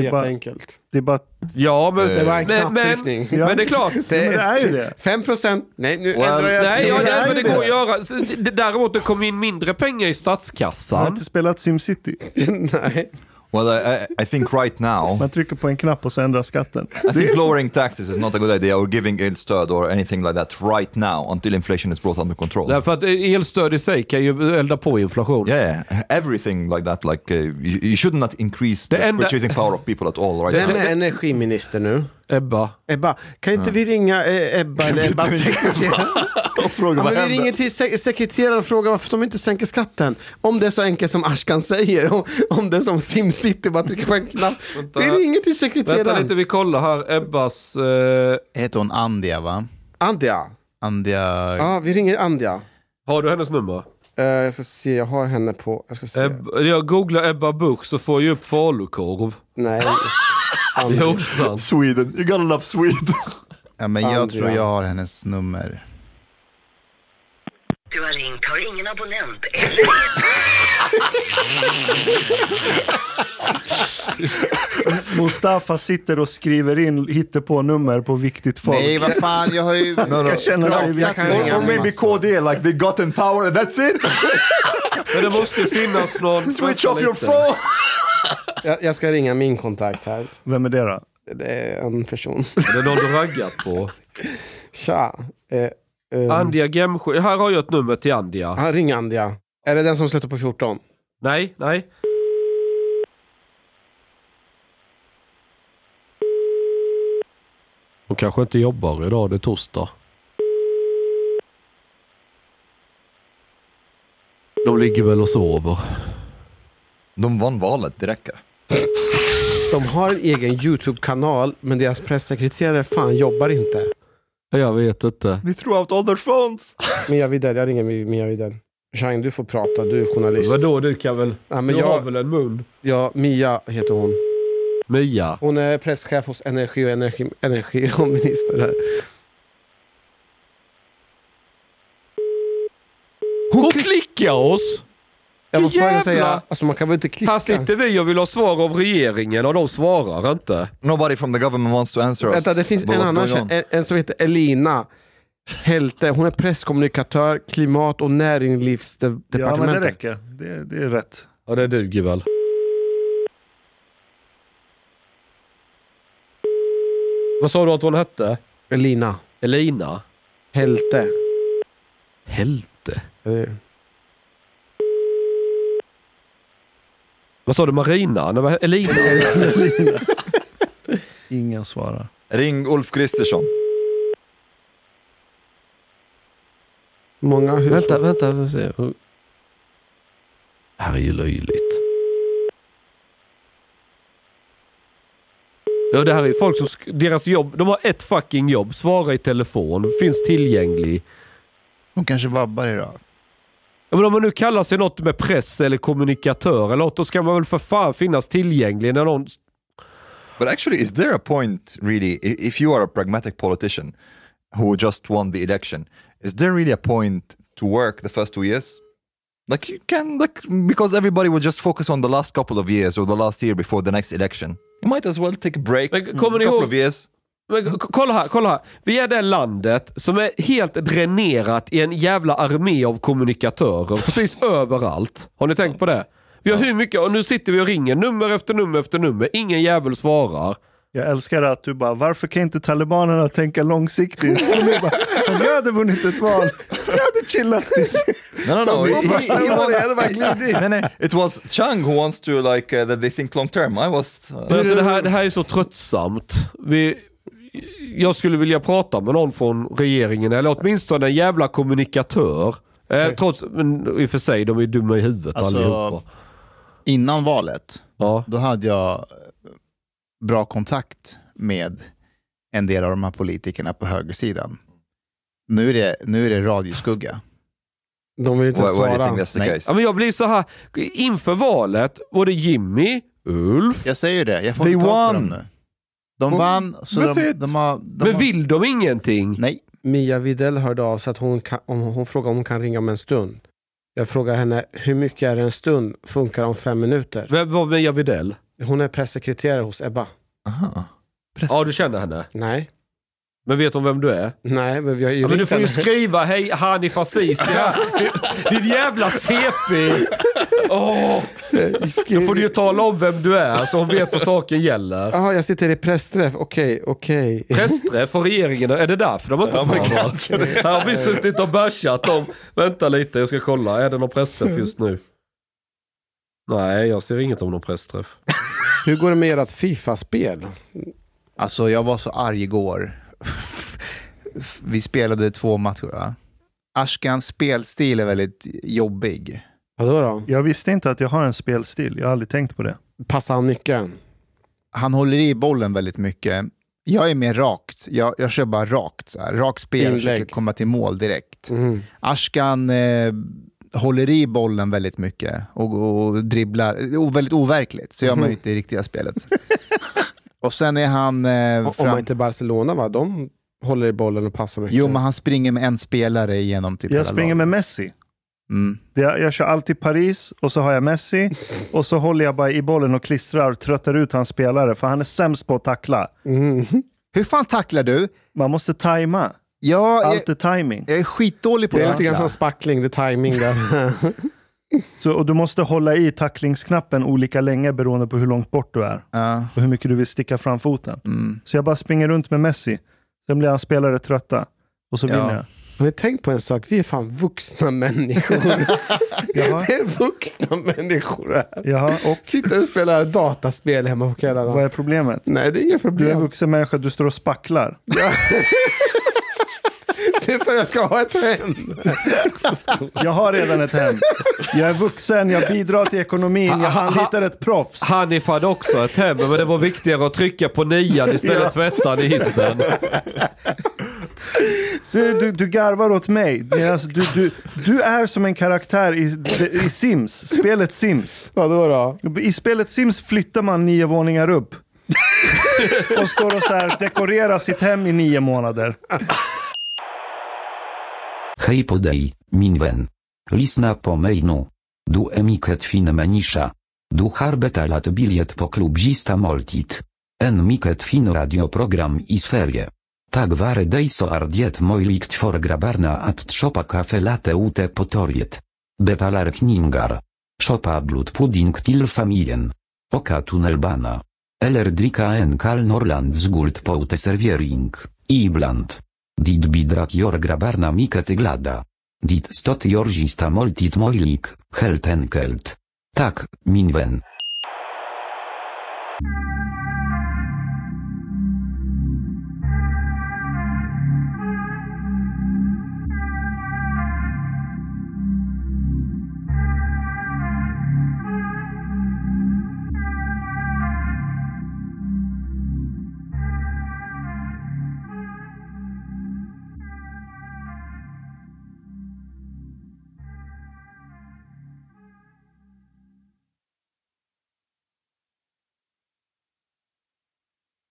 Det är, är jätteenkelt. Det är bara... Ja, men, Det var en men, men, knapptryckning. men det är klart. Det men det är ju det. 5 procent. Nej, nu Well, ändrar jag Nej, till. ja, nej, är men det går att göra. Däremot det kom in mindre pengar i Har statskassan. inte spelat SimCity? *laughs* Nej. Well, I, I, think right now, Man trycker på en knapp och så ändras skatten. I think lowering taxes is not a good idea or giving elstöd or anything like that right now until inflation is brought under control. Därför att elstöd i sig kan ju elda på inflation. Yeah, yeah, everything like that. Like uh, you, you should not increase Det the enda- purchasing power of people at all right Vem now. är energiminister nu? Ebba. Ebba. Kan inte vi ringa eh, Ebba eller Ebbas sekreterare? *laughs* Fråga Ja, vad men vi händer? ringer till sek- sekreteraren och frågar varför de inte sänker skatten. Om det är så enkelt som Ashkan säger, om, om det är som SimCity, bara trycka på en knapp. Vänta. Vi ringer till Vänta sekreteraren. lite, vi kollar här. Ebbas... Eh, Heter hon Andia va? Andia. Andia... Ja, vi ringer Andia. har du hennes nummer? Eh, jag ska se, jag har henne på... Jag ska se. Eb, jag googlar Ebba Busch så får jag upp falukorv. Nej. *laughs* *laughs* Jo, det är sant. Sweden, you gotta love Sweden. Ja, men jag Andrea. tror jag har hennes nummer. Du har ringt, har ingen abonnent *laughs* Mustafa sitter och skriver in på nummer på viktigt folk. Nej, vad fan, jag har ju... *laughs* Ska känna sig jag kan viktig. ringa or maybe KD, like they got in power and that's it. Men det måste ju finnas någon... Switch off your phone. Jag, jag ska ringa min kontakt här. Vem är det då? Det är en person. Är det någon du raggat på? Tja. Eh, eh, Andia Gemsjö. Här har jag ett nummer till Andia. Ja, ring Andia. Är det den som slutar på 14? Nej, nej. Hon kanske inte jobbar idag, det är torsdag. De ligger väl och sover. De vann valet, det räcker. De har en egen YouTube-kanal, men deras pressekreterare fan jobbar inte. Jag vet inte. Out all their phones. Mia Widell, jag ringer Mia Widell. Chang, du får prata, du är journalist. Vadå, du kan väl... Ja, men du jag- har väl en mun? Ja, Mia heter hon. Mia? Hon är presschef hos Energi och energi, energi och minister där. Hon, klickar oss! Ja, vad fan jag Jävla- säga? Alltså man kan väl inte klicka? Här sitter vi och vill ha svar av regeringen och de svarar inte. Nobody from the government wants to answer us. Vänta, det finns en annan en, en som heter Elina Helte. Hon är presskommunikatör, klimat och Ja, men det näringslivsdepartementet. räcker. Det, det är rätt. Ja, det duger väl. Vad sa du att hon hette? Elina Elina? Helte. Helte? Vad sa du? Marina? Nej, vad- Elina? *laughs* Ingen svarar. Ring Ulf Kristersson. Många hushåll. vänta, vänta. vi får se. Det här är ju löjligt. Ja, det här är ju folk som... sk- Deras jobb... De har ett fucking jobb. Svara i telefon. Finns tillgänglig. De kanske vabbar idag. Ja, men om man nu kallar sig något med press eller kommunikatör eller något, då ska man väl för fan finnas tillgänglig när någon... But actually, is there a point really, if you are a pragmatic politician who just won the election, is there really a point to work the first two years? Like you can, like because everybody will just focus on the last couple of years or the last year before the next election. You might as well take a break, a ni couple ihåg- of years. Men, kolla här, kolla här. Vi är det landet som är helt dränerat i en jävla armé av kommunikatörer precis överallt. Har ni tänkt på det? Vi har hur mycket, och nu sitter vi och ringer nummer efter nummer efter nummer. Ingen jävel svarar. Jag älskar att du bara, varför kan inte talibanerna tänka långsiktigt? Bara, Om jag hade vunnit ett val, jag hade chillat tills... No, no, no. De he- bara, he- he "Ja, was- det hade varit glidit." no, no, it was Chang who wants to like uh, that they think long term. I was. Uh, Men alltså det, här, det här är så tröttsamt. Vi, jag skulle vilja prata med någon från regeringen, eller åtminstone en jävla kommunikatör. Eh, trots, men i och för sig, de är dumma i huvudet Alltså, allihopa. Innan valet, Ja. då hade jag eh, bra kontakt med en del av de här politikerna på högersidan. Nu är det, nu är det radioskugga. De vill inte you svara. Ja, men jag blir så här, inför valet, både Jimmy, Ulf, Jag säger det, jag får They inte tag på dem nu. De Well, vann, så de, de har... De men har, vill de ingenting? Nej, Mia Widell hörde av sig att hon, kan, om, hon frågade om hon kan ringa om en stund. Jag frågade henne, hur mycket är en stund? Funkar om fem minuter? Vem var Mia Widell? Hon är pressekreterare hos Ebba. Aha. Ja, du känner henne. Nej, Men vet hon vem du är? nej, men vi har ju Ja, men du får ju skriva hej Hanif Azizi. Ja. Din jävla CP! Åh, då får du ju tala om vem du är så hon vet vad saken gäller. Jaha, jag sitter i pressträff. Okej, okej. Pressträff för regeringen, är det därför de inte svarar? Här har vi suttit och bärsat om. Vänta lite, jag ska kolla. Är det någon pressträff just nu? Nej, jag ser inget om någon pressträff. Hur går det med ert Fifa-spel? alltså jag var så arg igår. *laughs* Vi spelade två matcher. Va? Ashkans spelstil är väldigt jobbig. Vadå då? Jag visste inte att jag har en spelstil. Jag har aldrig tänkt på det. Passar han nyckeln? Han håller i bollen väldigt mycket. Jag är mer rakt. Jag, jag kör bara rakt. Så här. Rakt spel, försöker komma till mål direkt. Mm. Ashkan eh, håller i bollen väldigt mycket och, och dribblar. O, väldigt overkligt. Så gör man ju *laughs* inte i riktiga spelet. Och sen är han... Eh, Om man fram... inte Barcelona va? De håller i bollen och passar mycket. Jo, men han springer med en spelare genom typ Jag springer laget. med Messi. Mm. Det- Jag, jag kör alltid Paris och så har jag Messi och så håller jag bara i bollen och klistrar och tröttar ut hans spelare för han är sämst på att tackla. Mm. Hur fan tacklar du? Man måste tajma. Ja, Allt är timing. jag är skitdålig på Det är att lite grann som spackling, det är timing där. *laughs* *laughs* Så, och du måste hålla i tacklingsknappen olika länge beroende på hur långt bort du är Ja. och hur mycket du vill sticka fram foten. Mm. Så jag bara springer runt med Messi. Sen blir hans spelare trötta och så Ja. vinner jag. Har ni tänkt på en sak? Vi är fan vuxna människor. *laughs* Jaha. Det är vuxna människor här. Jaha, och Sitter och spelar dataspel hemma på kvällarna. vad är problemet? Nej, det är inga Du är problem. en vuxen människa, du står och spacklar. *laughs* Det är för att jag ska ha ett hem. Jag har redan ett hem. Jag är vuxen, jag bidrar till ekonomin, jag anlitar ett proffs. Hanif hade också ett hem, men det var viktigare att trycka på nian istället för ettan i hissen. Så du, du garvar åt mig. Medans du, du, du är som en karaktär i, i Sims, spelet Sims. Vadå då? I spelet Sims flyttar man nio våningar upp. och står och så här dekorerar sitt hem i nio månader. Hej på dig, min vän. Lisna po mejnu. Du emiket fin menisza. Du har betalat bilet po klubzista moltit. En miket fin radioprogram i sferie. Tak ware dejso ardiet moilikt for grabarna at trzopa kafe late ute potoriet. Betalar kningar. Szopa blut pudding til familien. Oka tunnelbana. Eller drika en kal norland z guld poute serviering. Ibland. Dit bidrak jor grabarna miket glada. Dit stot jorzista moltit moilik, helt enkelt. Tak, minwen.